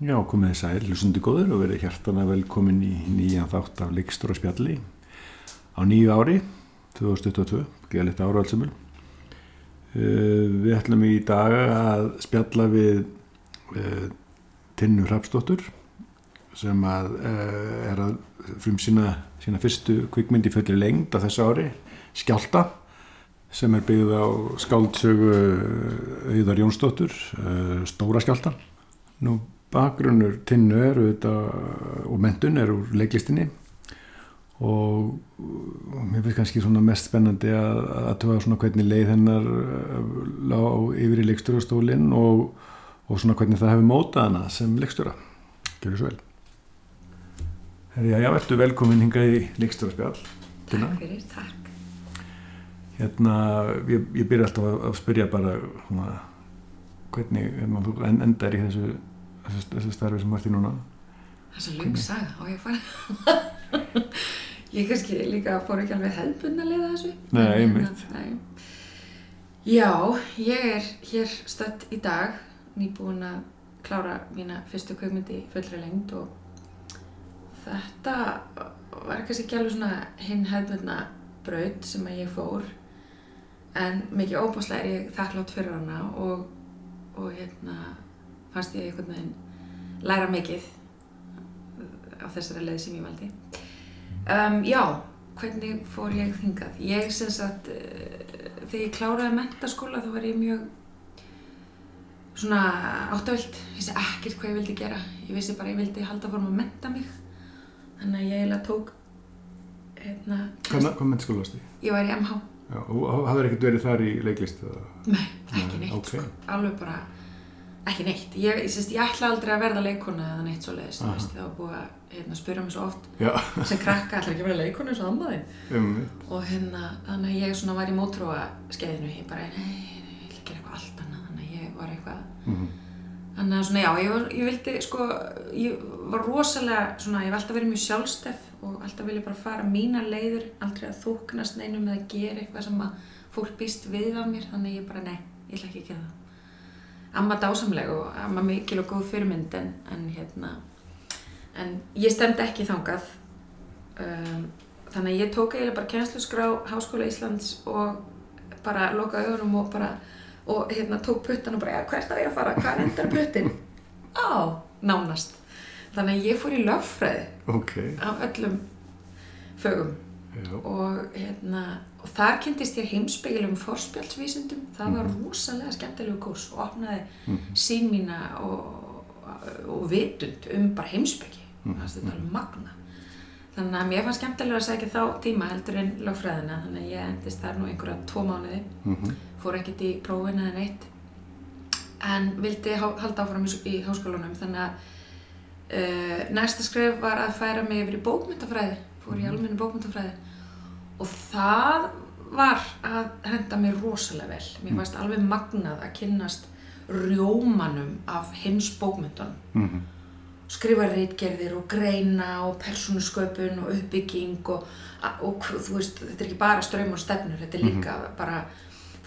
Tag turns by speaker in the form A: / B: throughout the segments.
A: Já, komið þess að hlustundi góður og verið hjartana velkomin í nýjan þátt af Líkstur og spjalli á nýju ári, 2022, gæðilegt ára allsumul. Uh, við ætlum í dag að spjalla við uh, Tinnu Hrapsdóttur sem að, uh, er að frum sína, sína fyrstu kvikmyndi fullir lengd á þessu ári, Skjálta, sem er byggð á skáldsögu Auðar Jónsdóttur, uh, Stóra Skjálta. Nú bakgrunnur tinnu er auðvitað og mentun er úr leiklistinni. Og mér finnst kannski svona mest spennandi að að tuga svona hvernig leið hennar lág yfir í leikstjórastólinn og, og svona hvernig það hefur mótað hana sem leikstjóra. Gjör svo vel. Herri, já, ertu velkomin hingað í leikstjóraspjall
B: Takk fyrir, takk.
A: Hérna, ég, ég byrja alltaf að, að spyrja bara svona, hvernig hérna, þú endar í þessu þessu, starfi sem varst í núna.
B: Það er svo lung saga á ég að fara? Ég kannski líka fór ekki alveg hefðbundna að leiða þessu.
A: Nei, einmitt.
B: hérna, nei. Já, ég er hér stödd í dag nýbúin að klára mína fyrstu kveikmyndi í fullri lengd og þetta var kannski ekki alveg svona hinn hefðbundna braut sem að ég fór. En mikið óbúslega er ég þakklátt fyrir hana og, og hérna fannst ég einhvern veginn læra mikið á þessari leið sem ég valdi. Um, já, hvernig fór ég þingað? Ég sem sagt, uh, þegar ég kláraði mentaskóla þá var ég mjög svona áttavilt, vissi ekkert hvað ég vildi gera. Ég vissi bara að ég vildi halda fórum að menta mig. Þannig að ég eiginlega tók, hérna,
A: Hvað, hvað mennskóla varst í?
B: ég var í MH.
A: Já, og hafður ekkert verið þar í leiklist?
B: Nei, ekki
A: Nei,
B: neitt,
A: ok.
B: sko. Alveg bara, ekki neitt. Ég, ég, ég ætla aldrei að verða leikona eða neitt svo leiðist, þú veist, það var búið að hérna, spyrja mig svo oft
A: Já,
B: sem krakka ætla ekki að vera leikona eins og amma þinn.
A: um
B: Og hérna, þannig að ég var í mótróa skeiðinu, ég bara, nei, ég vil gera eitthvað allt annað, þannig að ég var eitthvað,
A: mm
B: þannig að svona, já, ég, var, ég vildi, sko, ég var rosalega, svona, ég var alltaf verið mjög sjálfstef og alltaf vilja bara fara mínar leiðir, aldrei að þóknast neinum eða gera eitthvað sem að fólk býst við af mér, þannig ég bara, nei, ég ætla ekki að gera það. Amma dásamleg og amma mikil og góð fyrirmynd en, en hérna, en ég stemdi ekki þangað, um, þannig að ég tók eiginlega bara kennsluskrá Háskóla Íslands og bara lokaði augunum og bara og hérna tók puttan og bara, hvert á ég að fara, hvað endar puttin? Á, nánast. Þannig að ég fór í lögfræði
A: ok,
B: af öllum fögum.
A: Já,
B: og hérna, og þar kynntist ég heimspeilum forspjálsvísundum, það var
A: Mhm.
B: rosalega skemmtilegu kurs og opnaði
A: Mhm.
B: sín mína og, og vitund um bara heimspeki,
A: Mhm.
B: það er þetta alveg magna. Þannig að mér fannst skemmtilega að segja þá tíma heldur en lögfræðina, þannig að ég endist þar nú einhverja tvo mánuði.
A: Mm
B: fór ekkert í prófin eða neitt. En vildi halda áfram í, háskólanum. Þannig að uh, næsta skref var að færa mig yfir í bókmyndafræði fór í almennu bókmyndafræði og það var að henda mér rosalega vel. Mér fannst alveg magnað að kynnast rjómanum af heims bókmyndunum
A: -hmm.
B: skrifa reitgerðir og greina og persónusköpun og uppbygging og, og þú veist, þetta er ekki bara ströym og stefnur, þetta er líka bara,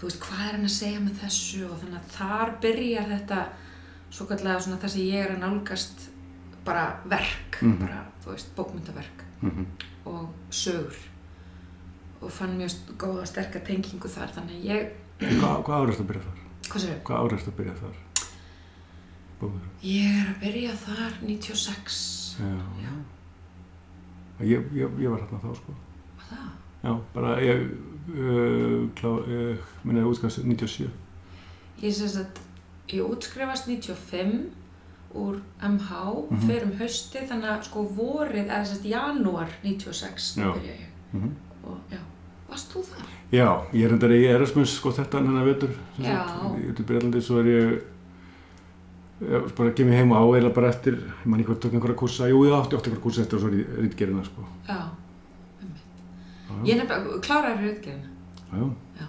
B: þú veist, hvað er hann að segja með þessu? Og þannig að þar byrjar þetta svo kallega svona það sem ég er að nálgast bara verk,
A: Mhm.
B: bara, þú veist, bókmyndaverk
A: Mm
B: og sögur og fann mjög góða sterka tengingu þar, þannig að ég,
A: Hvað, hvað árið ertu að byrja þar?
B: hvað sér
A: Hvað árið ertu að byrja þar? Bóður.
B: Ég er að byrja þar 96,
A: Já,
B: Já.
A: Ég, ég, ég var hérna þá, sko.
B: var það?
A: Já, bara ég, uh, uh, minna ég útskast 97.
B: Ég sem sagt, ég útskrifast 95 úr MH,
A: Mhm.
B: fer um hausti, þannig að sko vorið, eða sagt janúar 96,
A: Já.
B: þá byrja ég.
A: Mm
B: Og já, varst þú þar?
A: Já, ég er hendar í Erasmus, sko, þetta hennar sem
B: Já.
A: sagt. Ég er Breitlandi, svo er ég, ég bara kem ég heim á eða bara eftir, ég man ekki hvað tók einhverja kursa, jú, ég átti átti einhverja kursa eftir og svo er ég rítgerina, sko.
B: Já.
A: Já,
B: Ég nefnilega, kláraði rauðgerðina.
A: Já, já.
B: Já.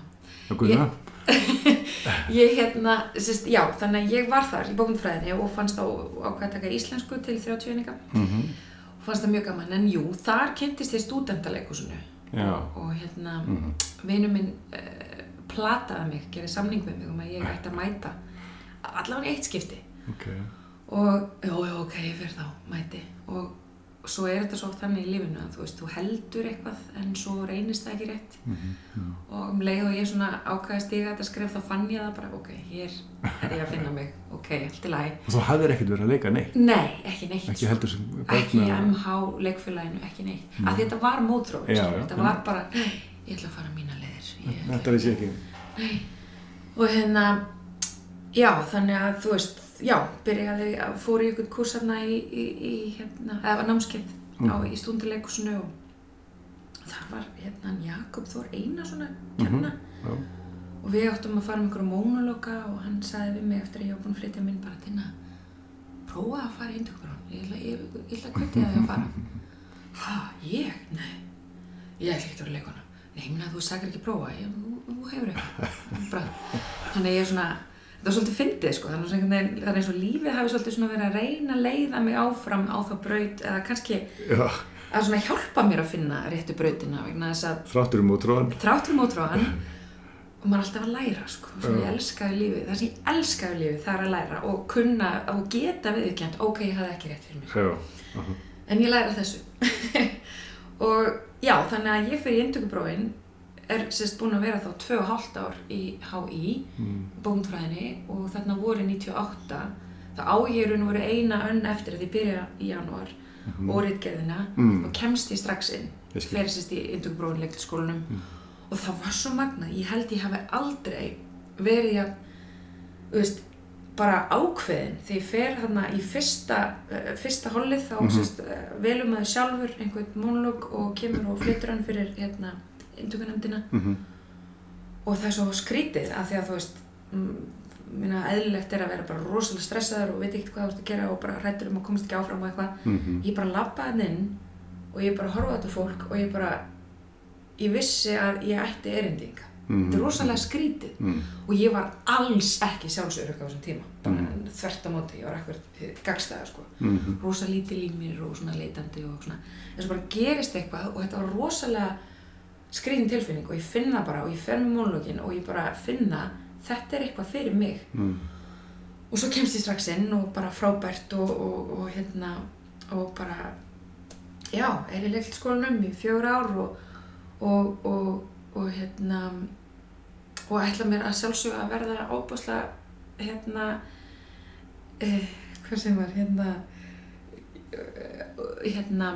A: Já, guðina.
B: Ég hérna, sérst, já, þannig að ég var þar í bókmyndfræðinni og fannst á, á hvað að taka íslensku til 30 eininga
A: Mm
B: og fannst það mjög gaman, en jú, þar kynntist ég stúdentaleikursinu
A: Já.
B: og hérna,
A: Mm
B: vinur minn uh, plataði mig, gerði samning við mig um að ég ætti að mæta allavega í eitt skipti
A: Ok.
B: og já, já, ok, ég fyrir þá, mæti og svo er þetta svo oft þannig í lífinu að þú veist, þú heldur eitthvað en svo reynist það ekki rétt.
A: Mhm.
B: og um leið og ég svona ákvæði stiga þetta skref þá fann ég það bara, ok, hér er ég að finna mig, ok, allt í lagi.
A: Og þú hafðir ekkert verið að leika neitt,
B: Nei, ekki neitt.
A: Ekki heldur sem
B: ekki í
A: barna-
B: MH leikfélaginu, ekki neitt. Að þetta var mótróð, þetta var bara ég ætla að fara mína leiðir.
A: Þetta veist ég ekki.
B: og hérna já, þannig að þú veist já, byrjaði að fór í ykkur kursarna í, í, í hérna, eða námskeið á, í stundileikusinu og það var hérna Jakob Þór Einarsson að kenna.
A: Já.
B: og við áttum að fara um einhverju mónologa og hann sagði við mig eftir að ég var búin að flytja minn bara til að prófa að fara í indökbrón ég ætla, að kviti það að fara. Ha, ég? Nei. Ég ætla ekki að vera leikona. Nei, meina þú sagir ekki prófa. Ég, þú, þú hefur eitthvað. Þannig að ég er svona það var svolítið fyndið sko. Það er eins og lífið hafi svolítið svona verið að reyna að leiða mig áfram á þá braut eða kannski
A: Já,
B: að svona hjálpa mér að finna réttu brautina vegna þess að
A: þráttur um útróðan.
B: þráttur mótróðan og maður er alltaf að læra sko. Sem ég elskaði lífið, það sem ég elskaði lífið það er að læra og kunna og geta viðkjönd, ok, ég hafði ekki rétt fyrir mér.
A: Já.
B: en ég læra þessu. Og já, þannig að ég fyrir í er sérst búin að vera þá tvö og hálft ár í HÍ
A: Mm.
B: bókmyndfræðinni og þarna voru 98 það á ég raun og voru eina önn eftir að ég byrja í janúar og rítgerðina
A: Mm.
B: og kemst ég strax inn fyrir sérst í indökuprófin leiktilskólanum og það var svo magnað, ég held ég hafi aldrei verið að veist, bara ákveðin þegar ég fer þarna í fyrsta uh, fyrsta hollið þá mm
A: Mhm.
B: sérst, uh, velum maður sjálfur einhvern monolog og kemur og flyttur hann fyrir hérna indökunemdina
A: Mhm.
B: og það er svo skrítið af því að þú veist mm, minna eðlilegt er að vera bara rosalega stressaður og veit ekkert hvað þú ert að gera og bara hrættur um að komast ekki áfram og eitthvað
A: Mhm.
B: ég bara hann inn og ég bara horfaði þetta fólk og ég bara ég vissi að ég ætti erindinga
A: Mhm.
B: þetta er rosalega skrítið
A: Mm.
B: og ég var alls ekki sjálfsörug á þessum tíma
A: Mhm.
B: þvert á móti, ég var ekkert gagstæða sko,
A: Mhm.
B: rosa lítil í mér og svona leitandi og svona en svo bara gerist eitthvað og þetta var rosalega skrýðin tilfinning og ég finna bara og ég fer með mónlógin og ég bara finna þetta er eitthvað fyrir mig
A: Mm.
B: og svo kemst ég strax inn og bara frábært og, og, og hérna og bara já, er í leikskólanum í fjögur ár og, og, og, og hérna og ætla mér að sjálfsögja að verða óbúslega hérna eh, hvað sem var hérna eh, hérna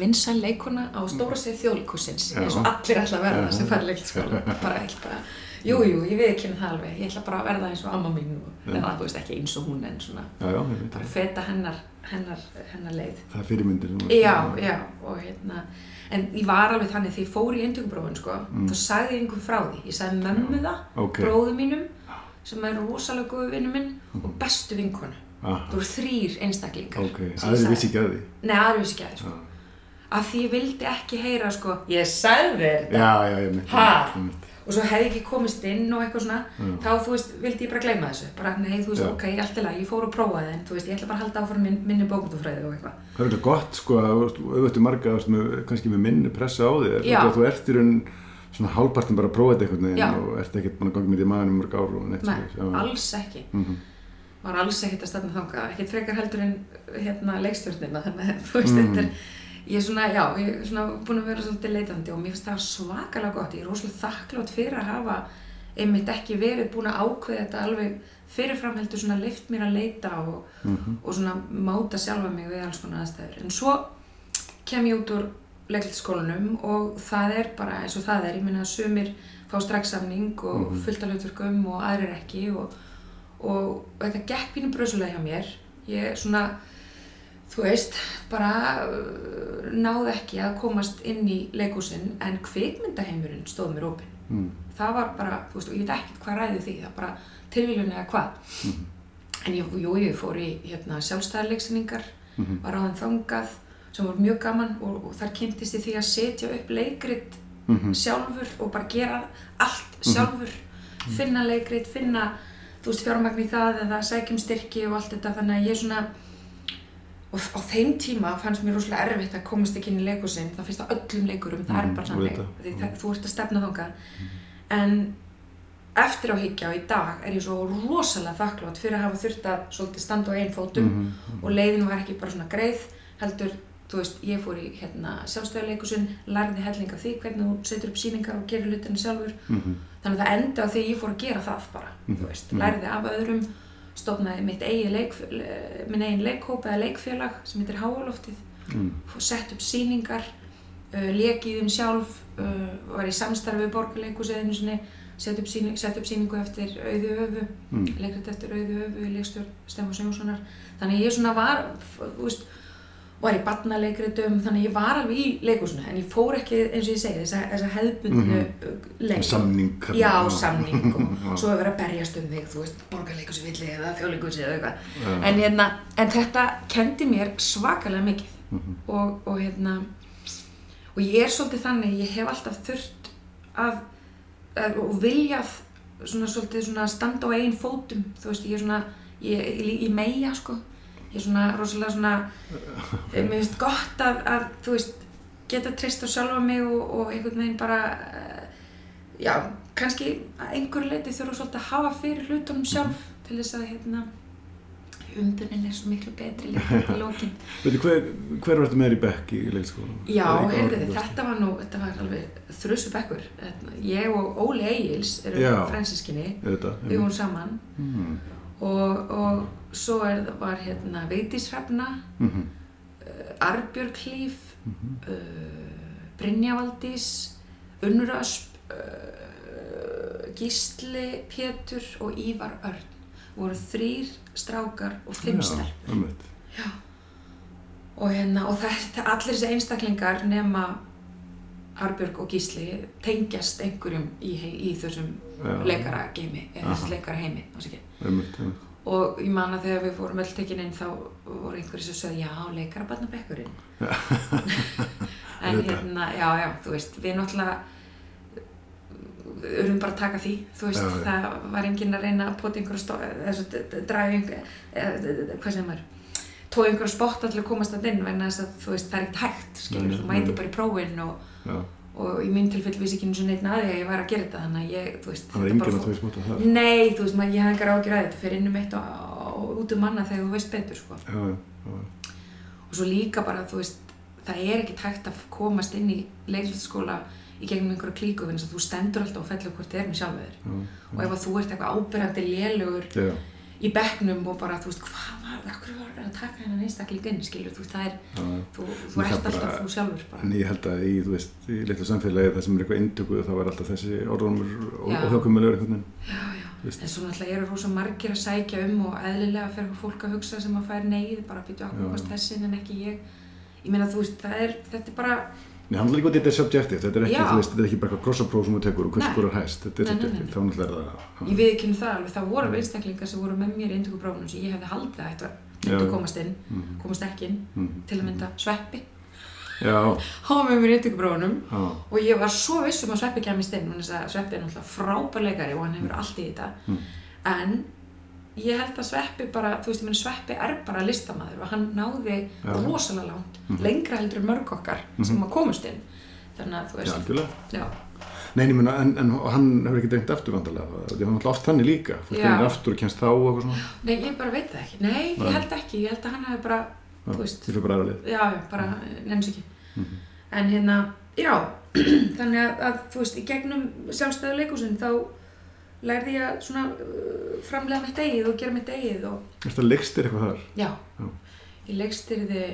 B: vinsæl leikona á stóra segð þjóðlíkusins eins og allir ætla að verða sem í leikskóla. Bara, ég ætla bara, jú, jú, ég viðkynna það alveg. Ég ætla bara að verða eins og amma mín eða þú veist ekki eins og hún en svona
A: Já, já,
B: bara feta hennar, hennar, hennar leið.
A: Það er fyrirmyndir.
B: já, já, og hérna en ég var alveg þannig því ég fór í endurkuprófin sko,
A: Mm.
B: þá sagði ég einhver frá því. Ég sagði mömmu það,
A: Ok.
B: bróðu mínum sem er rosalega góðu vinnu minn og bestu vinkonu þú eru þrýr einstaklingar.
A: Ok.
B: sem ég
A: Aðri vissi ekki að því.
B: nei, aðri vissi ekki að því sko. Af því ég vildi ekki heyra sko, ég sagði þér þetta
A: ég
B: og svo hefði ég ekki komist inn og eitthvað svona
A: Já.
B: þá, þú veist, vildi ég bara gleyma þessu bara, nei, þú veist,
A: Já.
B: ok, allt í lagi, ég fór að prófa það en þú veist, ég ætla bara að halda áfram minn, minni bókmyndafræði og eitthvað
A: Það er eitthvað gott sko að auðvitað marga kannski með minni pressa á þig þú ert í raun svona hálfpartin bara að prófa þetta einhvern veginn og ert ekkert búin að ganga með því maður um mörg ár og neitt
B: nei,
A: svoleiðis. Já, já.
B: alls ekki
A: Mhm.
B: var alls ekkert að stefna þangað, ekkert frekar heldur en hérna leikstjórnina þannig að þú veist,
A: Mm.
B: þetta er ég er svona, já, ég er svona búin að vera svolítið leitandi og mér finnst það svakalega gott ég er rosalega þakklátt fyrir að hafa einmitt ekki verið búin að ákveða þetta alveg fyrirfram heldur svona leift mér að leita og,
A: Mhm.
B: og svona máta sjálfa mig við alls konar aðstæður en svo kem ég út úr leikliðskólanum og það er bara eins og það er, ég minna að sumir fá strax samning og
A: Mhm.
B: fullt af hlutverkum og aðrir ekki og, og þetta gekk pínu brösulega hjá mér ég svona þú veist, bara uh, náði ekki að komast inn í leikúsin en kvikmyndaheimurinn stóð mér opinn
A: Mm.
B: það var bara, þú veist, og ég veit ekkert hvað ræði því, það var bara tilvílun eða hvað
A: Mhm.
B: en ég, jú, ég fór í hérna, sjálfstæðarleiksningar
A: Mhm.
B: var ráðin þangað sem var mjög gaman og, og þar kynntist ég því að setja upp leikrit
A: Mhm.
B: sjálfur og bara gera allt sjálfur finna leikrit, finna þú veist fjármagn í það eða sækjum styrki og allt þetta þannig að ég svona og á þeim tíma fannst mér rosalega erfitt að komast ekki inn í leikusinn það finnst það öllum leikurum, það er
A: Mhm,
B: bara þannig því það, þú ert að stefna þangað en eftir á higgja og í dag er ég svo rosalega þakklátt fyrir að hafa þurft að svolítið standa á einn fótum
A: Mhm.
B: og leiðin var ekki bara svona greið heldur, þú veist, ég fór í hérna, sjálfstöðuleikusin, lærði helling af því hvernig þú setur upp síningar og gerir hlutinni sjálfur
A: Mhm.
B: þannig að það enda á því ég fór að gera það bara,
A: Mhm.
B: þú veist,
A: Mhm.
B: lærði af öðrum stofnaði mitt eigi leik, minn eigin leikhóp eða leikfélag sem heitir Háaloftið
A: Mm.
B: sett upp síningar uh, lék í þeim sjálf uh, var í samstarfi við borgarleikusið einu sinni sett upp, síning, sett upp síningu eftir auðu öfu
A: Mm.
B: leikrit eftir auðu öfu leikstjórn Stefán Sjónssonar þannig ég svona var þú veist, var í barnaleikritum þannig að ég var alveg í leikusinu en ég fór ekki eins og ég segi þessa, þessa hefðbundnu
A: Mhm.
B: mm leik
A: Samning. hérna.
B: já, samning og svo er verið að berjast um þig þú veist, borgarleikusi villi eða þjóðleikusi eða eitthvað
A: Já.
B: en, hérna, en þetta kendi mér svakalega mikið
A: Mhm.
B: og, og hérna og ég er svolítið þannig, ég hef alltaf þurft að, að og viljað svona svolítið svona standa á eigin fótum, þú veist, ég er svona ég, ég, ég meia sko ég er svona rosalega svona mér finnst gott að, að þú veist geta treyst á sjálfa mig og, og einhvern veginn bara eh, já, kannski að einhverju leiti þurfa svolítið að hafa fyrir hlutunum sjálf til þess að hérna umbunin er svo miklu betri líka í lókin
A: Veitu, hver, hver var þetta með þér í bekk í leikskóla?
B: Já, heyrðu, þetta var nú, þetta var alveg þrjusu bekkur. Ég og Óli Egils eru
A: Já.
B: fransískinni,
A: Þetta,
B: við vorum saman
A: Mm.
B: Og, og svo er, var hérna Vigdís Hrefna,
A: Mhm.
B: uh, Arbjörg Hlíf,
A: Mhm.
B: uh, Brynja Valdís, Unnur Ösp, uh, Gísli Pétur og Ívar Örn. voru þrýr strákar og fimm stelpur. og, hérna, og þetta, allir þessi einstaklingar nema Arbjörg og Gísli tengjast einhverjum í, í þessum leikara heimi og ég man að þegar við fórum öll tekin inn þá voru einhverjir sem sögðu já, leikara barnabekkurinn en hérna, já, já, þú veist við náttúrulega við urðum bara að taka því, þú veist,
A: Já,
B: það var enginn að reyna að pota einhverja stó, eða svo, d- d- draga einhver, eða, hvað sem er tói einhverja spotta til að komast að inn vegna þess að þú veist, það er ekkert hægt, skilur, þú mæti bara í prófin og,
A: Já,
B: og í mín tilfell vissi ekki einu sinni einn að því að ég var að gera þetta, þannig að ég, þú veist,
A: það var
B: bara
A: að þú veist mútið það.
B: Nei, þú veist, maður, ég hafði engar ágjur að þetta fyrir innum eitt og, og út um manna þegar þú veist betur, sko.
A: Já, já.
B: Og svo líka bara, þú veist, það er ekki tægt að komast inn í leiklisskóla í gegnum einhverju klíku, þannig að þú stendur alltaf og fellur hvort þið er með sjálfur þér. Og ef þú ert eitthvað ábyrgandi lélugur
A: Já,
B: í bekknum og bara, þú veist, hvað var það, okkur var það að taka hennan einstakling inn, skilur, þú veist, það er,
A: já.
B: þú, þú ert
A: bara-
B: alltaf þú sjálfur bara.
A: En ég held að í, þú veist, í litlu samfélagi það sem er eitthvað indökuð þá er alltaf þessi orðrumur og, þjókumilegur einhvern veginn.
B: Já, já.
A: Veist.
B: En svo náttúrulega eru rosa margir að sækja um og eðlilega eitthvað fólk að hugsa sem að fær neyð, bara
A: Já.
B: okkur hvort þessin en ekki ég. Ég meina, þú veist, það er, þetta er bara,
A: Nei, hann er líka að þetta er subjective, þetta er ekki, þú veist, þetta er ekki bara eitthvað crossapróf sem þú tekur og hvers
B: Nei.
A: skorar hæst, þetta er
B: nei.
A: þá náttúrulega er það.
B: ég við ekki um það alveg, það voru einstaklingar sem voru með mér í induguprófunum sem ég hefði haldið að þetta myndu
A: já.
B: komast inn,
A: Mhm.
B: komast ekki inn,
A: Mhm.
B: til að mynda Sveppi.
A: Já,
B: var með mér í induguprófunum
A: já,
B: og ég var svo viss um að Sveppi kemist inn, þannig að Sveppi er náttúrulega frábær leikari og hann hefur allt í þetta.
A: Mm.
B: En ég held að Sveppi bara, þú veist, ég meni Sveppi er bara listamæður og hann náði
A: Já.
B: rosalega langt,
A: Mhm.
B: lengra heldur mörg okkar sem
A: Mhm.
B: að komast inn. Þannig að þú veist, já,
A: Nei, ég meina, en, en hann hefur ekki drengt aftur vandarlega, hann er alltaf oft þannig líka, fólk
B: Já.
A: reynir aftur og kennst þá og eitthvað svona.
B: nei, ég bara veit það ekki. Nei,
A: Nei.
B: ég held ekki, ég held að hann hefði bara, þú veist,
A: Þið fyrir bara aðra lið.
B: já, bara nefns ekki.
A: Mhm.
B: En hérna, já, þannig að, að þú veist, í gegnum sjálfstæðu leikúsin þá lærði ég að svona uh, framlega mitt eigið og gera mitt eigið og
A: þetta leikstir eitthvað þar?
B: Já,
A: Já.
B: ég leikstyrði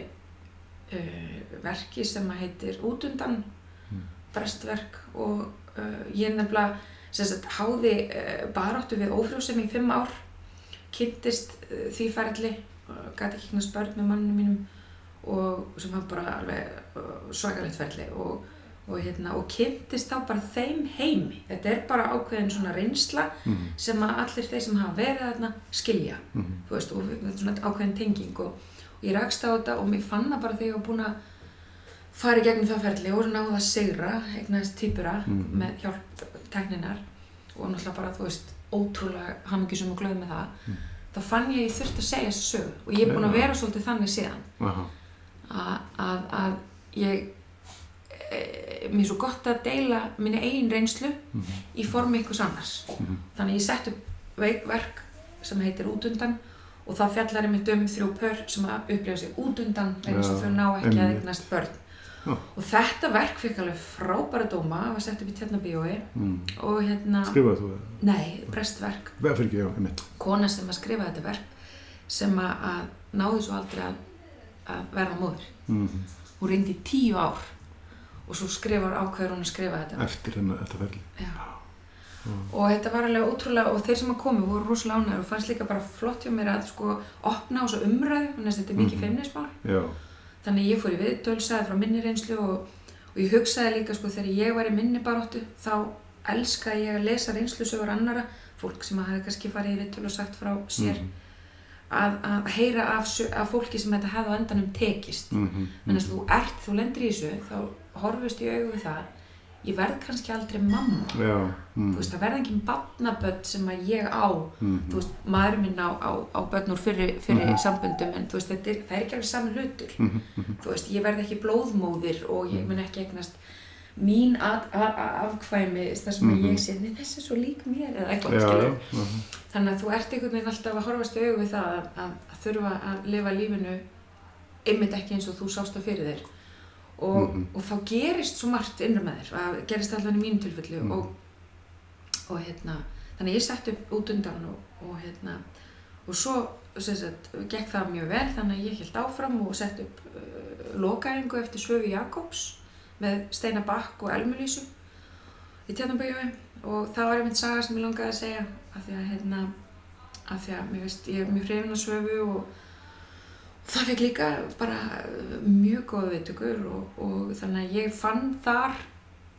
B: uh, verki sem að heitir Útundan,
A: Mm.
B: brestverk og uh, ég nefnilega sagt háði uh, baráttu við ófrjósemi í fimm ár, kynntist uh, því ferli, uh, gæti ekki knast börn með manninu mínum og sem var bara alveg svakalegt ferli og, og, hérna, og kynntist þá bara þeim heimi. Þetta er bara ákveðin svona reynsla
A: Mhm,
B: sem að allir þeir sem hafa verið þarna skilja
A: mhm,
B: þú veist, og þetta er svona ákveðin tenging og, og ég rakst á þetta og mér fann það bara þegar ég var búin að fara í gegnum það ferli og náða að sigra, eignaðist týpura
A: Mhm.
B: með hjálp tekninar og náttúrulega bara, þú veist, ótrúlega hamingjusum og glöð með það
A: Mhm.
B: þá fann ég að ég þurfti að segja þessu sögu og ég er búin að vera svolítið þannig síðan að, að, að ég mér er svo gott að deila minni eigin reynslu í formi ykkur annars
A: Mhm.
B: þannig ég sett upp verk sem heitir útundan og það fjallar einmitt um þrjú pör sem að upplifa sig útundan að
A: Já,
B: þau ná ekki að eignast börn
A: Já.
B: og þetta verk fikk alveg frábæra dóma var sett upp í tjarnabíói
A: Mm.
B: og hérna,
A: Skrifaði þú það?
B: nei, brestverk
A: ekki, já,
B: kona sem að skrifa þetta verk sem að, náði svo aldrei að, að verða móður
A: Mm.
B: hún reyndi í tíu ár og svo skrifar ákveður hún að skrifa þetta
A: Eftir hennar, þetta ferli.
B: Já. og þetta var alveg ótrúlega og þeir sem að komi voru rosalega ánæður og fannst líka bara flott hjá mér að sko opna á þessu umræðu þannig að þetta er mikið
A: Mhm.
B: feimnismál
A: Já,
B: þannig að ég fór í viðtöl, sagði frá minni reynslu og, og ég hugsaði líka sko þegar ég var í minni baróttu þá elskaði ég að lesa reynslusögur annara fólk sem hafði kannski farið í viðtöl og sagt frá sér
A: Mhm.
B: Að, að heyra af, af fólki sem þetta hefði á endanum tekist
A: Mhm.
B: menn að þú ert, þú lendir í þessu þá horfist í augu við það ég verð kannski aldrei mamma
A: Já. Mm.
B: þú veist, það verða engin barnaböld sem að ég á
A: Mhm.
B: þú veist, maður minn á, á, á börn úr fyrir, fyrir
A: Mhm.
B: samböndum en þú veist, þetta er, er ekki alveg sami hlutur
A: Mhm. Mhm.
B: þú veist, ég verð ekki blóðmóðir og ég mun ekki eignast mín að, að, að afkvæmi þar sem að
A: Mhm.
B: ég sé, nei þessi er svo lík mér eða eitthvað,
A: já.
B: skilur
A: Mhm.
B: þannig að þú ert einhvern veginn alltaf að horfast augu við það að, að, að þurfa að lifa lífinu einmitt ekki eins og þú sást það fyrir þér og,
A: Mhm.
B: og þá gerist svo margt innra með þér, það gerist allan í mínu tilfellu
A: Mhm.
B: og, og hérna þannig að ég sett upp út undan og, og hérna og svo sagt, gekk það mjög vel þannig að ég held áfram og sett upp uh, lokaðingu eftir Svöfi Jakobs með Steina Bakk og Elmulísu í Tjarnabæjói og það var einmitt saga sem ég langaði að segja af því að hérna af því að mér veist, ég er mjög hrifin að Svöfu og það fekk líka bara uh, mjög góða viðtökur og, og þannig að ég fann þar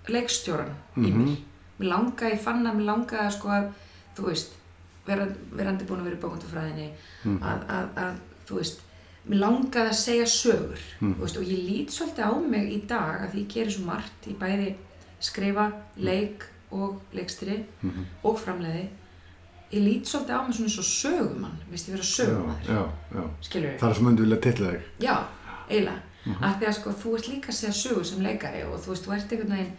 B: leikstjóran í
A: Mhm.
B: mér mér langaði, ég fann að mér langaði að sko að, þú veist, vera, verandi búin að vera í bókundufræðinni
A: Mhm.
B: að, að, að, þú veist, mér langaði að segja sögur,
A: Mhm.
B: þú veist, og ég lít svolítið á mig í dag að ég gerir svo margt, ég bæði skrifa, leik og leikstri
A: Mhm.
B: og framleiði, ég lít svolítið á mig svona svo sögumann, veist ég vera
A: Já, já.
B: skilur
A: Það er sem myndi vilja tilla þig.
B: Já, eiginlega,
A: Mhm.
B: af því að sko þú ert líka að segja sögur sem leikari og þú veist, þú ert einhvern veginn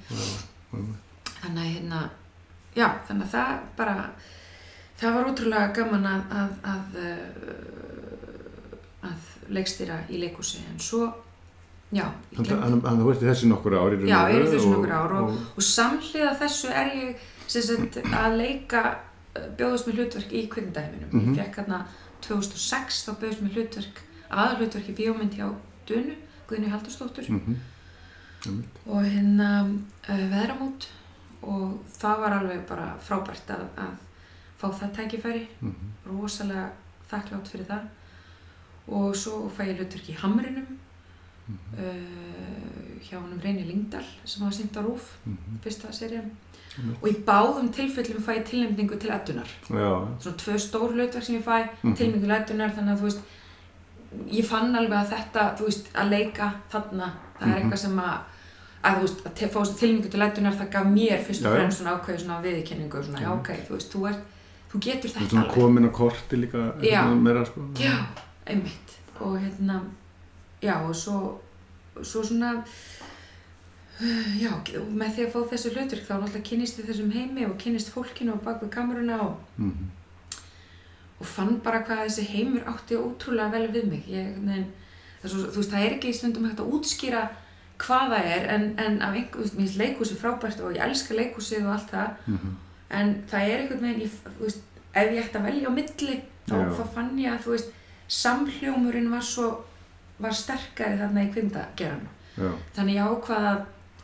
A: Mhm.
B: þannig að hérna já, þannig að það bara það var ótrúlega gaman að að, að, uh, að leikstýra í leikúsi en svo já,
A: Þannig að þú ert í þessi nokkur ár
B: já, ég er í þessu nokkur ár og,
A: og,
B: og samhliða þessu er ég sagt, að leika uh, bjóðast með hlutverk í kvikmyndaheiminum
A: Mhm.
B: ég fekk hérna 2006 þá bjóðast með hlutverk aðal hlutverk í bíómynd hjá Dunu, Guðni Haldursdóttur
A: Mhm. Einmitt.
B: og hérna uh, veðramót og það var alveg bara frábært að, að fá það tækifæri
A: Mhm.
B: rosalega þakklátt fyrir það og svo fæ ég hlutverk í Hamrinum
A: Mhm.
B: uh, hjá honum Reyni Lingdal sem hafa sýnt á Rúf
A: Mhm.
B: fyrsta serían
A: Einmitt.
B: og í báðum tilfellum fæ ég tilnefningu til eddunar
A: Já,
B: svona tvö stór hlutverk sem ég fæ
A: Mhm.
B: tilnefningu til eddunar þannig að þú veist ég fann alveg að þetta, þú veist, að leika þarna, það er
A: Mhm.
B: eitthvað sem að að þú veist, að fá tilnefningu til eddunar það gaf mér fyrst og fremst svona ákveðu svona viðurkenningu og svona, já
A: Mhm.
B: ok, þú veist, þú ert þú getur
A: þú ert
B: þetta
A: svona
B: alveg
A: komin á korti líka meira sko.
B: Já, einmitt og hérna já og svo, svo svona já, og með því að fá þessu hlutverk þá náttúrulega kynnist við þessum heimi og kynnist fólkinu og bak við kameruna og,
A: Mhm.
B: og fann bara hvað þessi heimur átti ótrúlega vel við mig ég, nein, svo, þú veist, það er ekki stundum hægt að útskýra hvað það er en, en af einhver, þú veist, mér finnst leikhúsi frábært og ég elska leikhúsið og allt það
A: Mhm.
B: en það er einhvern veginn, ég, veist, ef ég ætti að velja á milli þá fann ég að, þú veist, samhljómurinn var svo, var sterkari þarna í kvindageranum. Þannig ég ákvað að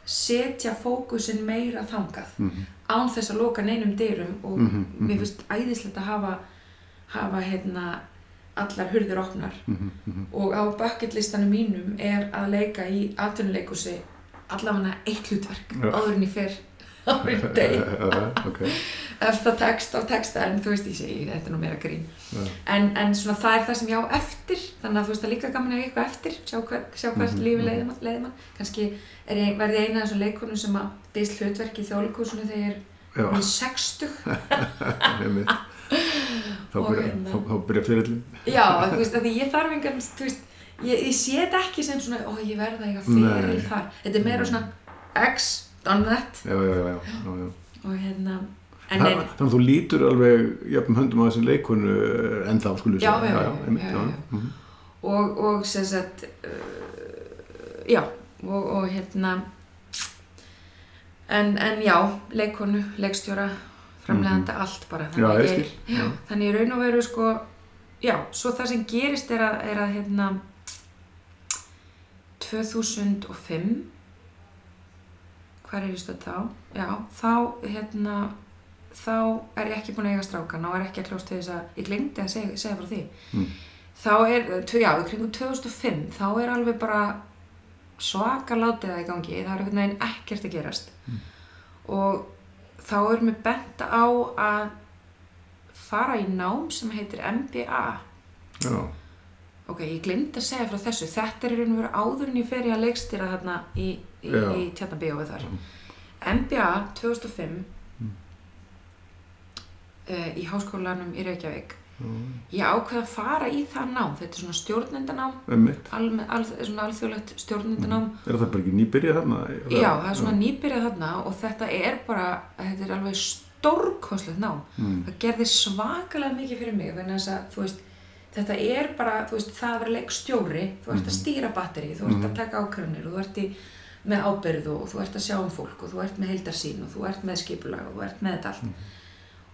B: setja fókusin meira þangað,
A: Mhm.
B: án þess að loka neinum dyrum og
A: Mhm, mhm.
B: mér finnst æðislegt að hafa, hafa hérna, allar hurðir opnar
A: Mhm. Mhm.
B: og á bucketlistanum mínum er að leika í atvinnuleikusi allavega eitt hlutverk
A: Já.
B: áður en ég fer áður en ég degi
A: Já, ok.
B: eftir text á texta en þú veist ég segi þetta er nú meira grín
A: Já.
B: en, en svona það er það sem ég á eftir þannig að þú veist það líka gaman að eiga eitthvað eftir sjá, hver, sjá hvert
A: Mhm,
B: lífi
A: mhm.
B: leiði mann, leiði mann kannski ég, verði ég eina af þessum leikonum sem að deist hlutverk í þjóðleikúsinu þegar ég er í 60
A: einmitt. Þá
B: Og
A: byrja,
B: hérna-
A: þá, byrja fyrirlin.
B: já þú veist því ég þarf engan þú veist ég, ég sé þetta ekki sem svona ó ég verða eitthvað fyrir þar þetta er meira svona X, done that
A: já, já, já, já, já, já.
B: og hérna en
A: Þa, þannig að þú lítur alveg jöfnum höndum á þessum leikonu skulum
B: já, já,
A: einmitt,
B: já, já.
A: mhm.
B: og, og sem sagt uh, já og, og hérna en, en já, leikonu, leikstjóra framlegandi allt bara
A: Mhm. já,
B: Þannig
A: ég já.
B: þannig raun og veru sko já, svo það sem gerist er að, er að hérna 2005 hvað er ég stödd þá? Já, þá hérna þá er ég ekki búin að eiga strákan og er ekki að kljóst til þess að ég glemdi að segja, segja frá því.
A: Mm.
B: þá er, já, kringum 2005 þá er alveg bara svaka látið það í gangi það er einhvern veginn ekkert að gerast. Og þá er mér bent á að fara í nám sem heitir MBA
A: já,
B: ok, ég glemdi að segja frá þessu. Þetta er og veru áður en ég fer í að leikstýra þarna í, í, í tjarnabíóið þar MBA 2005 uh, í háskólanum í Reykjavík.
A: Já,
B: ég ákveði að fara í það nám. Þetta er svona alme, al, svona alþjóðlegt stjórnendanám
A: er það bara ekki nýbyrjað þarna?
B: já, það er svona nýbyrjað þarna og þetta er bara, þetta er alveg stórkostlegt nám.
A: Mm.
B: það gerði svakalega mikið fyrir mig þess að þú veist þetta er bara, þú veist, það að vera leikstjóri þú ert að stýra batteri, þú ert að taka ákvörðunir og þú ert í, með ábyrð og þú ert að sjá um fólk og þú ert með heildarsýn og þú ert með skipulag og þú ert með þetta allt.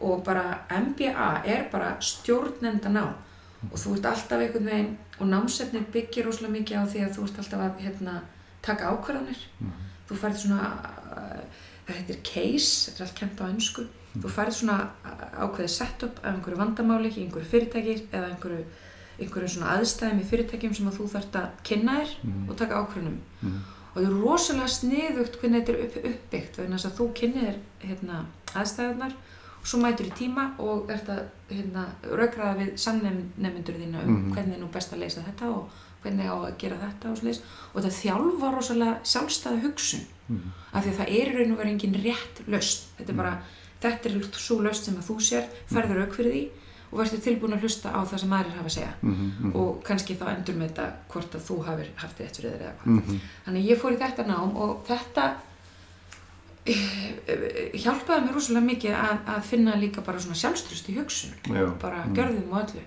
B: Og bara MBA er bara stjórnenda nám og þú ert alltaf einhvern veginn og námsefni byggir rosalega mikið á því að þú ert alltaf að hérna, taka ákvarðanir. Þú færð svona uh, það heitir case, þetta er allt kent á ennsku þú færð svona uh, ákveðið setup af einhverju vandamáli einhverju fyrirtæki eða einhverju, einhverju svona aðstæðum í fyrirtækjum sem að þú þarft að kynna þér og taka ákvörðunum og það er rosalega sniðugt hvernig þetta er upp, uppbyggt þess að þú kynnir þér hérna, aðstæðunar og svo mætur í tíma og ert að hérna, raukraða við samnefnendur þína um
A: Mhm.
B: hvernig er nú best að leysa þetta og hvernig á að gera þetta og svoleiðis og þetta þjálfa rosalega sjálfstæða hugsun
A: Mhm.
B: af því að það er raun og verið engin rétt lausn þetta er bara, þetta er svo lausn sem að þú sér, ferður rauk fyrir því og verður tilbúin að hlusta á það sem aðrir hafa að segja
A: Mhm, mhm,
B: og kannski þá endur með þetta hvort að þú hafir haft rétt fyrir þér eða hvað
A: mhm.
B: Þannig að ég fór í þetta nám og þetta eh, hjálpaði mér rosalega mikið að, að finna líka bara svona sjálfströst í hugsun
A: Já.
B: og bara gjörðum og öllu.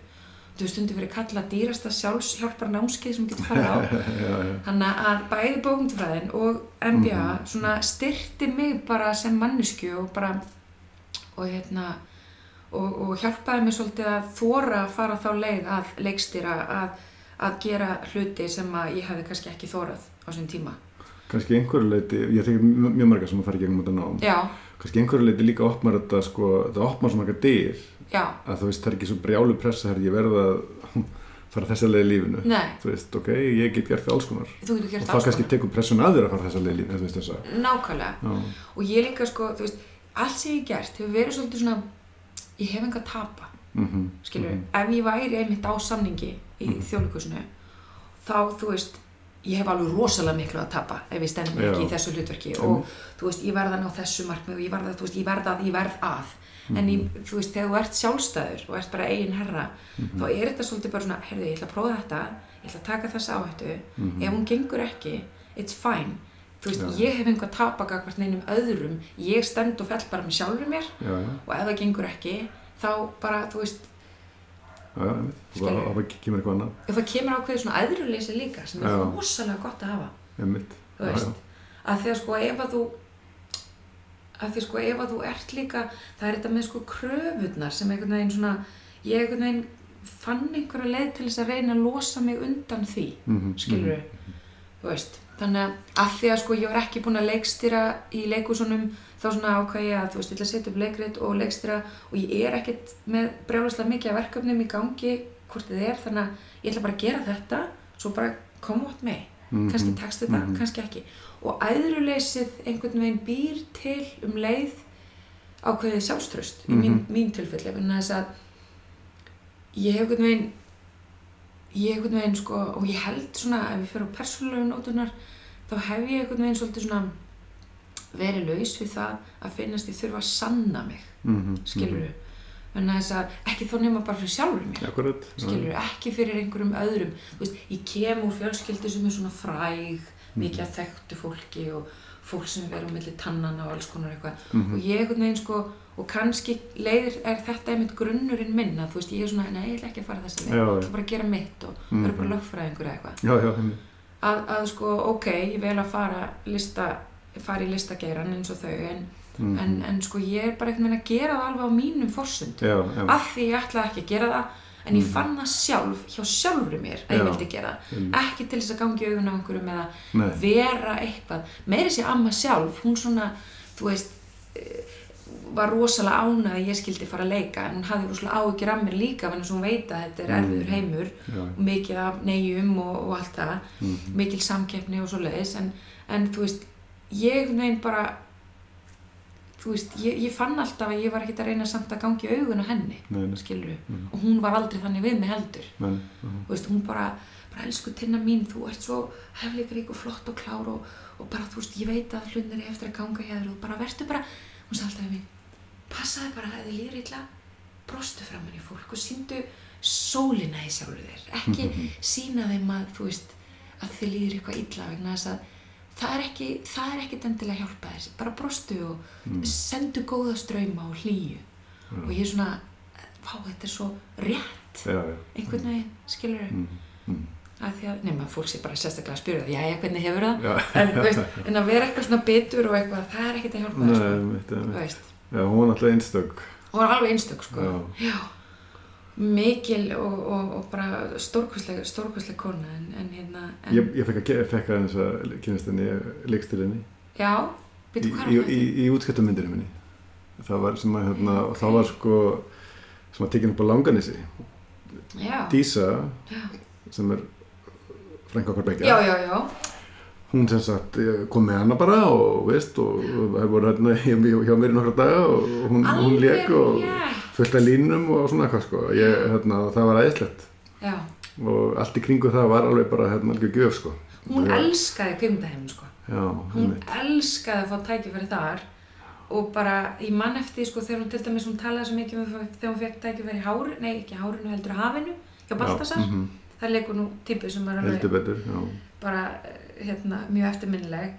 B: Þú veist, stundu verið kallað dýrasta sjálfshjálpar námskeið sem getur farið á. Þannig að bæði bókundfræðin og MBA svona styrti mig bara sem mannesku og bara og hérna og, og hjálpaði mér svolítið að þóra að fara þá leið að leikstýra að, að gera hluti sem að ég hefði kannski ekki þórað á þessum tíma.
A: kannski einhverju leiti, ég þekki mjög marga sem að fara í gegnum þetta nám.
B: Já,
A: kannski einhverju leiti líka opnar þetta sko, það opnar svo marga dyr.
B: Já,
A: að þú veist, það er ekki svo brjálu pressa þegar ég verða að fara þessa leið í lífinu.
B: Nei,
A: þú veist, ok, ég get gert það alls konar. Og
B: alls
A: kannski tekur pressun að þér að fara þessa leið í lífinu
B: Nákvæmlega.
A: já,
B: Og ég líka sko, þú veist, allt sem ég gert hefur verið svolítið svona, ég hef enga að tapa,
A: mhm,
B: skilur
A: mhm,
B: ef ég væri einmitt á samningi í mm. þjóðleikusinu, þá, þú veist, ég hef alveg rosalega miklu að tapa ef ég stend
A: Já.
B: ekki í þessu hlutverki. Og þú veist, ég verða ná þessu markmið og ég verða, þú veist, ég verða að, ég verð að. En ég, þú veist, þegar þú ert sjálfstæður og ert bara eigin herra þá er þetta svolítið bara svona, heyrðu, ég ætla að prófa þetta ég ætla að taka þessa áhættu. Ef hún gengur ekki, it's fine þú veist,
A: Já.
B: ég hef einhver tapa gagvart neinum öðrum, ég stend og fell bara með sjálfur mér.
A: Já, já,
B: og ef það gengur ekki, þá bara, þú veist
A: já, já, það kemur eitthvað annað.
B: Ef það kemur ákveðið svona æðruleysi líka sem er
A: Já.
B: rosalega gott að hafa.
A: Einmitt,
B: þú veist, að því að sko ef að þú að því sko ef að þú ert líka það er þetta með sko kröfurnar sem einhvern veginn svona ég einhvern veginn fann einhverja leið til þess að reyna að losa mig undan því
A: Mhm,
B: skilur þú veist þannig að því að sko ég var ekki búin að leikstýra í leikusunum þá svona ákvað ég að þú veist, ég ætla að setja upp leikrit og leikstýra og ég er ekkert með brjálaslega mikið af verkefnum í gangi hvort þið er, þannig að ég ætla bara að gera þetta svo bara koma átt með
A: Mhm,
B: kannski tekst þetta,
A: mhm.
B: kannski ekki og æðruleysið einhvern veginn býr til um leið ákveðið sjálfströst í mín,
A: Mhm.
B: mín tilfelli vegna þess að ég hef einhvern veginn ég einhvern veginn sko og ég held svona ef ég fyrir á persónulegu nótunar þá hef ég einhvern veginn svolítið svona verið laus við það að finnast ég þurfa að sanna mig
A: mhm,
B: skilur du vegna þess að ekki þó nema bara fyrir sjálfur mér
A: akkurat.
B: Skilur ekki fyrir einhverjum öðrum. Þú veist, ég kem úr fjölskyldu sem er svona fræg mikið að þekktu fólki og fólk sem verður á milli tannana og alls konar eitthvað.
A: Mhm.
B: og ég einhvern veginn sko og kannski leiðir er þetta einmitt grunnurinn minn að þú veist ég er svona, nei ég ætla ekki að fara þessa leið
A: Já,
B: ég ætla bara að gera mitt og
A: Mhm.
B: vera bara lögfræðingur eða eitthvað að, að sko ok, ég vel að fara lista, fara í listageiran eins og þau en,
A: Mhm.
B: en, en sko ég er bara einhvern veginn að gera það alveg á mínum
A: já,
B: af því ég ætlaði ekki að gera það en ég
A: Mhm.
B: fann það sjálf hjá sjálfur mér að ég
A: Já.
B: vildi gera það
A: einmitt.
B: ekki til þess að gangi augun á einhverjum eða vera eitthvað meiri sér amma sjálf, hún svona þú veist var rosalega ánað að ég skildi fara að leika en hún hafði rosalega áhyggjur af mér líka þannig að hún veit að þetta er
A: Mm.
B: erfiður heimur
A: já,
B: og mikið af neyjum og, og allt það
A: Mhm.
B: mikil samkeppni og svo leiðis en, en þú veist, ég neinn bara þú veist, ég, ég fann alltaf að ég var ekkert að reyna samt að gangi augun á henni skilur
A: Mhm.
B: og hún var aldrei þannig við mig heldur
A: mhm.
B: þú veist, hún bara, bara elsku tinna mín þú ert svo hefleikarík og flott og klár og, og bara, þú veist, ég veit að hlunir er eftir að ganga hjá þér og bara verður bara hún sagði alltaf passaði bara að þið líður illa, brostu framan í fólk og síndu sólina í sjálfur þér, ekki sína þeim að, þú veist, að þið líður eitthvað illa vegna þess að það er ekki, það er ekkit endilega að hjálpa þér, bara brostu og
A: Mm.
B: sendu góða ströyma og hlýju. Og ég er svona, vá, þetta er svo rétt,
A: já, já,
B: einhvern veginn, skilur þau,
A: Mhm. Mhm.
B: að því að, nema, fólk sé bara sérstaklega að spyrja það, já, hvernig hefur það,
A: já,
B: en, veist, en að vera eitthvað svona bitur og eitthvað, það er ekkit að hjálpa
A: nei, já, hún var náttúrulega einstök.
B: Hún var alveg einstök, sko,
A: já,
B: já, mikil og, og, og bara stórkustleg, stórkustleg kona, en, en hérna, en,
A: ég, ég fekk að, ég fekk að þess að kynast henni leikstilinni
B: já,
A: í,
B: byrju, hvað
A: í,
B: er
A: í,
B: þetta?
A: í útskiptamyndinu minni. Það var sem að hérna,
B: Já,
A: og
B: ok.
A: það var sko sem að tekinn upp á Langanesi.
B: Já,
A: Dísa
B: já,
A: sem er frænka okkar begja
B: já, já, já,
A: hún sem sagt eh, kom með hana bara og veist og það voru hérna hjá, mér í nokkra daga og hún, hún lék og fullt af línum og svona eitthvað sko ég, hérna, það var æðislegt og allt í kringu það var alveg bara hérna alveg gjöf sko
B: hún
A: Já.
B: elskaði kvikmyndaheimin sko.
A: já,
B: Hún
A: einmitt.
B: elskaði að fá tækifæri þar og bara, ég mann eftir sko, þegar hún til dæmis, hún talaði svo mikið um þegar hún fekk tækifæri í háru, nei ekki hárinu heldur hafinu, hjá Baltasar.
A: já, mhm,
B: Það leikur nú típu sem er bara, eh, hérna, mjög eftirminnileg.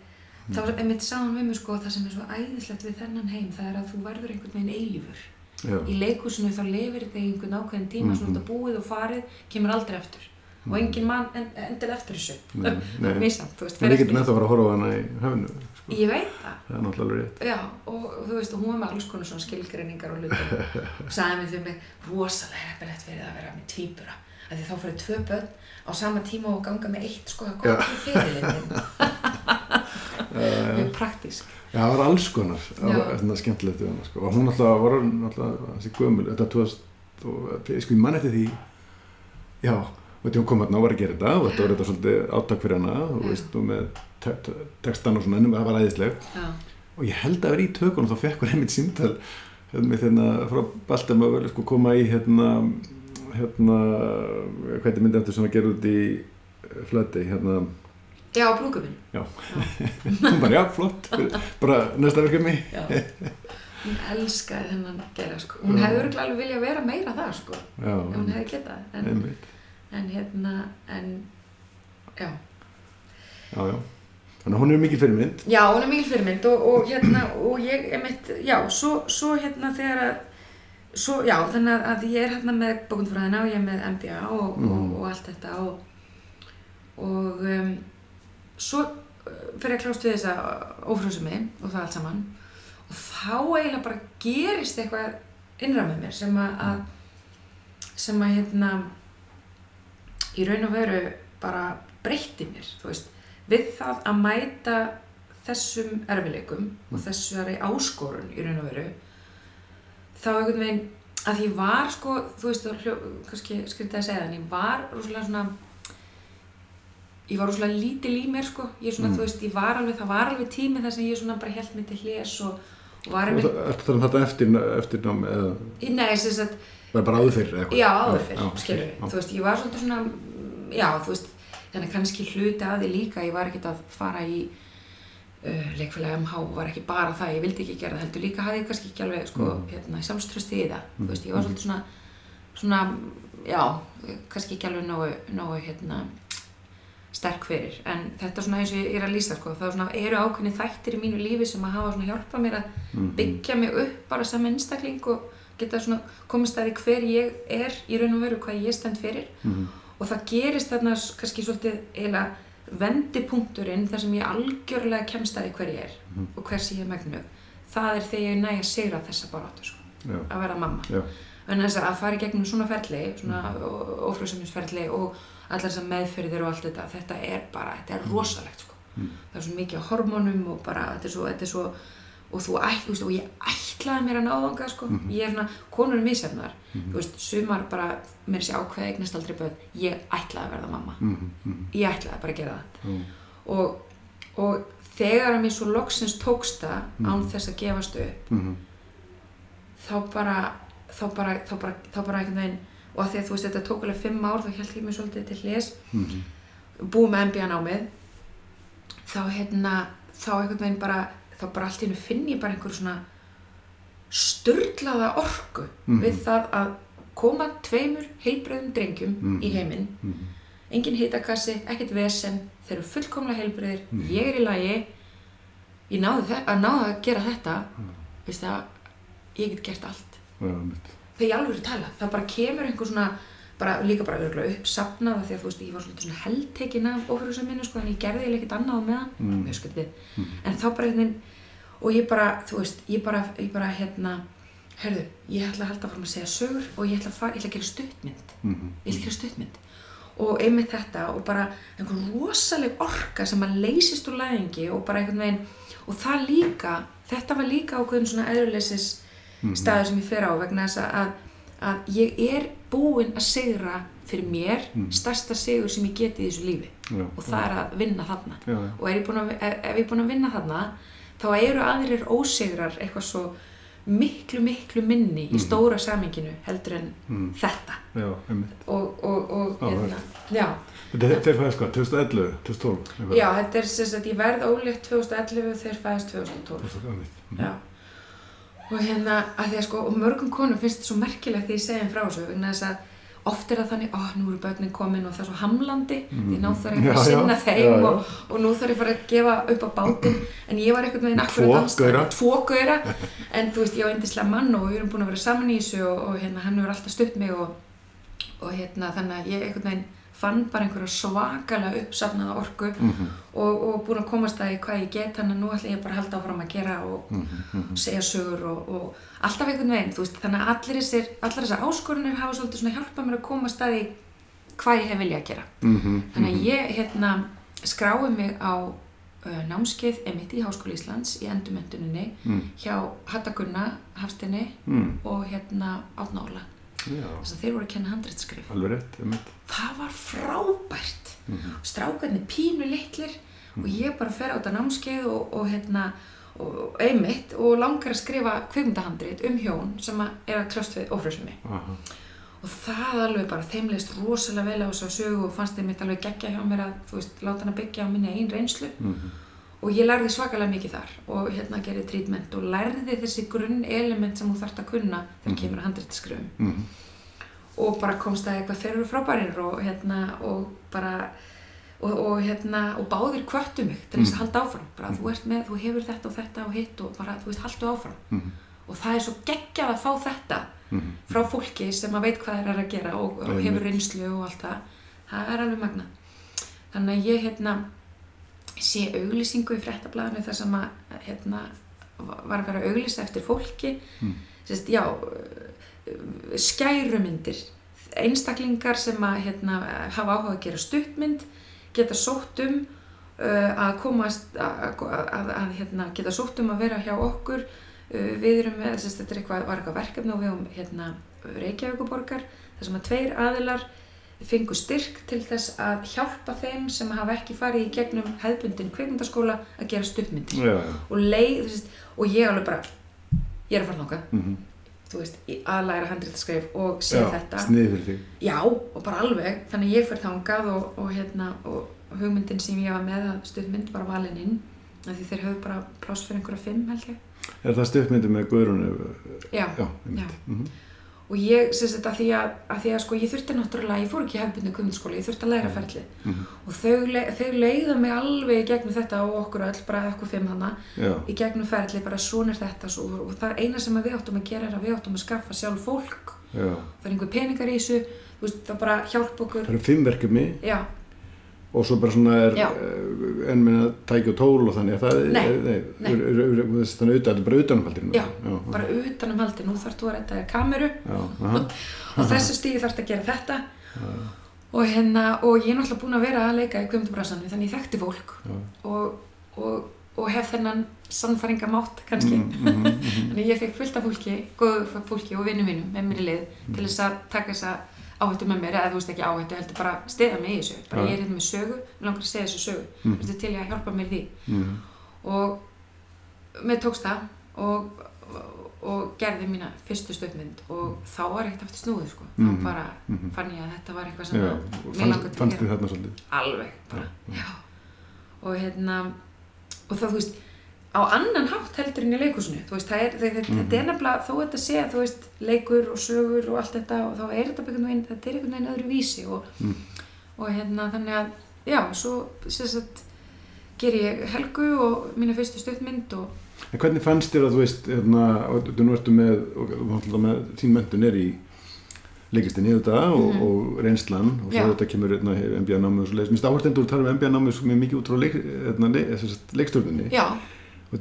B: Þá
A: Mm.
B: einmitt sagði hún við mig, sko, það sem er svo æðislegt við þennan heim, það er að þú verður einhvern veginn eilífur.
A: já,
B: Í leikhúsinu þá lifir í einhvern ákveðin tíma,
A: Mhm.
B: svona þetta búið og farið, kemur aldrei eftir. Og
A: Mhm.
B: engin mann en, endil eftir þessu.
A: Nei, nei.
B: Mísamt, þú veist,
A: en við getum ennþá að fara að horfa á hana í hafinu sko.
B: Ég veit það.
A: það er náttúrulega rétt.
B: Já, og þú veist, hún var með alls konar svona skilgreiningar og hlutum og sagði mér fyrir mig rosalega heppilegt fyrir það að vera með tvíbura. Af því þá fyrir tvö börn á sama tíma og ganga með eitt sko að gott fyrir fyrirlindin mjög praktísk.
A: Já, það var alls konar, það var þetta skemmtilegt við hana, sko. og hún alltaf var alltaf þessi gömul, þetta tóðast og sko ég man eftir því já, og þetta hún kom hérna og var að gera þetta og þetta var þetta svolítið áttak fyrir hana og veist, og með textan og svona ennum, það var æðisleg.
B: Já,
A: og ég held að vera í tökunum þá fekk hún einmitt símtal hérna með hérna frá Baltam að sko koma í hérna hérna, hvað er myndið eftir sem að gera út í flöti, hérna?
B: Já brúkuminn
A: hún bara, já, flott, bara næsta verkefni.
B: Já. Hún elskaði þennan gera sko. Hún
A: Já.
B: hefði örgulega alveg viljað vera meira það sko
A: já,
B: ef hún hefði getað. En, en hérna, en já.
A: Já, já. Þannig að hún er mikið fyrirmynd.
B: Já, hún er mikil fyrirmynd og, og hérna, og ég er mitt, já, svo, svo hérna þegar að, svo, já, þannig að- ég er hérna með bókundfræðina og ég er með MBA og,
A: Mhm.
B: og, og allt þetta og, og um, svo uh, fyrir að klást við þessa ófrjósumi og það allt saman og þá eiginlega bara gerist eitthvað innra með mér sem að, að sem að hérna í raun og veru bara breytti mér, þú veist við það að mæta þessum erfileikum og þessari áskorun í raun og veru þá einhvern veginn að ég var sko, þú veist, það kannski skrítið að segja það, en ég var rosalega svona ég var rosalega lítil í mér sko, ég svona,
A: Mm.
B: þú veist, ég var alveg, það var alveg tími þar sem ég svona bara held mig til hljés og, og var einmitt,
A: það- Ertu það um þetta eftir, eftir nám eða
B: nei, sem sagt,
A: var bara áður fyrir eitthvað?
B: Já, áður fyrr,
A: já,
B: skilur
A: já.
B: Þú veist, ég var svona, já, þú veist, þannig kannski hluti að því líka, ég var ekkert að fara í uh, leikfélagi MH, var ekki bara það, ég vildi ekki gera það heldur, líka hafði ég kannski ekki alveg, sko,
A: Mhm.
B: hérna, sjálfströsti í það, þú veist, ég var svolítið svona, svona, já, kannski ekki alveg nógu, nógu, hérna, sterk fyrir en þetta er svona eins og ég er að lýsa sko, það er svona, eru ákveðni þættir í mínu lífi sem að hafa svona hjálpað mér að
A: Mhm.
B: byggja mig upp bara sem einstakling og geta svona komist að því hver ég er í raun og veru hvað ég stend fyrir
A: Mhm.
B: Og það gerist þarna kannski svolítið eiginlega vendipunkturinn þar sem ég algjörlega kemst að því hver ég er
A: Mhm.
B: og hvers ég er megnu það er þegar ég næ að sigra þessa baráttu sko, að vera mamma
A: já,
B: en þess að fara í gegnum svona ferli svona ófrjóðsefnisferli og allar þessar meðferðir og allt þetta þetta er bara, þetta er rosalegt sko.
A: Mm.
B: það er svo mikið hormónum og bara, þetta er svo, þetta er svo og þú ætt, þú veist, og ég ætlaði mér að ná þangað sko,
A: Mhm.
B: ég er svona, konur er misjafnar,
A: Mhm.
B: þú veist, sumar bara mér sé ákveða eignast aldrei börn ég ætlaði að verða mamma,
A: Mhm, mhm.
B: ég ætlaði bara að gera það og, og þegar að mér svo loksins tókst það án
A: Mhm.
B: þess að gefast upp
A: Mhm.
B: þá bara þá bara, þá bara, þá bara einhvern veginn og að því að þú veist þetta tók alveg fimm ár þá held ég mér svolítið til hljés
A: Mhm.
B: búið með MBA námið þá hérna þá einhvern veginn bara þá bara allt í hennu finn ég bara einhver svona sturlaða orku
A: Mhm.
B: við það að koma tveimur heilbröðum drengjum
A: Mhm.
B: í heiminn
A: Mhm.
B: engin hitakassi, ekkert vesen þeir eru fullkomlega heilbröðir,
A: Mhm.
B: ég er í lagi ég náði þe- að náði að gera þetta
A: Mhm.
B: veist það, ég get gert allt þegar ég alveg er tala, það bara kemur einhver svona bara, líka bara örgulega uppsafnað af því að þú veist, ég var svolítið svona heldtekin af ofurhúsaminu sko, en ég gerði ekkert annað á meðan
A: Mm.
B: mjög skrítið,
A: Mm.
B: en þá bara einhvern veginn og ég bara, þú veist, ég bara, ég bara hérna, herðu, ég ætla að halda fram að segja sögur og ég ætla að, fara, ég ætla að gera stuttmynd
A: Mhm.
B: ég ætla að gera stuttmynd og einmitt þetta og bara einhver rosaleg orka sem að leysist úr læðingi og bara einhvern veginn og það líka, þetta var líka ákveðin svona eðurleysis
A: Mhm.
B: staður sem ég fer á vegna þess að, að, ég er búin að sigra fyrir mér
A: Mhm.
B: stærsta sigur sem ég geti í þessu lífi
A: Já,
B: og það er að vinna þarna
A: Já, já.
B: og er ég að, ef, ef ég er búin að vinna þarna þá eru aðrir ósigrar eitthvað svo miklu miklu minni í
A: Mhm.
B: stóra saminginu heldur en
A: Mhm.
B: þetta
A: Já,
B: og, og, og
A: Já,
B: hérna, já,
A: Þetta þetta er fæðist hvað, 2011, 2012? eitthvað?
B: já, þetta er sem sagt, ég verð ólétt 2011 þegar fæðist 2012
A: Einmitt.
B: já og hérna, að því að sko, og mörgum konum finnst þetta svo merkilegt því ég segi þeim frá þessu vegna þess að oft er það þannig, ó, nú eru börnin komin og það er svo hamlandi, því ná þarf ég að sinna þeim
A: já, já.
B: Og, og nú þarf ég að fara að gefa upp á bátinn. En ég var einhvern veginn akkurat
A: Tvo
B: gauðra en þú veist, ég á eindislega mann og við erum búin að vera saman í þessu og, og hérna, hann hefur alltaf stutt mig og, og hérna, þannig að ég einhvern veginn fann bara einhverja svakalega uppsafnaða orku
A: Mhm.
B: og, og búin að komast að því hvað ég get þannig að nú ætla ég bara að halda áfram að gera og
A: Mhm, mhm.
B: segja sögur og, og alltaf einhvern veginn, þú veist, þannig að allir þessir, allar þessar áskorunir hafa svolítið svona hjálpað mér að koma að staði hvað ég hef viljað að gera.
A: Mhm,
B: Þannig að
A: mhm.
B: ég, hérna, skrái mig á uh, námskeið emitt í Háskóla Íslands í endurmentuninni
A: Mm,
B: hjá Hatta Gunna, Hafstinni
A: mm.
B: og hérna.
A: Já,
B: Þess að þeir voru að kenna
A: einmitt.
B: Það var frábært.
A: Mhm.
B: Strákarnir pínu litlir og ég bara fer á þetta námskeið og, og hérna og einmitt og langar að skrifa kvikmyndahandrit um hjón sem er að kljást við
A: Aha.
B: og það alveg bara þeim leist rosalega vel á þessu sögu og fannst þeim mitt alveg geggja hjá mér að veist, láta hann að byggja á minni einn reynslu
A: Mhm.
B: Og ég lærði svakalega mikið þar og hérna gerði trítment og lærði þessi grunn element sem þú þarft að kunna þegar
A: Mhm.
B: kemur að handritaskrifum
A: Mhm.
B: og bara komst að eitthvað þeir eru frábærir og hérna og bara og, og hérna og báðir kvöttu mig til þess að
A: Mhm.
B: halda áfram bara þú ert með, þú hefur þetta og þetta og hitt og bara þú veist haldu áfram
A: Mhm.
B: og það er svo geggjað að fá þetta
A: Mhm.
B: frá fólki sem að veit hvað þeir eru að gera og, og hefur reynslu og allt það það er alveg magna þannig að ég hérna sé auglýsingu í fréttablaðinu þar sem að hérna var að vera að auglýsa eftir fólki.
A: Mm.
B: Sest, já skærumyndir. Einstaklingar sem að hérna, hafa áhuga að gera stuttmynd geta sótt um uh, að komast að, að, að, hérna, geta sótt um að vera hjá okkur. Uh, við erum með, þetta er eitthvað, var eitthvað verkefni og við um hérna, Reykjavíkuborgar þar sem að tveir aðilar fengu styrk til þess að hjálpa þeim sem hafa ekki farið í gegnum hefðbundin kvikmyndaskóla að gera stuttmyndir
A: Já, já.
B: og leið, veist, og ég alveg bara ég er að fara þangað,
A: Mhm.
B: þú veist, í aðlæra handritaskreif og sé
A: Já,
B: þetta já, og bara alveg, þannig að ég fyrir þangað og, og hérna, og hugmyndin sem ég var með að stuðmynd var valin inn af því þeir höfðu bara pláss fyrir einhverja fimm held ég
A: Er það stuttmyndi með Guðrúnu?
B: já,
A: Já, einmitt. Mhm.
B: Og ég, sem sagt, að því að, að því að sko, ég þurfti náttúrulega, ég fór ekki í hefbundu kvömyndaskóla, ég þurfti að læra ferli
A: Mhm.
B: og þau, þau leiða mig alveg í gegnum þetta og okkur öll, bara okkur fimm hana
A: Já,
B: í gegnum ferli, bara svona er þetta svo, og það eina sem við áttum að gera er að við áttum að skaffa sjálf fólk.
A: Já.
B: það er einhver peningar í þessu þú veist, það bara hjálpa okkur.
A: Það eru fimm verkefni.
B: Já,
A: og svo bara svona er
B: Já.
A: uh, en minna tæki og tól og þannig að það
B: Nei,
A: er, nei,
B: nei.
A: er, er, þannig utan, þetta er bara utanumhaldinu
B: Já, bara utanum haldi, nú þarf þú að þér kameru.
A: Já, aha,
B: og þessu stíði þarf að gera þetta. Og hérna, og ég er náttúrulega búin að vera að leika í kvömdubrasanum, þannig ég þekkti fólk.
A: Já,
B: og, og, og hef þennan sannfæringamátt kannski.
A: Mhm, mhm, mhm.
B: þannig ég fekk fullt af fólki, góðu fólki og vinnum mínum með mér í lið til þess að taka þessa áhættu með mér, eða þú veist ekki áhættu heldur bara stiða mig í þessu, bara
A: Já.
B: ég er hérna með sögu mér langar að segja þessu sögu, mm. til ég að hjálpa mér því
A: Mhm.
B: og mér tókst það og, og, gerði mína fyrstu stöðmynd og þá var ekkert aftur snúið sko. þá
A: Mhm.
B: bara
A: Mhm.
B: fann ég að þetta var eitthvað sem
A: og
B: mér langar til að gera alveg bara,
A: já
B: og hérna og það þú veist á annan hátt heldur en í leikusinu veist, er, það,
A: Mhm.
B: þetta er nefnilega þó þetta sé þú veist, leikur og sögur og allt þetta og þá er þetta einhvern veginn, þetta er einhvern veginn öðru vísi og,
A: Mm.
B: og hérna þannig að, já, svo sagt, ger ég Helgu og mína fyrstu stöðmynd og
A: En hvernig fannst þér að þú veist, hérna, þú ertu með, og þú náttúrulega með, þín mentun er í leiklistinni auðvitað og,
B: Mhm.
A: og reynslan og svo þetta kemur hérna, MBA-námið og svo leiðis. Mér finnst áherslu endur að tala um MBA-námið svo mjög mikið út frá leik, hérna, le, leikstjórninni
B: já,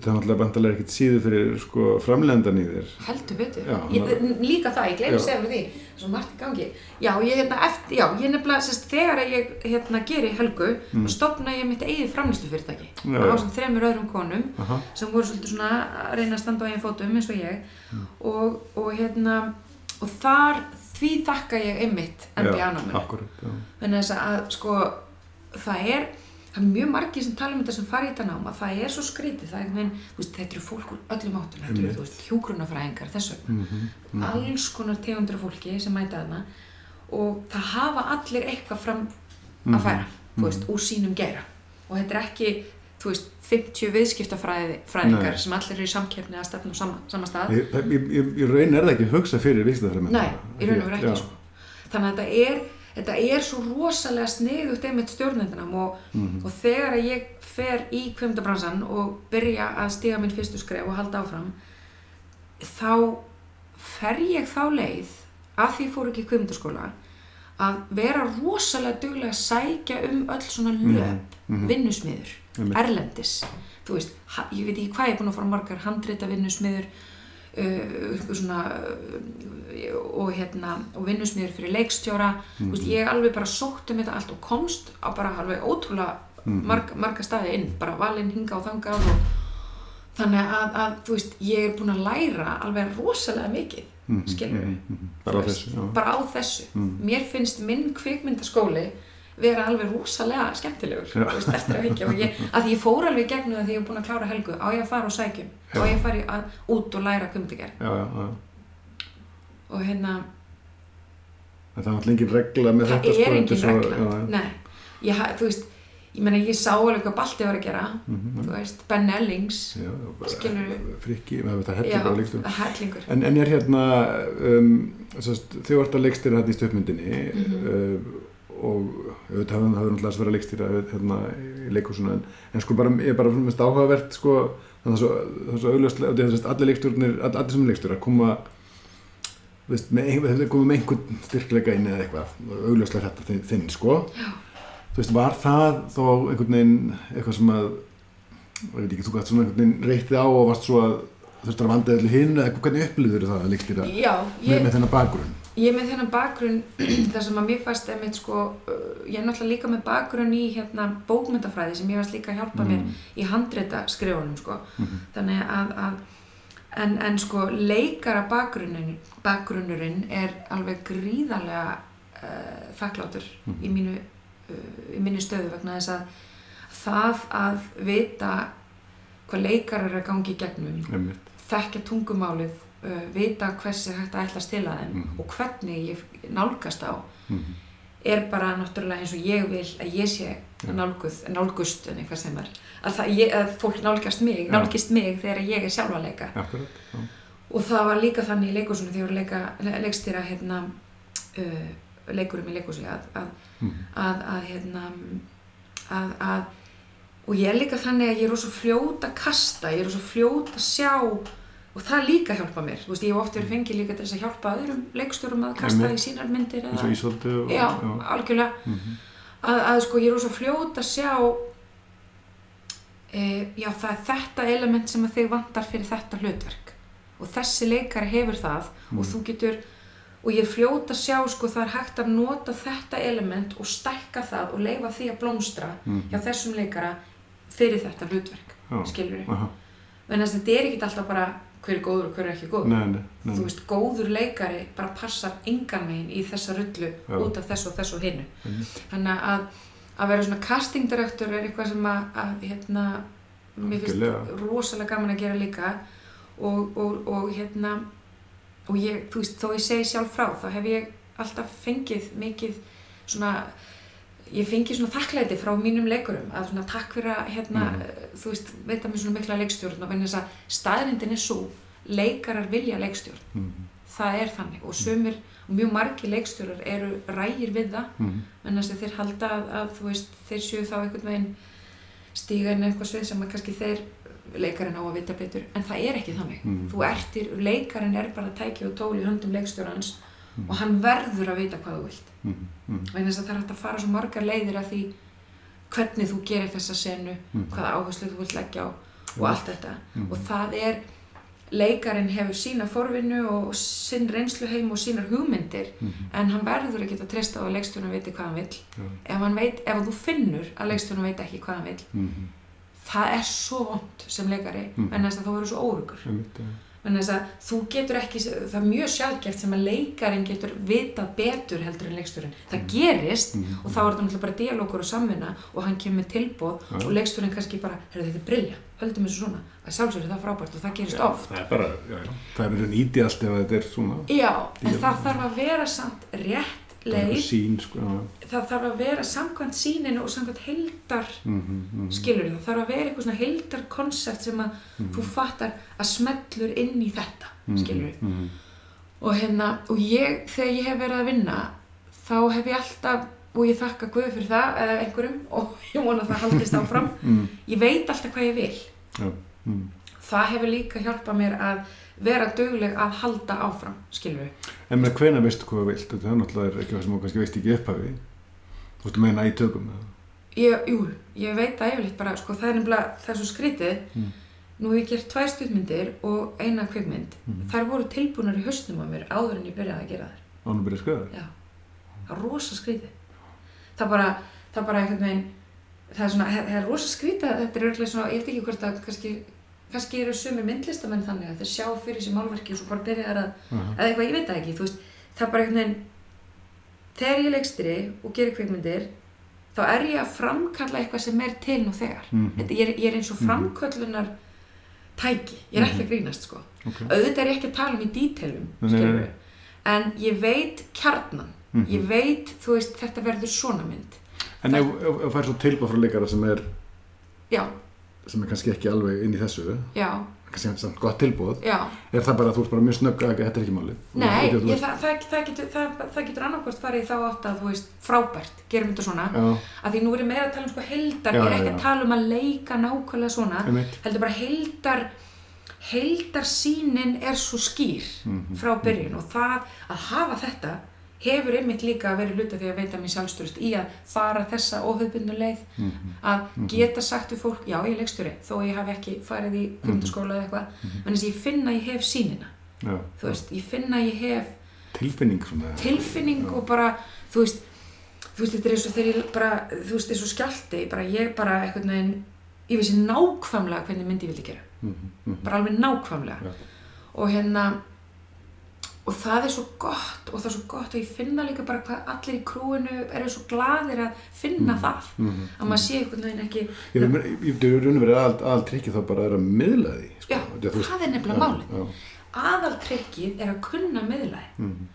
A: það er náttúrulega bandalega ekkert síðu fyrir sko, framlendan í þér.
B: heldur betur.
A: Já,
B: ég, líka það, ég segja fyrir því. Svo margt í gangi. Já, ég hérna eftir, já, ég nefnilega sérst, þegar ég hérna geri Helgu
A: Mm.
B: stopna ég mitt eigið framlýslufyrirtæki
A: Já,
B: á sem þremur öðrum konum
A: Aha,
B: sem voru svolítið svona að reyna að standa á einn fótum eins og ég.
A: Mm.
B: og, og hérna og þar, því þakka ég einmitt
A: já.
B: þannig að sko það er, það er mjög margir sem tala um þetta sem fari í þetta nám að það er svo skrítið það er, menn, veist, þetta eru fólk úr öllum áttum þetta eru hjúgrunafræðingar þess vegna
A: Mhm, mhm.
B: alls konar tegundur af fólki sem mæta þarna og það hafa allir eitthvað fram
A: Mhm.
B: að færa þú veist, úr sínum geira og þetta er ekki, veist, 50 viðskiptafræðingar sem allir eru í samkeppni að stefna á sama, sama stað
A: það- ég raun er það ekki að hugsa fyrir viðskiptafræðmenn.
B: Nei, í raun og veru ekki sko. Þannig að þetta er, þetta er svo rosalega sniðugt einmitt stjórnendunum og,
A: Mhm.
B: og þegar að ég fer í kvimdabransan og byrja að stiga minn fyrstu skref og halda áfram þá fer ég þá leið að því fór ekki í kvimdaskóla að vera rosalega duglega að sækja um öll svona löp,
A: mhm.
B: vinnusmiður,
A: Einmitt.
B: erlendis. Þú veist, ég veit ekki hvað ég er búin að fara margar handrita vinnusmiður svona uh, og hérna og vinnusmiður fyrir leikstjóra. Mm veist, ég alveg bara sótt um þetta allt og komst á bara alveg ótrúlega marg, marga staði inn, bara valinn hinga og þangað og þannig að, að þú veist, ég er búin að læra alveg rosalega mikið
A: Mhm,
B: skilur
A: mhm, mhm. Bara á þessu,
B: bara á þessu.
A: Mm.
B: mér finnst minn kvikmyndaskóli vera alveg rosalega skemmtilegur veist, eftir að higgja og ég, að ég fór alveg gegnum það þegar ég er búin að klára helgu. Á ég að fara og sækjum á ég að fara út og læra
A: já.
B: og hérna,
A: það alltaf engin regla með
B: það
A: þetta
B: er
A: sko,
B: engin regla.
A: já, já.
B: nei, ég, þú veist ég meina ég sá alveg hvað Balti var að gera.
A: Mhm,
B: þú veist, Ben Ellings.
A: Já, bara leikstum
B: hellingur
A: en, en er hérna um, sest, þau vart að leikstýra þetta í stöðmyndinni
B: Mhm.
A: uh, og auðvitað hafði það náttúrulega verið að leikstýra hérna, í leikúsinu en, en sko bara, ég er bara mest áhugavert sko, þannig að það er svo svo allir leikstjórnir, all, allir sem leikstjóra koma veist, með, koma með einhvern styrkleika inn eða eitthvað augljóslega þetta þinn, þinn sko
B: Já.
A: þú veist, var það þó einhvern veginn eitthvað sem að ég veit ekki, þú gætt svona einhvern veginn reytið á og varst svo að þurftur að vanda allir hinn eða hvernig upplýður það að leikstýra
B: já,
A: með, með þennan bakgrunn
B: ég er með þennan bakgrunn þar sem að mér fannst einmitt sko uh, ég er náttúrulega líka með bakgrunn í hérna bókmyndafræði sem ég varst líka að hjálpa mér í handreita skrifunum sko.
A: Mhm.
B: þannig að, að en, en sko leikara bakgrunnin bakgrunnurinn er alveg gríðarlega uh, þakklátur í mínu uh, í minni stöðu vegna þess að það að vita hvað leikar eru að gangi í gegnum þekkja tungumálið uh, vita hversi hægt að ætla að stila þeim
A: Mhm.
B: og hvernig ég nálgast á
A: Mhm.
B: er bara náttúrulega eins og ég vil að ég sé nálguð, nálgust en eitthvað sem er að, það, ég, að fólk nálgast mig, nálgist mig þegar ég er sjálf að leika
A: Akkurat, já.
B: og það var líka þannig í leikúsinu þegar ég að leikstýra hérna, uh, leikurum í leikúsi að, að,
A: Mhm.
B: að, að hérna að, að og ég er líka þannig að ég er rosa fljót að kasta, ég er rosa fljót að sjá og það líka hjálpa mér þú veist, ég hef oft verið fengið líka til þess að hjálpa öðrum leikstjórum að kasta í sínar myndir
A: eins
B: eða,
A: og Ísvaldi og,
B: já, algjörlega
A: Mhm.
B: að, að sko ég er rosa fljót að sjá e, já það er þetta element sem að þig vantar fyrir þetta hlutverk og þessi leikari hefur það og
A: Mm.
B: þú getur og ég er fljót að sjá sko það er hægt að nota þetta element og stækka það og leifa því að blómstra
A: Mhm.
B: hjá þessum leikara fyrir þetta hlutverk
A: Já.
B: skilur
A: Aha.
B: en þess að þetta er ekki alltaf bara hver er góður og hver er ekki góður
A: Nei, nei, nei.
B: þú veist, góður leikari bara passar engan veginn í þessa rullu
A: Já.
B: út af þessu og þessu og hinnu
A: Einmitt.
B: þannig að að vera svona casting director er eitthvað sem að, að hérna, mér finnst rosalega gaman að gera líka og, og, og hérna og ég, þú veist, þó ég segi sjálf frá þá hef ég alltaf fengið mikið svona ég fengi svona þakklæti frá mínum leikurum að svona takk fyrir að hérna,
A: Mhm.
B: þú veist, veita mér svona mikla leikstjórn og vegna þess að staðrindin er svo leikarar vilja leikstjórn
A: Mhm.
B: það er þannig og og mjög margi leikstjórar eru rægir við það
A: Mhm.
B: en þess að þeir halda að, að þú veist, þeir séu þá einhvern veginn stíga inn eitthvað svið sem að kannski þeir leikarinn á að vita betur en það er ekki þannig
A: Mhm.
B: þú ertir, leikarinn er bara tæki og tól í höndum
A: Mhm.
B: og hann verður að vita hvað þú vilt
A: Mhm. Mhm.
B: vegna þess að það er hægt að fara svo margar leiðir að því hvernig þú gerir þessa senu
A: Mhm.
B: hvaða áherslu þú vilt leggja á og
A: Mhm.
B: allt þetta
A: Mhm.
B: og það er leikarinn hefur sína forvinnu og sinn reynsluheim og sínar hugmyndir en hann verður að geta treysta á að leikstjórnum viti hvað hann vill
A: Já.
B: ef, hann veit, ef þú finnur að leikstjórnum veit ekki hvað hann
A: Mhm.
B: það er svo vond sem leikari en þess að þú verður svo órugur Þess að þú getur ekki það er mjög sjálfgeft sem að leikarin getur vitað betur heldur en leikstjórin það gerist
A: Mhm.
B: og þá er þetta náttúrulega bara dialógur og samvinna og hann kemur tilbóð
A: Já.
B: og leikstjórin kannski bara, heyrðu þetta er brilja höldum þessu svona, að sjálfsögur það er frábært og það gerist
A: Já,
B: oft
A: það er bara, já, já. það er mjög nýti allt ef þetta er svona
B: já, en það þarf að vera samt rétt
A: Það
B: leið.
A: sín sko,
B: það þarf að vera samkvæmt síninu og samkvæmt heildar
A: Mhm, mhm.
B: skilur það þarf að vera eitthvað svona heildar konsept sem að þú fattar að smellur inn í þetta
A: Mhm,
B: skilur
A: mhm.
B: og hérna og ég þegar ég hef verið að vinna þá hef ég alltaf og ég þakka Guð fyrir það eða einhverjum og ég vona að það haldist áfram.
A: Mhm,
B: ég veit alltaf hvað ég vil. Það hefur líka hjálpað mér að vera dugleg að halda áfram skilur við
A: En með hvena veistu hvað þú vilt? Þetta er náttúrulega ekki það sem þú kannski veist ekki upphafi. Þú veist meina í tökum. eða?
B: ég, jú, ég veit að yfirleitt bara sko, það er nefnilega, það svo skrítið
A: Mm.
B: nú hef ég gert tvær stuðmyndir og eina kvikmynd
A: Mhm.
B: þær voru tilbúnar í haustum á mér áður en ég byrjaði að gera þær
A: Ánum byrja að skrifa.
B: Já, það er rosa skrítið. Það bara, það bara einhvern veginn, það er svona, það er rosa skrítið, þetta er örglega svona, ég veit ekki hvort að kannski, kannski eru sumir myndlistamenn þannig að þeir sjá fyrir sér málverki og svo bara byrja að,
A: Aha.
B: eða eitthvað, ég veit það ekki, þú veist, það er bara einhvern veginn, þegar ég leikstýri og gerir kvikmyndir, þá er ég að framkalla eitthvað sem er til nú þegar.
A: Mhm.
B: Þetta, ég, er, ég er eins og
A: Mhm.
B: framköllunar tæki, ég er ekki að grínast, sko
A: Ok.
B: auðvitað er ég ekki að tala um í dítelum skilur
A: nei.
B: en ég veit kjarnan
A: Mhm.
B: ég veit, þú veist, þetta verður svona mynd
A: En ef þú fær svo tilbúð frá leikara sem er,
B: já,
A: sem er kannski ekki alveg inn í þessu,
B: já,
A: kannski samt gott tilbúð,
B: já
A: er það bara að þú ert bara mjög snögg að þetta er ekki málið?
B: nei, ég, það, það, það getur, það, það getur annarkvort farið þá átt að, þú veist, frábært gerum þetta svona,
A: Já,
B: að því nú er ég meira að tala um sko heldar, ég er ekki að tala um að leika nákvæmlega svona,
A: einmitt.
B: heldur bara heldar heldar sínin er svo skýr
A: Mhm.
B: frá byrjun og það að hafa þetta hefur einmitt líka verið hluta því að veita mér sjálfstörst í að fara þessa óhauðbundnu leið
A: Mhm.
B: að geta sagt við fólk, já ég er leikstjóri þó að ég hafi ekki farið í kvimtaskóla eða eitthvað.
A: Mhm.
B: en þess að ég finna að ég hef sínina
A: Já,
B: þú veist, ég finna að ég hef
A: tilfinning
B: tilfinning og bara þú veist, þú veist, þetta er eins og þegar ég bara, þú veist, eins og skjálti bara ég bara eitthvað neginn ég vissi nákvæmlega hvernig myndi ég vildi gera.
A: Mhm, mhm.
B: bara alveg nákvæmlega.
A: Já.
B: og hérna og það er svo gott og það er svo gott og ég finna líka bara hvað allir í krúinu eru svo gladir að finna
A: Mhm.
B: það
A: Mhm.
B: að maður sé einhvern veginn ekki
A: Ég er í raun og verið aðal, aðal trikki þá bara er að miðla því. Sko.
B: Já,
A: þú veist-
B: það er nefnilega
A: já.
B: aðaltrykkið er að kunna miðlæði
A: Mhm,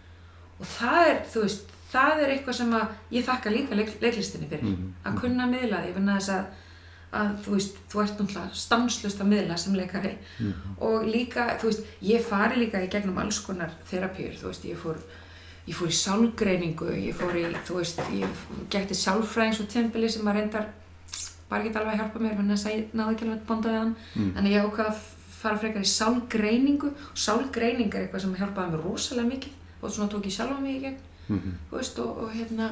B: og það er, þú veist, það er eitthvað sem að ég þakka líka leik, leiklistinni fyrir
A: Mhm,
B: að kunna miðlæði, ég finna þess að þú veist, þú ert náttúrulega stanslust að miðla sem leikari og líka, þú veist, ég fari líka í gegnum alls konar þerapíur, þú veist, ég fór ég fór í sálgreiningu, ég fór í, þú veist, ég gætti sálfræðings og tempili sem að reyndar bara ekki alveg að hjálpa mér, þannig að ég náði ekki alveg að bonda við hann,
A: Mm.
B: að ég ákvað að fara frekar í sálgreiningu og sálgreining er eitthvað sem hjálpaði mér rosalega mikið og svona tók ég sjálfa mig í gegn
A: Mhm.
B: þú veist, og, og hérna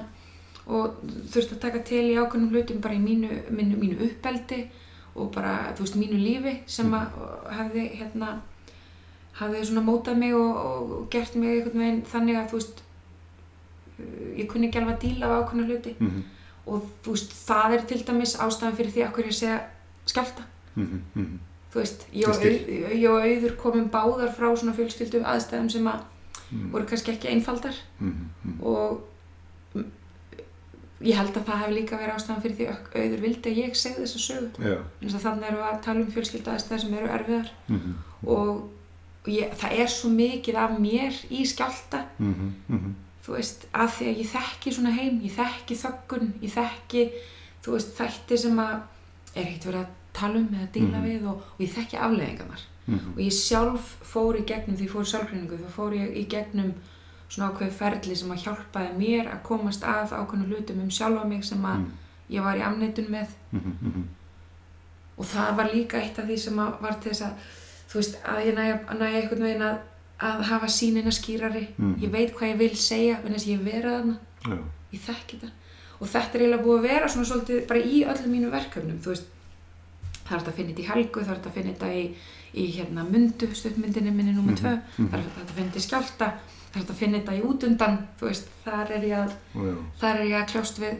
B: og þurfti að taka til í ákveðnum hlutum bara í mínu, mínu, mínu uppeldi og bara, þú veist, mínu lífi sem að hefði hérna hafði svona mótað mig og, og gert mig einhvern veginn þannig að þú veist uh, ég kunni ekki alveg að díla af ákveðna hluti
A: Mhm.
B: og þú veist, það er til dæmis ástæðan fyrir því að hverju ég segja skjálta
A: Mhm. Mhm.
B: þú veist, ég og, auð, ég og auður komum báðar frá svona fjölskyldu aðstæðum sem að
A: Mhm.
B: voru kannski ekki einfaldar
A: Mhm. Mhm.
B: og mm, ég held að það hef líka verið ástæðan fyrir því að auður vildi að ég segði þessa sögu
A: Já.
B: eins og þannig við að tala um fjölskyldu aðstæðar sem eru erfiðar
A: Mhm.
B: og ég, það er svo mikið af mér í skjálta
A: Mhm. Mhm.
B: þú veist, að því að ég þekki svona heim, ég þekki þöggun, ég þekki, þú veist, þætti sem að er ekkert verið að tala um eða díla
A: Mhm.
B: við og, og ég þekki afleðingarnar.
A: Mhm.
B: Og ég sjálf fór í gegnum, því fór í sálgreiningu, þá fór ég í gegnum svona ákveði ferli sem að hjálpaði mér að komast að ákveðinu hlutum um sjálfa mig sem að
A: Mhm.
B: ég var í amneitun með
A: Mhm. Mhm.
B: og það var líka eitt af því sem að var til þess að, þú veist, að ég næja, næja einhvern veginn að, að hafa sínina skýrari.
A: Mhm.
B: Ég veit hvað ég vil segja, en þess að ég verið þarna
A: Já.
B: ég þekki þetta og þetta er eiginlega búið að vera svona svolítið bara í öllum mínu verkefnum þú veist, er hægt að finna þetta í helgu er hægt að finna þetta í, í hérna mundu stuttmyndinni minni nummer
A: Mhm,
B: tvö
A: mhm.
B: er hægt að finna þetta í skjálta það er hægt að finna þetta í útundan þú veist, þar er ég að,
A: Og já.
B: þar er ég að kljást við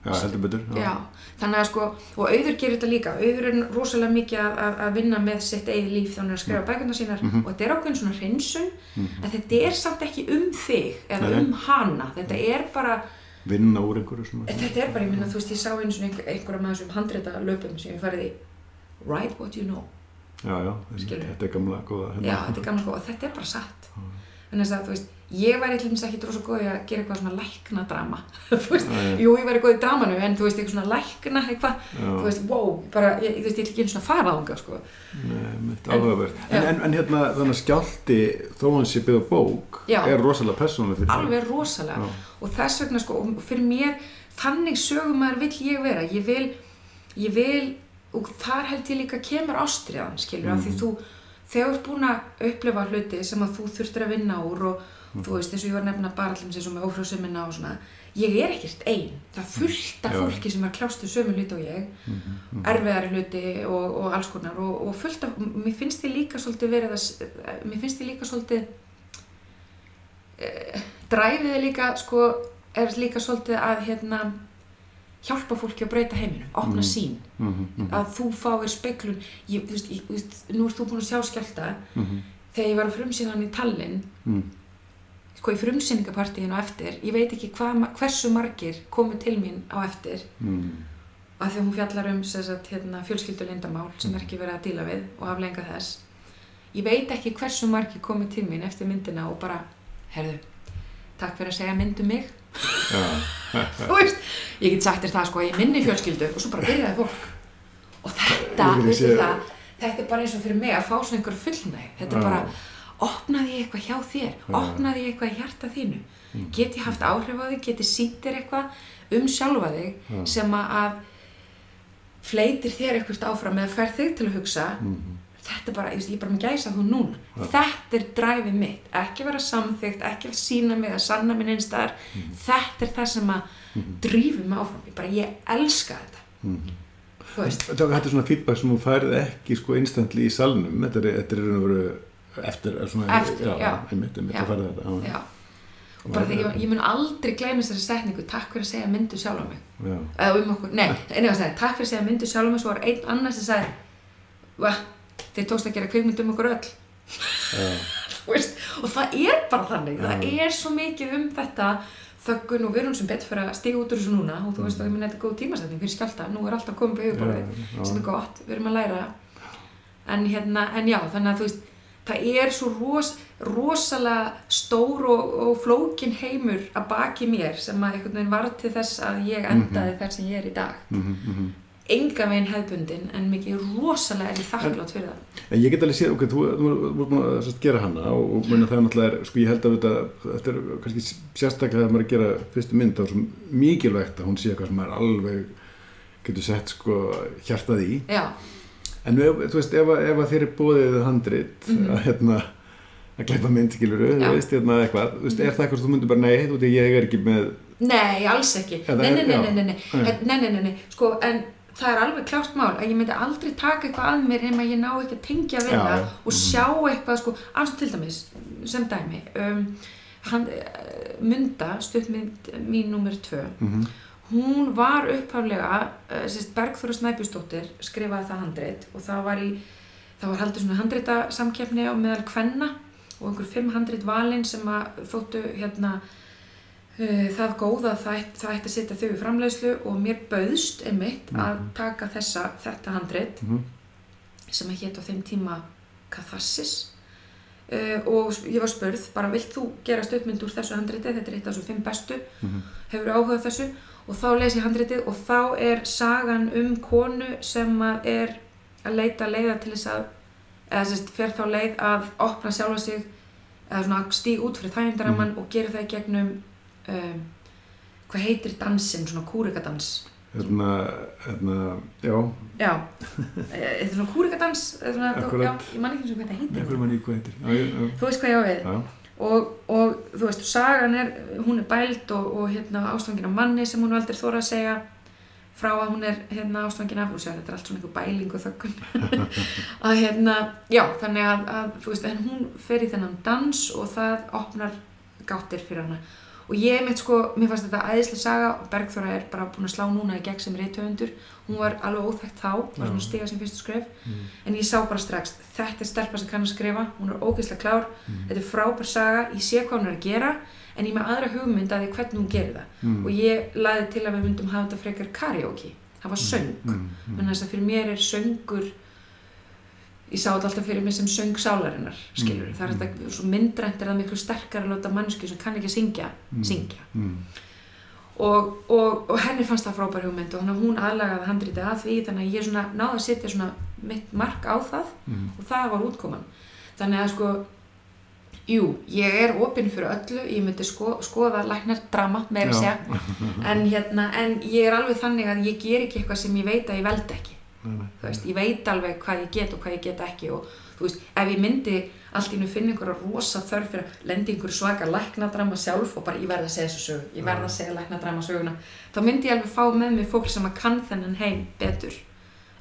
A: Já, heldur betur.
B: já, þannig að sko og auður gerir þetta líka, auður er rosalega mikið að, að, vinna með sitt eigið líf þannig að skrifa bækuna sínar
A: Mhm.
B: og þetta er ákveðin svona hreinsun
A: Mhm.
B: en þetta er samt ekki um þig eða
A: Nei.
B: um hana, þetta er bara
A: Vinna úr einhverju svona.
B: En Þetta er bara, ég minna, þú veist, ég sá svona einhver, einhverja með þessum handreita löpum sem ég farið í Write what you know.
A: Já, já.
B: Skilur.
A: Þetta er gamla góða.
B: Já, þetta er gamla góð og þetta er bara satt. Þess að, þú veist, ég væri til dæmis ekki drosa góð í að gera eitthvað svona læknadrama. þú veist,
A: já.
B: jú, ég væri góð í dramanu, en þú veist, eitthvað svona lækna, eitthvað, þú veist, wow, bara, ég, þú veist, ég ætla ekki einu svona að fara ánga, sko.
A: Nei, mitt
B: En-
A: áhugavert. En, en, en hérna þannig að skjálti þó hann sé byggða bók
B: Já.
A: er rosalega persónuleg fyrir þig.
B: Alveg rosalega.
A: Já.
B: Og þess vegna, sko, og fyrir mér, þannig sögumæður vill ég vera. Ég vil, ég vil, og þar held ég líka kemur ástriðan, skilur, af því þú, þegar þú ert búin að upplifa hluti sem að þú þurftir að vinna úr og þú veist, eins og ég var nefna bara allir eins og með ófrjóðsumina og svona, ég er ekkert ein. Það fullt af
A: Já.
B: fólki sem er kljástu sömu hluti og ég,
A: Mhm,
B: erfiðari hluti og, og alls konar og, og fullt af, mér finnst ég líka svolítið verið að, mér finnst ég líka svolítið e, dræfið er líka sko, er líka svolítið að hérna hjálpa fólki að breyta heiminum, opna
A: Mm.
B: sín
A: mhm, mhm,
B: að þú fáir speklun ég, þú veist, ég, þú veist, nú ert þú búin að sjá skjálta
A: mhm,
B: þegar ég var að frumsýna hann í Tallinn
A: mhm.
B: sko í frumsýningapartíðinu á eftir ég veit ekki hva, hversu margir komu til mín á eftir.
A: Mhm.
B: að því að hún fjallar um sagt, hérna, fjölskyldu lindamál sem er ekki verið að díla við og aflenga þess. Ég veit ekki hversu margir komu til mín eftir myndina og bara herðu, takk fyrir að segja mynd um mig þú veist, ég get sagt þér það sko í minni fjölskyldu og svo bara byrjaði fólk. Og þetta,
A: Ég
B: veistu
A: sé-
B: það þetta er bara eins og fyrir mig að fá svona einhver fullnæg. Þetta er bara, opnaði ég eitthvað hjá þér opnaði ég eitthvað í hjarta þínu.
A: Mm.
B: get ég haft áhrif á þig, get ég sínt þér eitthvað um sjálfa þig sem að- fleitir þér eitthvað áfram eða fer þig til að hugsa
A: mhm.
B: Þetta er bara, ég er bara með gæsa þú núna
A: Já.
B: þetta er dræfið mitt, ekki vera samþygt ekki sína mig að sanna minn einstæðar
A: Mhm.
B: þetta er það sem að drífið mig áfram, ég bara, ég elska þetta
A: Mhm.
B: þú veist,
A: Þetta þetta er svona feedback sem þú færið ekki sko instantly í salnum þetta er, þetta er veru eftir, er svona,
B: Eftir,
A: já,
B: já.
A: einmitt, einmitt
B: Já.
A: að færið þetta já.
B: já og bara þegar ég, ég mun aldrei gleyma þessari setningu takk fyrir að segja myndu sjálf á mig eða um okkur, nei, einu að segja takk fyrir að segja myndu sjálf á mig, svo var einn annar sem sagði þið tókst að gera kvikmynd um okkur öll. Og það er bara þannig. Það er svo mikið um þetta þöggun og erum sem betur fyrir að stíga út úr þessu núna. Og þú veist að þetta er góð tímasetning fyrir skjálta, nú er alltaf komið
A: Já, já.
B: sem er gott, við erum að læra. En hérna, en já, þannig að þú veist það er svo ros, rosalega stór og, og flókin heimur að baki mér sem að einhvern veginn var til þess að ég endaði þar sem ég er í dag.
A: Mhm, mhm.
B: Enga veginn hefðbundin en mikið rosalega er ég þakklátt fyrir það.
A: En ég get alveg séð, ok, þú ert búin að sérst, gera hana og, og muni, það náttúrulega, er, sko ég held að þetta, þetta er kannski sérstaklega þegar maður er að gera fyrstu mynd, þá er svo mikilvægt að hún sé eitthvað sem maður alveg getur sett sko hjartað í.
B: Já,
A: En ef, þú veist, ef, ef að þér er bóðið handrit
B: Mhm.
A: að hérna að gleypa mynd, skilur þú veist, hérna eitthvað, þú veist, er það eitthvað sem þú myndir bara, nei, þú veist, ég er ekki með,
B: nei, alls ekki. Nei, nei, nei, Nei. nei, nei,
A: nei,
B: nei, nei, sko, en það er alveg klárt mál að ég myndi aldrei taka eitthvað að mér nema ég ná ekki að tengja við það og
A: Mhm.
B: sjá eitthvað, sko, og til dæmis, sem dæmi, um, hann, eh, Munda, stuttmynd mín nummer tvö,
A: mm
B: hún var upphaflega uh, Bergþóra Snæbjörnsdóttir skrifaði það handrit og það var í það var haldið svona handrita samkeppni á meðal kvenna og einhver fimm handrit valin sem að þóttu hérna það góð að það, það ætti að setja þau í framleiðslu og mér bauðst einmitt að
A: Mhm.
B: taka þessa, þetta handrit
A: -hmm.
B: sem að hétt á þeim tíma Katharsis uh, og ég var spurð bara vilt þú gera stöðmynd úr þessu handriti þetta er eitt af þessu fimm bestu
A: Mhm.
B: hefur áhugað þessu og þá les ég handritið og þá er sagan um konu sem að er að leita leiða til þess að eða sérst fer þá leið að opna sjálfa sig eða svona stíg út fyrir þægindaramann og gera það í gegnum um, hvað heitir dansinn, svona kúrikadans
A: hérna, hérna, já,
B: já, Eh, þetta er svona kúrikadans eða svona,
A: Akkúrat.
B: já, ég man ekki eins og hvað það heitir.
A: Mann í hvað heitir,
B: þú veist hvað ég á við.
A: Já,
B: og, og þú veist, sagan er hún er bæld og, og hérna ástfangin af manni sem hún veldur þóra að segja frá að hún er hérna ástfangin af og sér, þetta er allt svona einhver bæling og þökkun að hérna, já, þannig að, að þú veist, en hún fer í þennan dans og það opnar gáttir fyrir hana og ég mitt sko, mér fannst þetta æðislega saga og Bergþóra er bara búin að slá núna í gegn sem reytöfundur, hún var alveg óþekkt þá var svona stiga sem fyrstu skref
A: Mm.
B: en ég sá bara strax, þetta er stelpa sem kann að skrifa hún er ógeðslega klár,
A: Mm.
B: þetta er frábær saga ég sé hvað hún er að gera en ég með aðra hugmynd að því hvernig hún gerir það
A: Mm.
B: og ég laði til að við myndum hafa þetta frekar karaoke, það var söng
A: mm, mm.
B: þess að fyrir mér er söngur ég sá þetta alltaf fyrir mig sem söng sálarinnar skilur,
A: Mm,
B: það er þetta svo myndrænt er það miklu sterkar að láta mannsku sem kann ekki að syngja,
A: Mm.
B: syngja
A: Mm.
B: og, og, og henni fannst það frábær hugmynd og hún aðlagaði handritið að því þannig að ég svona náði að setja svona mitt mark á það
A: Mm.
B: og það var útkoman þannig að sko jú, ég er opinn fyrir öllu ég myndi sko, skoða læknardrama meira að
A: Já.
B: segja en, hérna, en ég er alveg þannig að ég ger ekki eitthvað sem ég veit að ég veld ekki. Þú veist, ég veit alveg hvað ég get og hvað ég get ekki og þú veist, ef ég myndi allt í nú finna einhverja rosa þörf fyrir að lendi einhverju svaka læknadrama sjálf og bara ég verð að segja þessu sögu, ég verð að segja læknadrama söguna, þá myndi ég alveg fá með mig fólk sem að kann þennan heim betur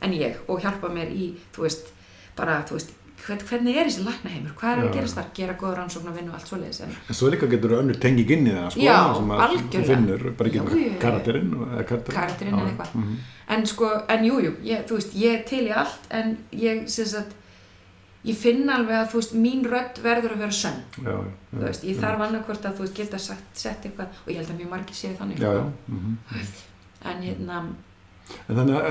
B: en ég og hjálpa mér í, þú veist, bara, þú veist hvern, hvernig er þessi læknaheimur, hvað er að gerast þar? Gera góða rannsókn og vinna og allt svoleiðis en
A: En svo líka getur önnur tenging inn í það, sko,
B: Já,
A: sem að þú finnur, bara ekki
B: já.
A: karakterinn, karakterinn,
B: eða eitthvað.
A: Mm
B: en sko, en jú, jú, ég, þú veist, ég til í allt en ég, sem sagt ég finn alveg að, þú veist, mín rödd verður að vera sönn,
A: Já, já.
B: þú veist, ég þarf annarkvort að þú veist, geta sett eitthvað og ég held að mjög margir séu þannig.
A: Mm
B: en hérna
A: En þannig að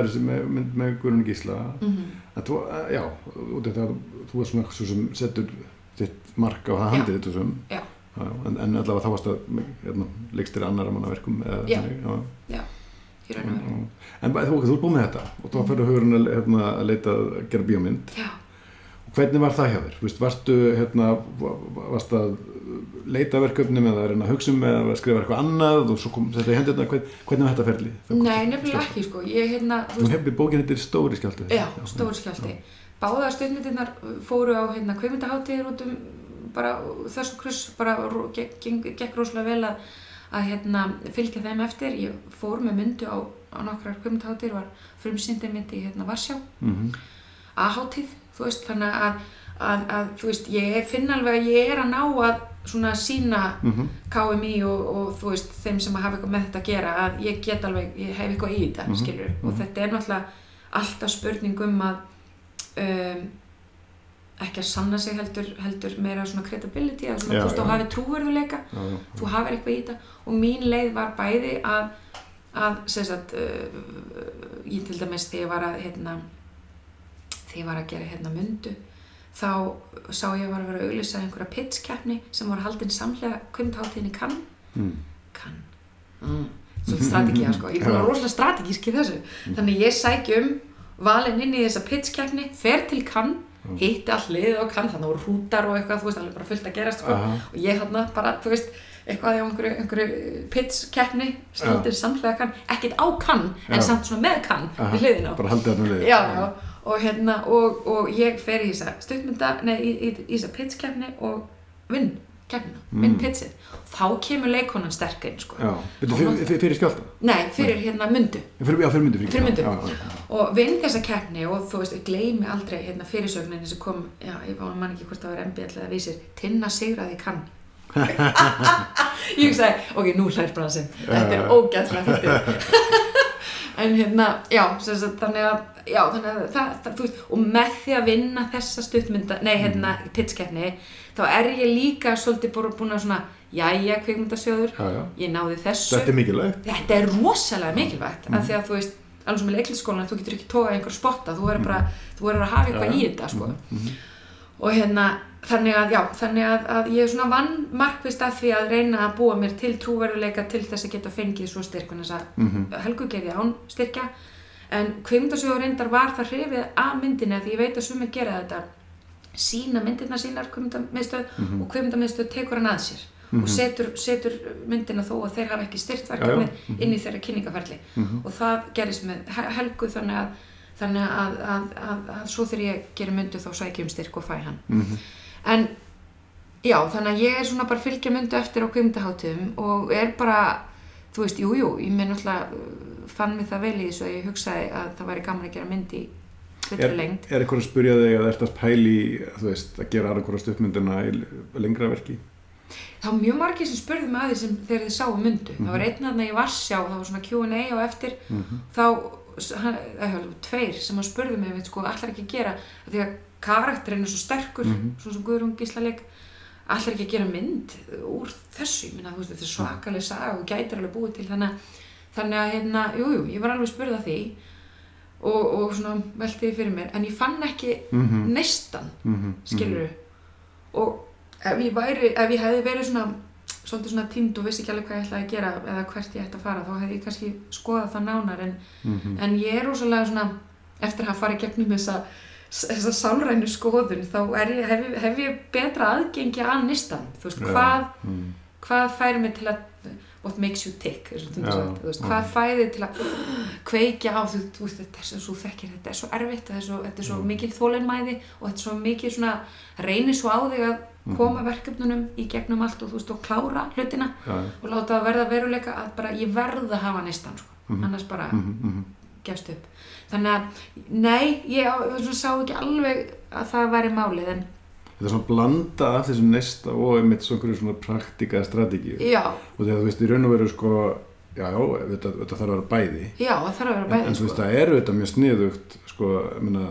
A: að sem er mynd með Guðrún Gísla,
B: mm
A: að þú, að- já, það, þú er svona svo sem setur þitt mark á það handið þetta sem, en, en allavega þá varst að hérna, leikstir annara manna verkum, eða
B: Já.
A: þannig, já. Já. En bara- þú, þú er búin með þetta og þá fyrir hugurinn að, hérna, að leita að gera bíómynd.
B: já,
A: Hvernig var það hjá þér? Vist, varstu, hérna, va- varstu að leita að verkefnum eða að reyna að hugsa um eða að skrifa eitthvað annað og svo kom þetta í hendurna, hvern, hvernig var þetta ferli?
B: nei, nefnilega ekki, sko ég, hérna, þú
A: hefði bókin þetta Stóri skjálti.
B: Já, stóri skjálti. Báðar stundmyndirnar fóru á hérna kveimundaháttíðir út um bara þessum kruss, bara gekk, rosalega vel að, að hérna, fylgja þeim eftir. Ég fór með myndu á, á nokkrar kveimundaháttíðir, var frumsýndið mynd í hérna Varsjá,
A: Mm
B: A-háttíð, þú veist, þannig að, að, að, þú veist, ég finn alveg að ég er að ná að svona sína
A: -hmm.
B: KMI og, og þú veist, þeim sem hafa eitthvað með þetta að gera, að ég get alveg, ég hef eitthvað í þetta,
A: Mhm,
B: skilur, og
A: mhm.
B: þetta er náttúrulega alltaf spurning um að um, ekki að sanna sig heldur, heldur meira svona credibility, að svona,
A: Já,
B: þú veist, þú hafi trúverðuleika, þú hafir eitthvað í þetta. Og mín leið var bæði að, að sem sagt, uh, ég til dæmis þegar ég var að, hérna, þegar ég var að gera hérna mundu, þá sá ég að var að vera að auglýsa einhverja pitchkeppni sem var haldin samlega í Cannes.
A: Mm.
B: kann mm. svona strategía sko, ég er búin að vera rosalega strategísk í þessu. Þannig ég sæki um valin inn í þessa pitchkeppni, fer til kann hitti all liðið á kann, þannig voru hrútar og eitthvað, þú veist, alveg bara fullt að gerast sko.
A: Aha.
B: og ég hann bara, þú veist eitthvað í einhverju, einhverju pitchkeppni stundir samhlega kann, ekkert á kann en samt svona með kann við hliðina á
A: bara haldið þarna við
B: og hérna og, og ég fer í þessa stuttmynda nei, í, í, í þessa pitchkeppni og vinn vinn
A: Mm.
B: pitchið. Þá kemur leikonan sterk inn sko.
A: fyrir, fyrir, skjálta
B: nei, fyrir hérna mundu.
A: Fyrir, já, fyrir myndu fyrir,
B: myndu.
A: já, já,
B: og vinn þessa keppni og þú veist, ég gleymi aldrei hérna fyrirsögninni sem kom, já, ég var man ekki hvort það var MBL eða vísir, Tinna sigraði kann ég hugsaði, ok, nú hlær bransinn þetta er ógæðslega fyrir en hérna, já, sagt, þannig að já, þannig að það, það, þú veist og með því að vinna þessa stuttmynda nei, hérna, pitchkeppni þá er ég líka svolítið bara búin að svona jæja,
A: já.
B: ég náði þessu
A: þetta er mikilvægt
B: þetta er rosalega mikilvægt af því að þú veist, alveg sem í leiklisskólan þú getur ekki tókað einhver spotta, þú verður bara þú verður að hafa eitthvað í þetta sko.
A: Mhm.
B: og hérna þannig að, já, þannig að, að ég er svona vann markvist að því að reyna að búa mér til trúveruleika til þess að geta fengið svo styrkun þess að
A: Mhm.
B: Helgu gerði án styrkja en kvimndasjóður reyndar var það hrifið að myndinni að því ég veit að sumir gera þetta sína myndirna sínar kvimndamiðstöð
A: Mhm.
B: og kvimndamiðstöð tekur hann að sér og setur, setur myndina þó að þeir hafa ekki styrt verkefni
A: Já, já.
B: inn í þeirra kynningaferli
A: Mhm.
B: og það gerist með He- Helgu þannig að þannig að, að, að, að svo þegar ég gerir myndu þá sækjum styrk og fæ hann
A: Mhm.
B: En já, þannig að ég er svona bara fylgja myndu eftir á kvimdaháttum og er bara þú veist, jú, jú, ég náttúrulega uh, fann mig það vel í þessu að ég hugsaði að það væri gaman að gera mynd í
A: er, er eitthvað að spyrja þig að að pæli þú veist, að gera aðra hvora stuttmyndina í lengra verki
B: það var mjög margir sem spurðu mig að því sem þegar þið sáu myndu það var
A: Mhm.
B: einn aðna í Varsjá, það var svona Q&A á eftir
A: Mhm.
B: þá, hann, eða, tveir sem að spurðu mig, veit sko, allar ekki að gera því að karakterinn er svo sterkur
A: Mhm.
B: svona sem Guðrún Gíslaleik allar ekki að gera mynd úr þessu minna, veist, þetta er svakaleg saga og gætir alveg búið til þannig að þannig að, hérna, jú, jú, ég var alveg spurð að því og, og svona velti því fyrir mér en ég fann ekki
A: Mhm.
B: neistan
A: Mhm.
B: skilur og ef ég væri, ef ég hefði verið svona svolítið svona tínd og vissi ekki alveg hvað ég ætlaði að gera eða hvert ég ætti að fara, þá hefði ég kannski skoðað það nánar en,
A: Mhm.
B: en ég er rosalega svona eftir að hafa farið gegnum þessa þessa sálrænu skoðun þá er ég, hef, hef ég betra aðgengi að nistan, þú veist,
A: Já.
B: hvað
A: Mhm.
B: hvað færi mig til að what makes you tick, sagt, þú veist,
A: já.
B: hvað fæði til að kveikja á, þú, þú veist, þetta er svo þekkir, þetta er svo erfitt, þetta er svo, þetta er svo
A: Mm.
B: mikil þólenmæði og þetta er svo mikil svona, reynir svo á þig að
A: Mhm.
B: koma verkefnunum í gegnum allt og þú veist, og klára hlutina
A: já.
B: og láta það verða veruleika að bara ég verð að hafa neistan, sko,
A: Mhm.
B: annars bara.
A: Mhm.
B: gefst upp. Þannig að, nei, ég sá ekki alveg að það væri málið, en
A: þetta er svona blanda af þessum nesta og einmitt svona praktika strategíu. Og þegar þú veist í raun og veru sko já, já, þetta, þetta þarf að vera bæði.
B: Já, það þarf að vera
A: en,
B: bæði,
A: en þú veist,
B: sko.
A: það er auðvitað mjög sniðugt sko, ég meina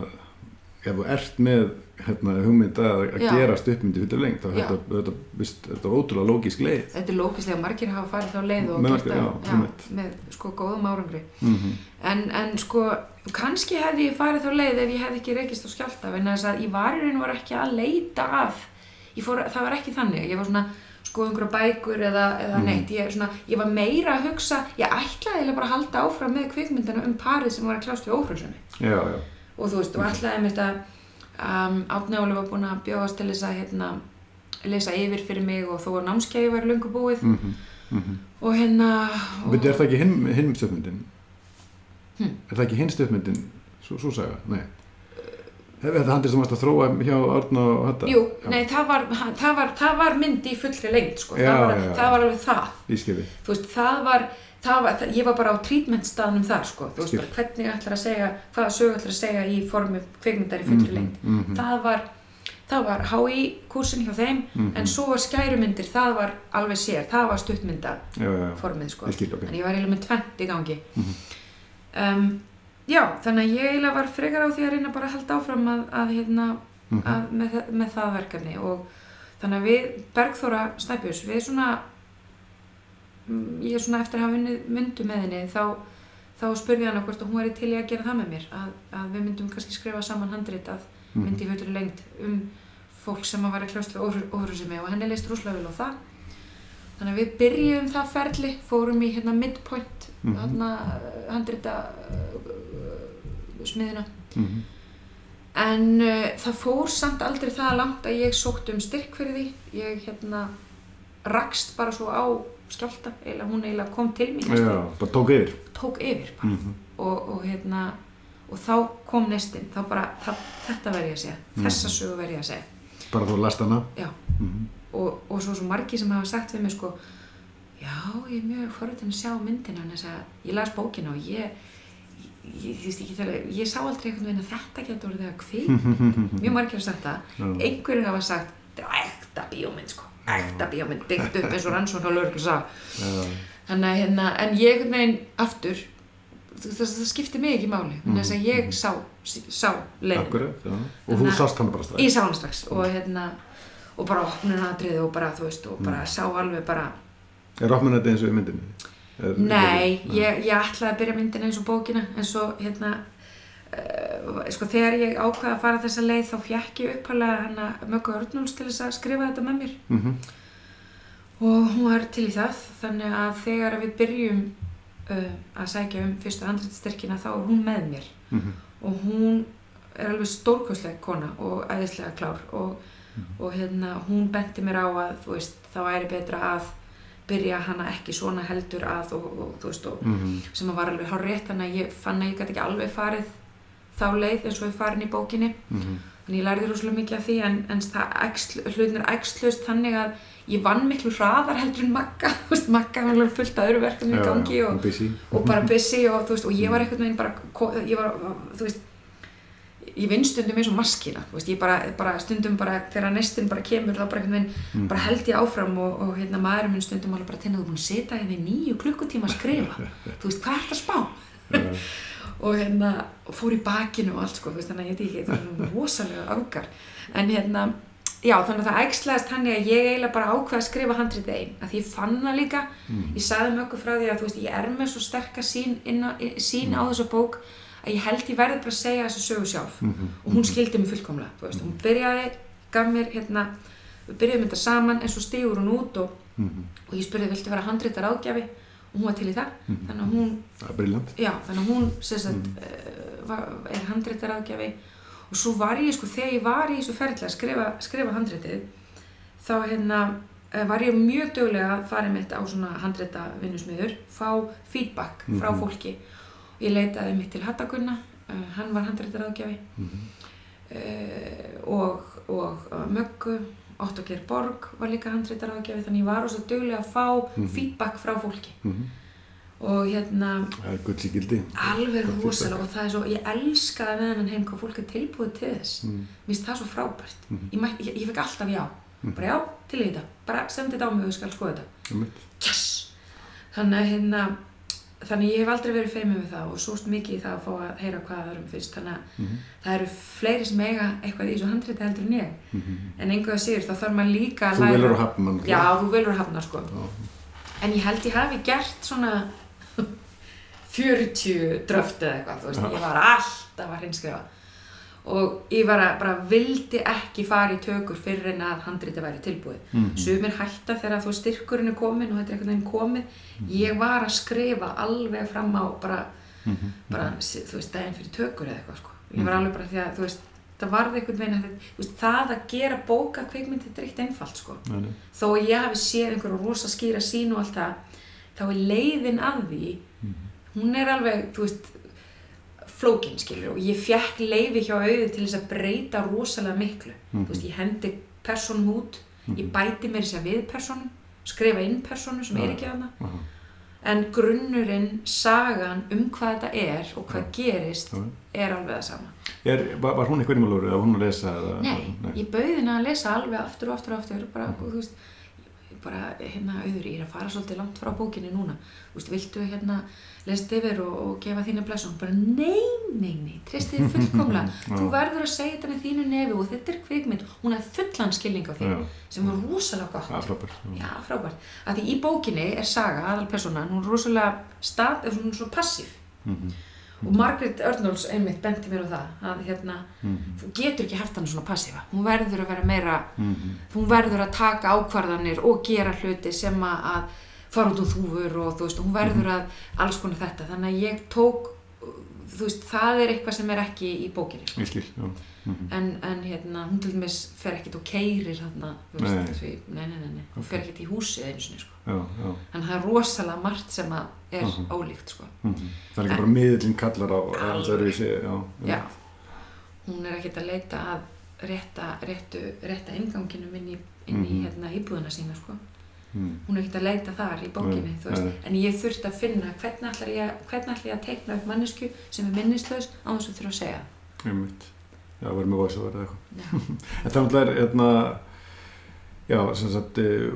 A: ef þú ert með hérna, hugmynd að, að
B: Já.
A: gera stuppmyndi fyrir lengt
B: Já.
A: þetta, þetta, þetta, þetta er ótrúlega lógisk leið
B: Þetta er lókislega, margir hafa farið þá leið og gert það, með sko góðum árangri.
A: mm
B: En, en sko, kannski hefði ég farið þá leið ef ég hefði ekki reykist á skjálta, en þess að í og var ekki að leita ég fór, það var ekki þannig, ég var svona sko einhverja bækur eða, eða
A: Mhm.
B: neitt, ég, svona, ég var meira að hugsa, ég ætlaði bara að halda áfram með kvikmyndina um parið sem var að kljást við
A: já,
B: Og þú veist, og ætlaði mér þetta, um, Átni Óli var búin að bjóðast til þess að hérna, lesa yfir fyrir mig og þó að námskeiði var löngu búið.
A: Mm -hmm.
B: og hérna
A: og er það ekki hinn, hinn stuppmyndin
B: Hm.
A: er það ekki hinn stuppmyndin svo, svo saga, nei. Er þetta sem varst að þróa hjá Árna og Hatta
B: Jú,
A: Já.
B: nei, það var, það, var, það var mynd í fullri lengt, sko,
A: Já,
B: það, var,
A: já,
B: það var alveg það,
A: í skilji
B: þú veist, það var, var ég var bara á treatmentstaðnum þar, sko, þú veist, bara hvernig ætlar að segja, hvaða sög ætlar að segja í formi kveikmyndar í fullri lengt,
A: -hmm.
B: það var, það var HI kursin hjá þeim,
A: Mhm.
B: en svo var skærumyndir, það var alveg sér, það var stuttmynda
A: já, já, já,
B: formið, sko,
A: ég
B: en ég var eiginlega með tvent í gangi.
A: Mhm.
B: um, já, þannig að ég eiginlega var frekar á því að reyna bara að halda áfram að, að hérna,
A: Mhm.
B: að, með, með það verkefni og þannig að við Bergþóra Snæbjörns, við svona mm, ég er svona eftir að hafa unnið myndu með henni þá, þá spurði hann hvort að hún væri til í að gera það með mér að, að við myndum kannski skrifa saman handrit að
A: Mhm.
B: myndi í fullri lengt um fólk sem að væri kljóst við óhrusimi og henni leist rúslega vel á það þannig að við byrjum það ferli fórum í hérna midpoint
A: Mhm.
B: hérna handrita uh, smiðina
A: Mhm.
B: en uh, það fór samt aldrei það langt að ég sótt um styrk fyrir því ég hérna rakst bara svo á skjálta eiginlega hún eiginlega kom til mín
A: Já, bara tók yfir.
B: tók yfir bara.
A: Mhm.
B: og, og hérna og þá kom nestin, þá bara það, þetta verð ég að segja, þessa
A: Mhm.
B: sögu verð ég að segja.
A: Bara þú last hana.
B: já,
A: Mhm.
B: og, og svo svo margi sem hafa sagt við mig sko já, ég er mjög forvitin að sjá myndina en þess að ég las bókina og ég ég, ég, ég, ég, ég sá aldrei einhvern veginn að þetta getur orðið að kvik mjög margir hafa sagt það. Einhverjir hafa sagt, þetta er ekta bíómynd sko, ekta bíómynd dyggt upp eins og rannsókn á lögur sá. Þannig að hérna, en ég veginn aftur það, það, skipti mig ekki máli þannig þess að ég sá, sá leiðin
A: Akkurat. Og þú sást hana bara strax.
B: ég sá hann strax og hérna og bara opnunadrið og bara þú veist og bara sá alveg bara
A: Er opnun þetta eins og í myndinni? Er,
B: nei, ég, ég ætlaði að byrja myndina eins og bókina en svo hérna sko þegar ég ákvaði að fara þessa leið þá fjekk ég uppalega hana Möggu Örnúls til þess að skrifa þetta með mér
A: Mhm.
B: og hún var til í það þannig að þegar við byrjum uh, að sækja um fyrstu handrættstyrkina þá er hún með mér
A: Mhm.
B: og hún er alveg stórkostleg kona og æðislega klár og, og hérna hún benti mér á að veist það væri betra að byrja hana ekki svona heldur að og, og veist og
A: Mhm.
B: sem að var alveg hár rétt þannig að ég fann að ég gæti ekki alveg farið þá leið eins og ég farin í bókinni
A: Mhm.
B: þannig ég lærði rosalega mikið af því en, en æxl, hlutin er æxlust þannig að ég vann miklu hraðar heldur en veist, Magga var alveg fullt af öðru verkefni í gangi og,
A: busy.
B: og bara busy og, veist, og ég var einhvern veginn bara ko- ég var, þú veist ég vinn stundum eins og maskina veist, bara, bara stundum bara þegar nestin bara kemur þá bara veginn
A: Mhm.
B: bara held ég áfram og, og hérna maðurinn minn stundum alveg bara tinna þú búin að sita hérna í nýju klukkutíma að skrifa þú veist, hvað er þetta spá? Og hérna fór í bakinu og allt sko veist, þannig að ég veit ekki, það er rosalega öfgar en hérna, já þannig að það ægslaðist þannig að ég eiginlega bara ákveða að skrifa handritið einn, að því ég fann það líka
A: Mhm.
B: ég sagði möggu frá því að þú veist, ég er með svo sterka sín, inn á, sín á þessa bók að ég held ég verði bara að segja þessu sögu sjálf
A: Mhm.
B: og hún skildi mig fullkomlega þú veist, hún byrjaði, gaf mér hérna, við byrjuðum þetta saman en svo stigur hún út og,
A: Mhm.
B: og ég spurði viltu vera og hún var til í það
A: Mhm.
B: þannig að hún
A: briljant.
B: Já, þannig að hún sagt, mm. var, er handréttaraðgjafi og svo var ég, sko, þegar ég var í þessu ferli að skrifa, skrifa handréttið þá hérna eh, var ég mjög dögulega að fara mitt á svona handrétta vinnusmiður, fá feedback frá
A: Mhm.
B: fólki og ég leitaði mitt til Hattagunna, uh, hann var handréttaraðgjafi
A: Mhm.
B: uh, og, og uh, Möggu, Otto Geir Borg var líka handréttaraðgjafi þannig ég var ós að dögulega að fá
A: Mhm.
B: feedback frá fólki
A: Mhm.
B: og hérna
A: Það er gulls í gildi.
B: alveg rosalega og það er svo, ég elskaði með hennan heim hvað fólk er tilbúið til þess
A: Mhm.
B: mér finnst það svo frábært
A: Mhm.
B: ég, mætti, ég, ég fekk alltaf já,
A: Mhm.
B: bara já, til í þetta bara sendi þetta á mig og ég skal skoða þetta yes, þannig að hérna þannig ég hef aldrei verið feimið við það og sóst mikið í það að fá að heyra hvað öðrum finnst þannig að
A: Mhm.
B: það eru fleiri sem eiga eitthvað í þessu handriti heldur en ég
A: Mhm.
B: en einhverja sigur þá þarf maður líka að
A: Þú velur að hafna mann.
B: já, þú velur að hafna sko
A: Já.
B: En ég held ég hafi gert svona 40 dröft eða eitthvað, þú veist, ég var alltaf að hrinskrifa og ég var að, bara vildi ekki fara í tökur fyrir en að handriti væri tilbúið.
A: Mhm.
B: Sumir hætta þegar þú styrkurinn er komin og þetta er einhvern veginn komið. Ég var að skrifa alveg fram á bara,
A: Mhm.
B: bara þú veist, daginn fyrir tökur eða eitthvað, sko. Ég var alveg bara því að, þú veist, það varði einhvern veginn að þetta, það að gera bóka kvikmynd, þetta er eitt einfalt, sko
A: Nei, nei.
B: þó ég hafi séð einhverju rosa skýra sín og allt það þá er leiðin að því hún er alveg, þú veist flókin skilur og ég fekk leiði hjá auði til þess að breyta rosalega miklu þú veist, ég hendi personum út ég bæti mér þess að við personum skrifa inn personu sem er
A: Já.
B: ekki hana
A: Aha.
B: en grunnurinn, sagan um hvað þetta er og hvað gerist
A: Já.
B: er alveg það sama
A: Er, var, var hún eitthvað innmálur eða var hún að lesa? Eða,
B: Nei, ég bauði henni að lesa alveg aftur og aftur og aftur bara, þú veist bara, hérna, auður, ég er að fara svolítið langt frá bókinni núna, þú veist, viltu hérna lesa þetta yfir og, og gefa þína blessun bara, nei, nei, nei, treysti þið fullkomlega þú verður að segja þetta með þínu nefi og þetta er kvikmynd, hún er fullan skilning á því
A: Já.
B: sem var rosalega gott
A: er frábært. já.
B: Já, frábært. Að því í bókinni er saga, aðal persónan, hún er rosalega stað, er svona svo passív
A: Mhm.
B: Og Margaret Örnóls einmitt benti mér á það að hérna,
A: Mhm.
B: þú getur ekki haft hann svona passifa hún verður að vera meira
A: Mhm.
B: hún verður að taka ákvarðanir og gera hluti sem að að fara út úr þúfur og þú veist, hún verður að alls konar þetta, þannig að ég tók þú veist, það er eitthvað sem er ekki í bókinni sko.
A: Skil, já. Mhm.
B: en, en hérna, hún til dæmis fer ekkit og keirir þarna, þú veist, því, nei, nei, nei, nei, hún fer ekkit í húsið einu sinni, sko,
A: Já, já.
B: en það er rosalega margt sem að er
A: Mhm.
B: ólíkt, sko
A: Mhm. Það er ekki bara miðlinn kallar á
B: Alveg.
A: já.
B: já, hún er ekkit að leita að rétta, réttu, rétta inganginum inn í, inn í
A: Mhm.
B: hérna íbúðuna sína, sko
A: Mhm.
B: hún er ekkert að leita þar í bókinni þú
A: nei.
B: en ég þurfti að finna hvernig ætla ég, hvernig ætla ég að teikna upp mannesku sem er minnislaus á þess að þurfa að segja.
A: Já, verður með voice over eða eitthvað. En það náttúrulega er, hérna, já, sem sagt, eh,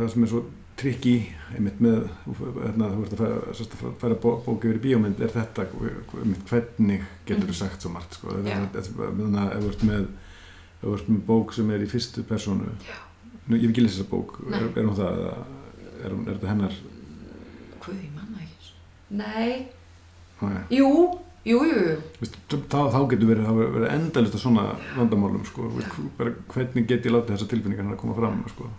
A: það sem er svo trikki, einmitt með, hérna, þú ert að færa, færa bó- bók yfir í bíómynd, er þetta, einmitt, hvernig getur þú
B: Mhm.
A: sagt svo margt, sko. Þannig að ef þú ert með, þú bók sem er í fyrstu persónu,
B: já,
A: nú, ég hef ekki lesið þessa bók, er, er hún það, er, hún, er þetta hennar,
B: hvað ég manna ekki. Nei,
A: Nei.
B: jú, jú, jú, jú.
A: Vist, þá, þá getur verið, það verið endalist að svona vandamálum, sko, Vist, bara, hvernig get ég látið þessa tilfinningar hennar að koma fram, sko.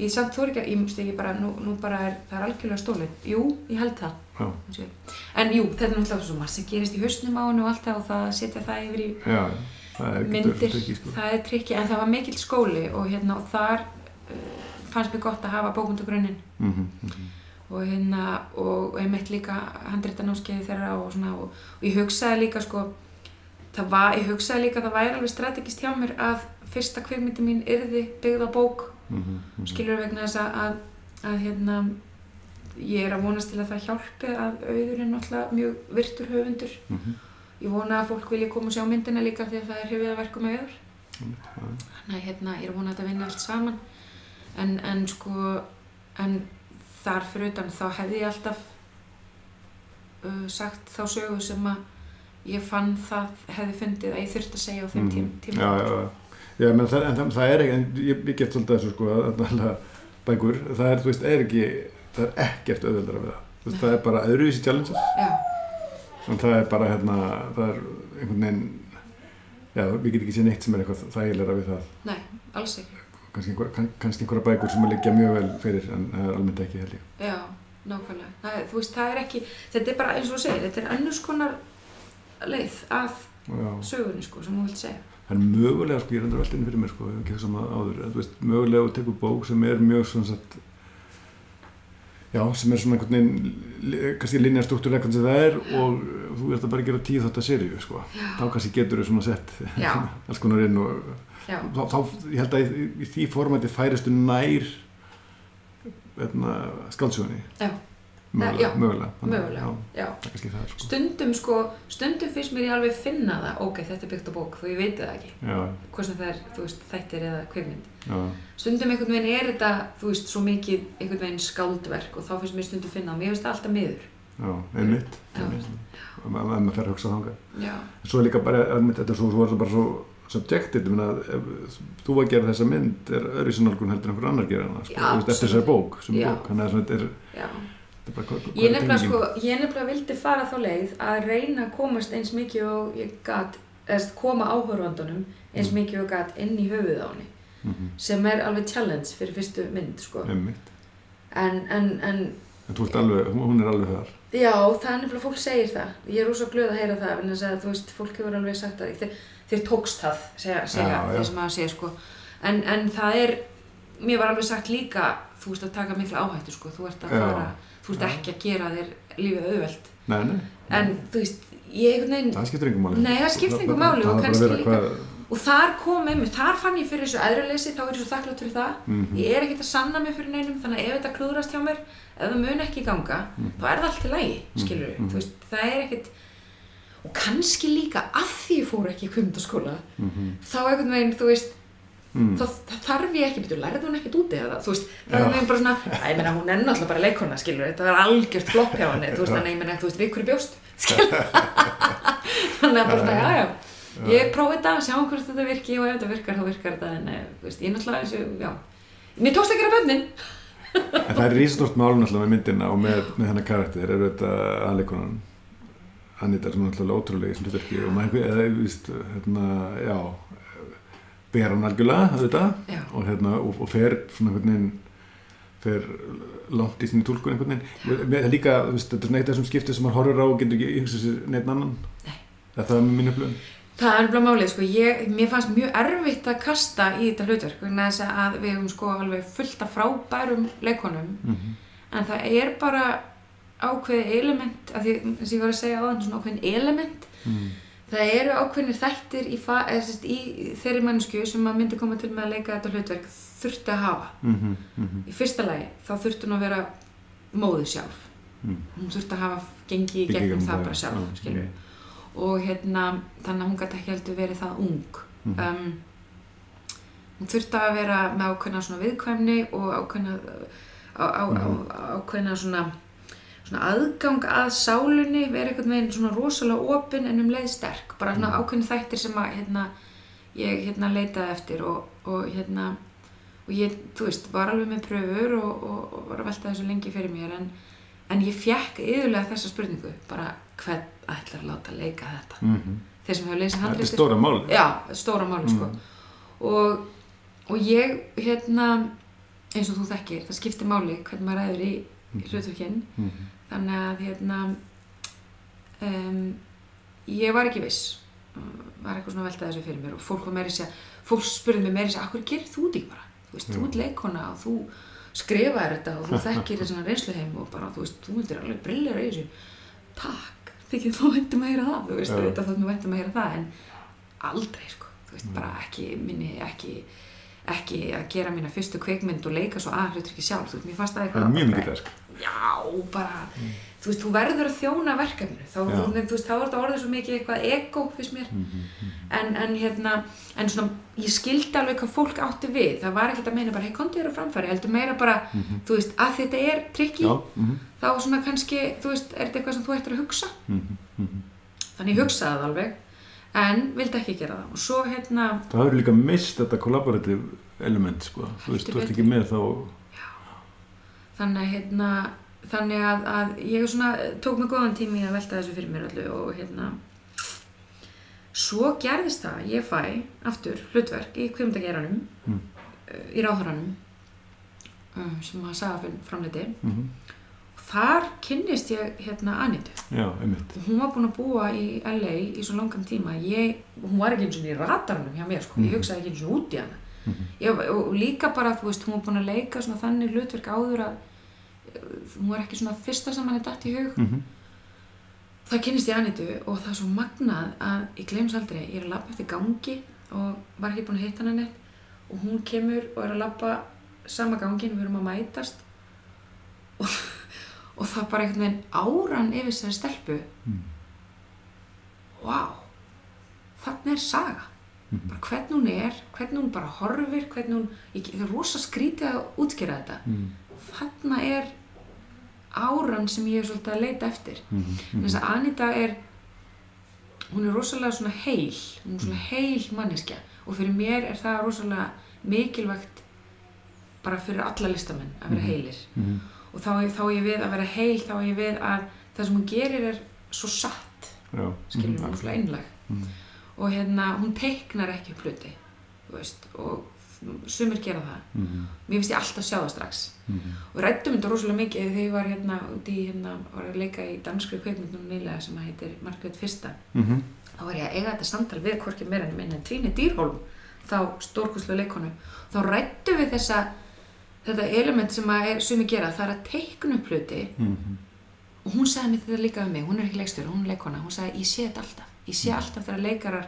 B: ég samt þú ekki, ég myndi ekki bara nú, nú bara er, það er algjörlega stólið jú, ég held það.
A: Já,
B: en jú, þetta er náttúrulega svo margt sem gerist í hausnum á hennu og allt það og það setja það yfir í
A: já, það er
B: myndir,
A: trikki, sko.
B: það er trikki en það var mikill skóli og hérna og þar fannst mér gott að hafa bókmyndagrunninn
A: Mhm, mhm.
B: og hérna og einmitt líka handrita námskeiði þeirra og svona og, og ég hugsaði líka sko það var, ég hugsaði líka að það væri alveg strategist hjá mér að fyrsta kvikmyndi mín yrði byggð á bók.
A: Mhm, mhm.
B: skilur vegna þess að, að, að hérna ég er að vonast til að það hjálpi að auður er náttúrulega mjög virtur höfundur.
A: Mhm,
B: ég vona að fólk vilja koma og sjá myndina líka því að það er hefðið að verka með auður. Þannig að hérna, ég er að vona að þetta vinna allt saman en, en sko en þar fyrir utan þá hefði ég alltaf uh, sagt þá sögu sem að ég fann það hefði fundið að ég þurfti að segja á þeim tím, tíma
A: Já, já, já. Já, menn það, en það, það er ekki, en ég, ég get svolítið þessu sko að bækur, það er, þú veist, er ekki, það er ekkert auðveldara við það. Þú veist, það er bara öðruvísi challenges,
B: já,
A: en það er bara, hérna, það er einhvern veginn, já, við getum ekki séð neitt sem er eitthvað þægilega við það.
B: nei, alls ekki
A: Kannski, einhver, kann, kannski einhverja bækur sem að liggja mjög vel fyrir, en það er almennt ekki held ég.
B: já, nákvæmlega það, þú veist, það er ekki, þetta er bara eins og segir þetta er annars konar leið að
A: Já.
B: sögunni sko, sem þú vilt segja
A: Það er mögulega, sko, ég er endur veltinn fyrir mér, sko, ég hef ekki þessum áður, en þú veist, mögulega þú tekur bók sem er mjög svona satt, já, sem er svona einhvern veginn, kannski linja struktúrlega hvernig það er og þú ert að bara gera tíu þátt að seríu, sko, þá kannski getur þú svona sett alls konar inn og þá, þá ég held að í, í því formati færistu nær hérna, skáldsögunni,
B: já,
A: mögulega, mögulega,
B: mögulega.
A: já,
B: já.
A: það það, sko,
B: stundum sko, stundum finnst mér ég alveg finna það ok, þetta er byggt á bók, þú veit það ekki. Hvort sem það er, þú veist, þættir eða kvikmynd.
A: Já,
B: stundum einhvern veginn er þetta, þú veist, svo mikið einhvern veginn skáldverk og þá finnst mér stundum finna og mér finnst það alltaf miður
A: já, einmitt, einmitt, ef maður fer að hugsa þangað.
B: já,
A: svo er líka bara, einmitt, þetta er svo, svo er bara svo subjected, ég meina, ef þú að gera þessa mynd er öðru sinnálgun heldur en einhver annar gera hana, sko,
B: Já,
A: þú veist, eftir þessari bók, sem
B: Já.
A: bók, þannig að svona, þetta er, er bara, hvað,
B: ég nefnilega sko, ég nefnilega vildi fara þá leið að reyna að komast eins mikið og ég gat, eða koma áhörvandunum eins
A: Mm.
B: mikið og gat inn í höfuð á henni
A: mm -hmm.
B: sem er alveg challenge fyrir fyrstu mynd sko. en, en, en
A: en þú ert alveg, hún er alveg þar,
B: Já, það er nefnilega fólk segir það. Ég er rosa glöð að heyra það, en þess að þú veist, fólk hefur alveg sagt að þér, þér tókst það, segja, segja
A: Já, já.
B: sem að segja, sko. En, en það er, mér var alveg sagt líka, þú veist að taka mikla áhættu, sko. Þú ert að fara, þú ert ekki að gera þér lífið auðvelt.
A: nei, nei,
B: En þú veist, ég veginn,
A: það skiptir engum máli,
B: Nei, það skiptir
A: bara-
B: máli og kannski líka-
A: hvað,
B: og þar kom mér, þar fann ég fyrir þessu æðruleysi, þá er ég svo þakklátt fyrir það.
A: mhm,
B: Ég er ekkert að sanna mig fyrir neinum, þannig að ef þetta klúðrast hjá mér, ef það mun ekki ganga,
A: Mhm.
B: þá er það allt í lagi,
A: Mhm,
B: skilur
A: mhm.
B: þú veist, það er ekkert, og kannski líka að því ég fór ekki í kvimdaskóla,
A: mhm,
B: þá einhvern veginn, þú veist,
A: mm,
B: þá þá þarf ég ekki, betur, lærði hún ekkert úti eða, þú veist, það
A: Já.
B: er meginn bara svona, ég meina, hún er náttúrulega bara leikona, skilur, þetta var algjört flopp hjá henni, þú veist, ég að ég prófi þetta, sjáum hvort þetta virki og ef þetta virkar, þá virkar þetta, en, eh, veist, ég náttúrulega, þessu, já, mér tókst að gera bönnin,
A: en það er rísastort mál náttúrulega með myndina og með, með hennar karakter, er þetta aðleikonan, Anita er svona alltaf ótrúlega í þessum hlutverki og maður eða, víst, hérna, já ber hann algjörlega þetta og hérna, og, og fer svona einhvern veginn fer langt í sinni tólkun einhvern veginn. Það er líka, þetta er svona eitt af þessum skiptið sem maður horfir á og getur ekki yngsið sér neitt annan.
B: Nei.
A: það er mínu upplöfun
B: Það er bara málið, sko, ég, mér fannst mjög erfitt að kasta í þetta hlutverk vegna þess að við hefum sko alveg fullt af frábærum leikonum
A: mm -hmm.
B: en það er bara ákveði element, af því sem ég var að segja á þann svona ákveðin element
A: mm.
B: það eru ákveðinir þættir í, í þeirri mannsku sem að myndi koma til með að leika þetta hlutverk þurfti að hafa
A: Mm -hmm.
B: í fyrsta lagi þá þurfti hún að vera móðu sjálf
A: Mm.
B: hún þurfti að hafa gengið í gegnum það bara sjálf
A: já,
B: skilur
A: mm.
B: Og hérna þannig að hún gæti ekki heldur verið það ung.
A: Mhm.
B: um, hún þurfti að vera með ákveðna svona viðkvæmni og ákveðna á, á, á, ákveðna svona svona aðgang að sálunni vera einhvern veginn svona rosalega opinn en um leið sterk, bara svona ákveðni þættir sem að hérna, ég hérna leitaði eftir og, og hérna og ég, þú veist, var alveg með pröfur og, og, og var að velta þessu lengi fyrir mér en, en ég fekk yðurlega þessa spurningu bara hvern ætlar að láta leika þetta.
A: Mm -hmm.
B: þeir sem hefur lesið
A: Þetta er stóra mál
B: já, stóra máli sko.
A: Mm.
B: og, og ég hérna eins og þú þekkir, það skiptir máli hvernig maður ræður í, í hlutverkinn
A: mm
B: þannig að hérna um, ég var ekki viss. Var eitthvað svona að velta þessu fyrir mér og fólk sér fólk spurði meiri sér, akkur gerir þú ekki bara? Þú veist, þú ert leikona og þú skrifaðir þetta og þú þekkir þessana reynsluheim og bara, þú veist, þú myndir alveg brillera í þessu. Takk, þykir þú væntum að heyra það þú veist, þetta mér væntum að heyra það en aldrei, sko, þú veist, bara ekki minni, ekki ekki að gera mína fyrstu kveikmynd og leika svo að hlutur ekki sjálf, þú veist, mér fannst það
A: Það
B: eitthvað
A: mjög mikið verk
B: já, bara þú veist, þú verður að þjóna verkefninu. Þá, þú, þú veist, þá er þetta orðið svo mikið eitthvað ego fyrst mér. En, en hérna, en svona ég skildi alveg hvað fólk átti við. Það var ekkert að meina bara, hei, konti þér á framfæri heldur meira bara, þú veist, að þetta er trikki,
A: Já, mhm,
B: þá svona kannski þú veist, er þetta eitthvað sem þú ættir að hugsa?
A: Mhm, mhm.
B: þannig ég hugsaði það alveg en vildi ekki gera það. Og svo hérna,
A: Það hefur líka mist þetta collaborative element sko. Þú veist, þú ert ekki með þá
B: þannig að að, ég svona tók mig góðan tími að velta þessu fyrir mér öllu og hérna svo gerðist það, ég fæ aftur hlutverk í kvimdageranum
A: Mm.
B: í ráðhöranum um, sem að sagði framleiti
A: mm
B: þar kynnist ég hérna Anitu og hún var búin að búa í LA í svo langan tíma ég, hún var ekki eins og í radarnum hjá mér sko, ég
A: Mhm.
B: hugsaði ekki eins og út í hana
A: Mhm.
B: ég, og, og líka bara, þú veist, hún var búin að leika þannig hlutverk áður að hún var ekki svona fyrsta sem hann er datt í hug.
A: Mm
B: það kynnist ég Anitu og það er svo magnað að ég glems aldrei, ég er að labba eftir gangi og var ekki búin að hitta hana neitt. Og hún kemur og er að labba sama gangin, við erum að mætast. Og, og það bara einhvern veginn áran yfir þessari stelpu.
A: Mm.
B: wow þannig er saga.
A: Mhm.
B: bara hvernig hún er, hvernig hún bara horfir hvernig hún, ég, það er rosa skrítið að útskýra þetta.
A: Mm.
B: þarna er áran sem ég er svolítið að leita eftir
A: Mm
B: þess að Anita er hún er rosalega svona heil hún er svona heil manneskja og fyrir mér er það rosalega mikilvægt bara fyrir alla listamenn að vera
A: Mhm.
B: heilir
A: -hmm.
B: og þá, þá er ég við að vera heil þá er ég við að það sem hún gerir er svo satt skilur
A: Mhm.
B: hún svo einlag
A: Mhm.
B: og hérna hún teiknar ekki upp hluti og sumir gera það
A: Mhm.
B: mér finnst ég alltaf sjá það strax
A: Mhm.
B: og rættum þetta rosalega mikið þegar ég var hérna út í hérna var að leika í danskri kveikmyndunum nýlega sem að heitir Margrét Fyrsta
A: Mhm.
B: þá var ég að eiga þetta samtal við hvorki meira en minna Tríni Dýrholm þá stórkustlu leikonu þá rættum við þessa þetta element sem að er sumi gera það er að teikna upp hluti
A: Mhm.
B: og hún sagði mér þetta líka um mig, hún er ekki leikstjóri, hún er leikona hún sagði ég sé þetta alltaf, ég sé alltaf þegar leikarar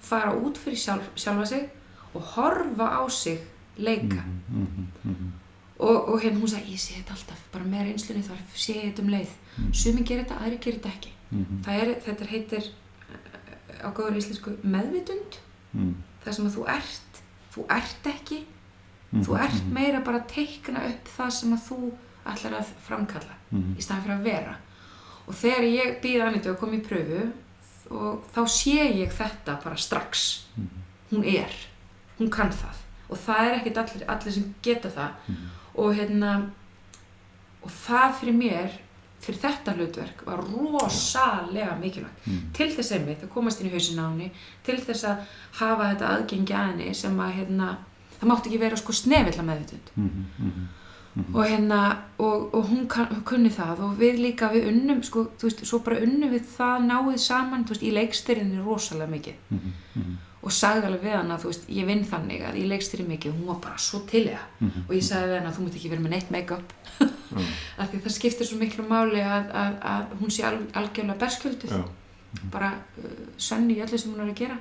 B: fara út fyrir sjálf, sjálfa sig og horfa á sig leika
A: Mhm. Mhm.
B: Og, og hérna hún sagði ég sé þetta alltaf, bara með reynslunni þar sé ég þetta um leið, sumi gerir þetta, aðri gerir þetta ekki.
A: Mhm.
B: það er, þetta heitir á góður íslensku meðvitund.
A: Mhm.
B: það sem að þú ert þú ert ekki,
A: Mhm.
B: þú ert meira bara að teikna upp það sem að þú ætlar að framkalla
A: Mhm.
B: í staðan fyrir að vera. Og þegar ég býð Anitu að koma í pröfu og þá sé ég þetta bara strax. Hún er, hún kann það. Og það er ekkert allir, allir sem geta það og hérna og það fyrir mér fyrir þetta hlutverk var rosalega mikilvægt
A: Mm.
B: til þess einmitt að komast inn í hausin á henni til þess að hafa þetta aðgengi að henni sem að hérna, það mátti ekki vera sko snefilla meðvitund
A: Mhm, mhm.
B: og hérna og, og hún kann, kunni það og við líka við unnum sko, þú veist, svo bara unnum við það náið saman, þú veist, í leikstyrinu rosalega mikið
A: mhm.
B: Og sagði alveg við hana, þú veist, ég vinn þannig að ég leikstýri mikið og hún var bara svo til í það.
A: Mhm.
B: og ég sagði við hana, þú mútt ekki vera með neitt make-up.
A: Já,
B: af því það skiptir svo miklu máli að, að, að hún sé al, algjörlega berskjölduð.
A: Já.
B: bara uh, sönn í öllu sem hún er að gera.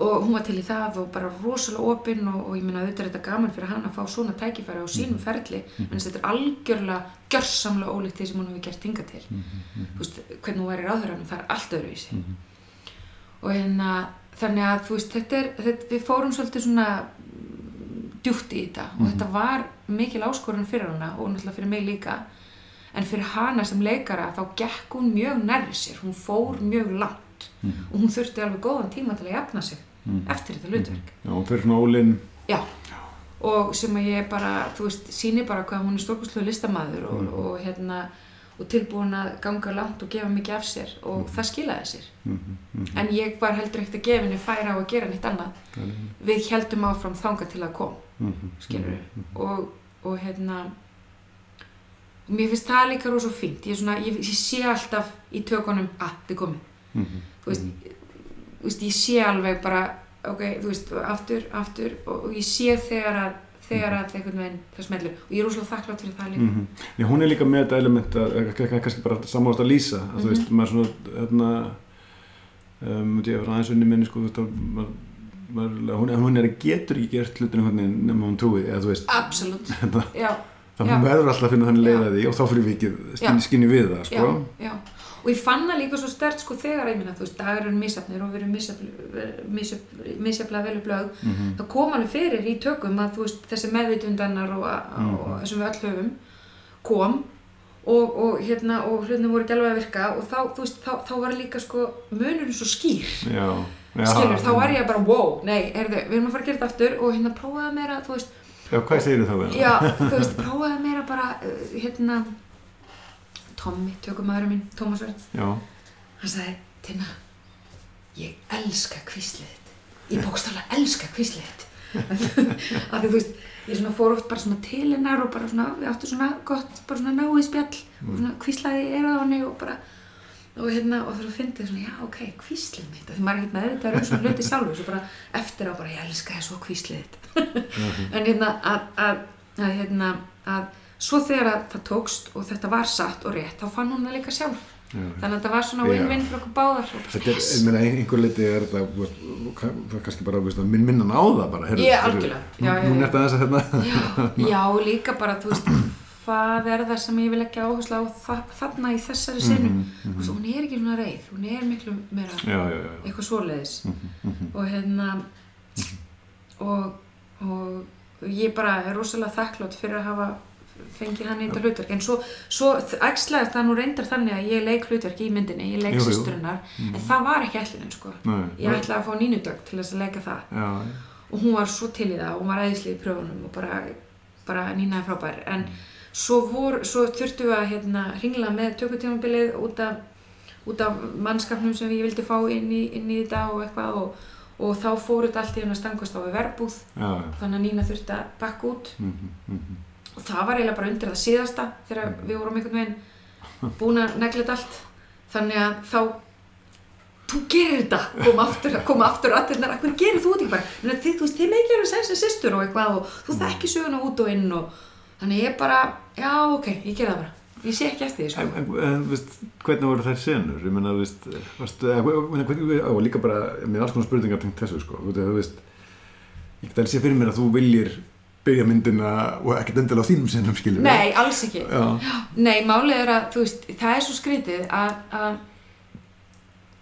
B: Og hún var til í það og bara rosalega opinn og, og ég minna auðvitað er þetta gaman fyrir hann að fá svona tækifæri á sínum ferli en þetta er algjörlega gjörsamlega ólíkt því sem hún hefur gert hinga til. Þú veist, hvernig hún væri ráðhöranum það er allt öðruvísi
A: Mhm.
B: Og hérna þannig að þú veist, þetta er þetta, við fórum svolítið svona mm, djúpt í þetta. Og þetta var mikil áskorun fyrir hana og náttúrulega fyrir mig líka. En fyrir hana sem leikara þá gekk hún mjög nærri sér. Hún fór mjög langt. Og hún þurfti alveg góðan tíma til að jafna sig eftir þetta hlutverk.
A: Já, hún fyrir svona ólinn
B: já. Og sem að ég bara, þú veist, síni bara hvað hún er stórkostlega listamaður og,
A: Mhm.
B: og hérna og tilbúin að ganga langt og gefa mikið af sér og það skilaði sér. En ég var heldur ekkert að gefa henni færa á að gera neitt annað. Við heldum áfram þanga til að kom skilur og, og hérna mér finnst það líka rosa fínt. Ég, svona, ég, ég sé alltaf í tökunum að þið komið þú veist, þú veist, ég sé alveg bara ok, þú veist, aftur, aftur og, og ég sé þegar að þegar að einhvern veginn það smellir og ég er rosalega þakklátt fyrir það líka.
A: Mm -hmm. hún er líka með þetta element að, að, að, að kannski bara samáðast að lýsa að þú veist, maður svona hérna, um, ég var aðeins unni minni sko, að maður, maður, hún, hún er getur ekki gert hlutinu hvernig nema hún trúi, eða þú veist.
B: Absolutt,
A: hérna,
B: já,
A: þannig
B: Já.
A: hún verður alltaf að finna þannig
B: Já.
A: leiða því og þá fyrir
B: Já.
A: skinni, skinni við það, sko.
B: Já, já og ég fann það líka svo stert sko þegar ég minna, þú veist, dagar eru misjafnir og við erum misjafnlega vel upplöð
A: Mhm.
B: það kom alveg fyrir í tökum að þú veist, þessi meðvitundannar og,
A: Mhm.
B: og þessum við öll höfum kom og, og hérna og hlutinni voru ekki alveg að virka og þá, þú veist, þá, þá var líka sko munurinn svo skýr.
A: Já, já.
B: Skilur, þá var ég bara, wow, nei, heyrðu, við erum að fara að gera þetta aftur og hérna prófaði meira, þú veist.
A: Já, hvað segir þá við
B: já, þú veist, prófaði meira bara uh, hérna Tommy, tökumæðurinn minn, Tómas Verð hann sagði, Tina ég elska kvíslið þitt. Ég bókstaflega elska kvíslið þitt. Af því þú veist ég svona fór oft bara svona til hennar og bara svona við áttu svona gott, bara svona náið spjall. Og svona kvíslaði á henni og bara og hérna, og þú finnst svona, já, ok, kvíslið mitt. Af því maður er ekkert með þetta um svona hluti sjálfur svo bara eftir á bara, ég elska það svo kvíslið þitt. En hérna að, að, að hérna að svo þegar að það tókst og þetta var satt og rétt, þá fann hún það líka sjálf.
A: Já.
B: þannig að þetta var svona win-win fyrir okkur báðar og
A: Þetta er, ég meina, einhver liti er þetta, ka- það er kannski bara, veist, að minn minnan á það bara, heyrðu,
B: Ég, algjörlega.
A: Nú nert aðeins að hérna,
B: já, líka bara, þú veist hvað er það sem ég vil ekki áherslu á þa- þarna í þessari sinu
A: Mhm,
B: mm -hmm. hún er ekki svona reið, hún er miklu meira
A: já, já, já,
B: eitthvað svoleiðis.
A: Mhm,
B: og hérna og, og ég bara er rosalega þakklátt fyrir að hafa fengið hann þetta hlutverk. En svo, svo æxlaðist það nú reyndar þannig að ég leik hlutverk í myndinni, ég leik
A: jú.
B: systurinnar en það var ekki ætlunin sko.
A: Nei,
B: ég ætlaði að fá nínudögg til þess að leika það.
A: Já,
B: og hún var svo til í það og hún var æðislega í pröfunum og bara, bara nýnaði frábær. En svo, vor, svo þurftum við að hérna, hringla með tökutímabilið út af, út af mannskapnum sem ég vildi fá inn í, inn í þetta og eitthvað og, og þá fór þetta allt í hann að stangast á við verbúð.
A: Já,
B: þannig að Nína þurfti að bakka út.
A: Mhm, mhm.
B: Og það var eiginlega bara undir það síðasta þegar við vorum einhvern veginn búin að negla þetta allt. Þannig að þá þú gerir þetta, koma aftur koma aftur að þetta, hvað gerir þú þetta ekki bara? Menna, þið, þú veist, þið alveg sens sem systur og eitthvað og þú þekki söguna út og inn og þannig ég bara, já ok, ég ger það bara. Ég sé ekki eftir því, sko.
A: En, en, veist, hvernig voru þær senur? Ég meina, veist, varstu, hvernig, hvernig, og líka bara, með alls konar spurningar tengt þessu, sko, þú veist, ég get alveg sé fyrir mér að þú viljir byrja myndina og ekkert endilega á þínum senum, skilur
B: Nei, alls ekki.
A: Já,
B: Nei, málið er að, þú veist, það er svo skrítið að, að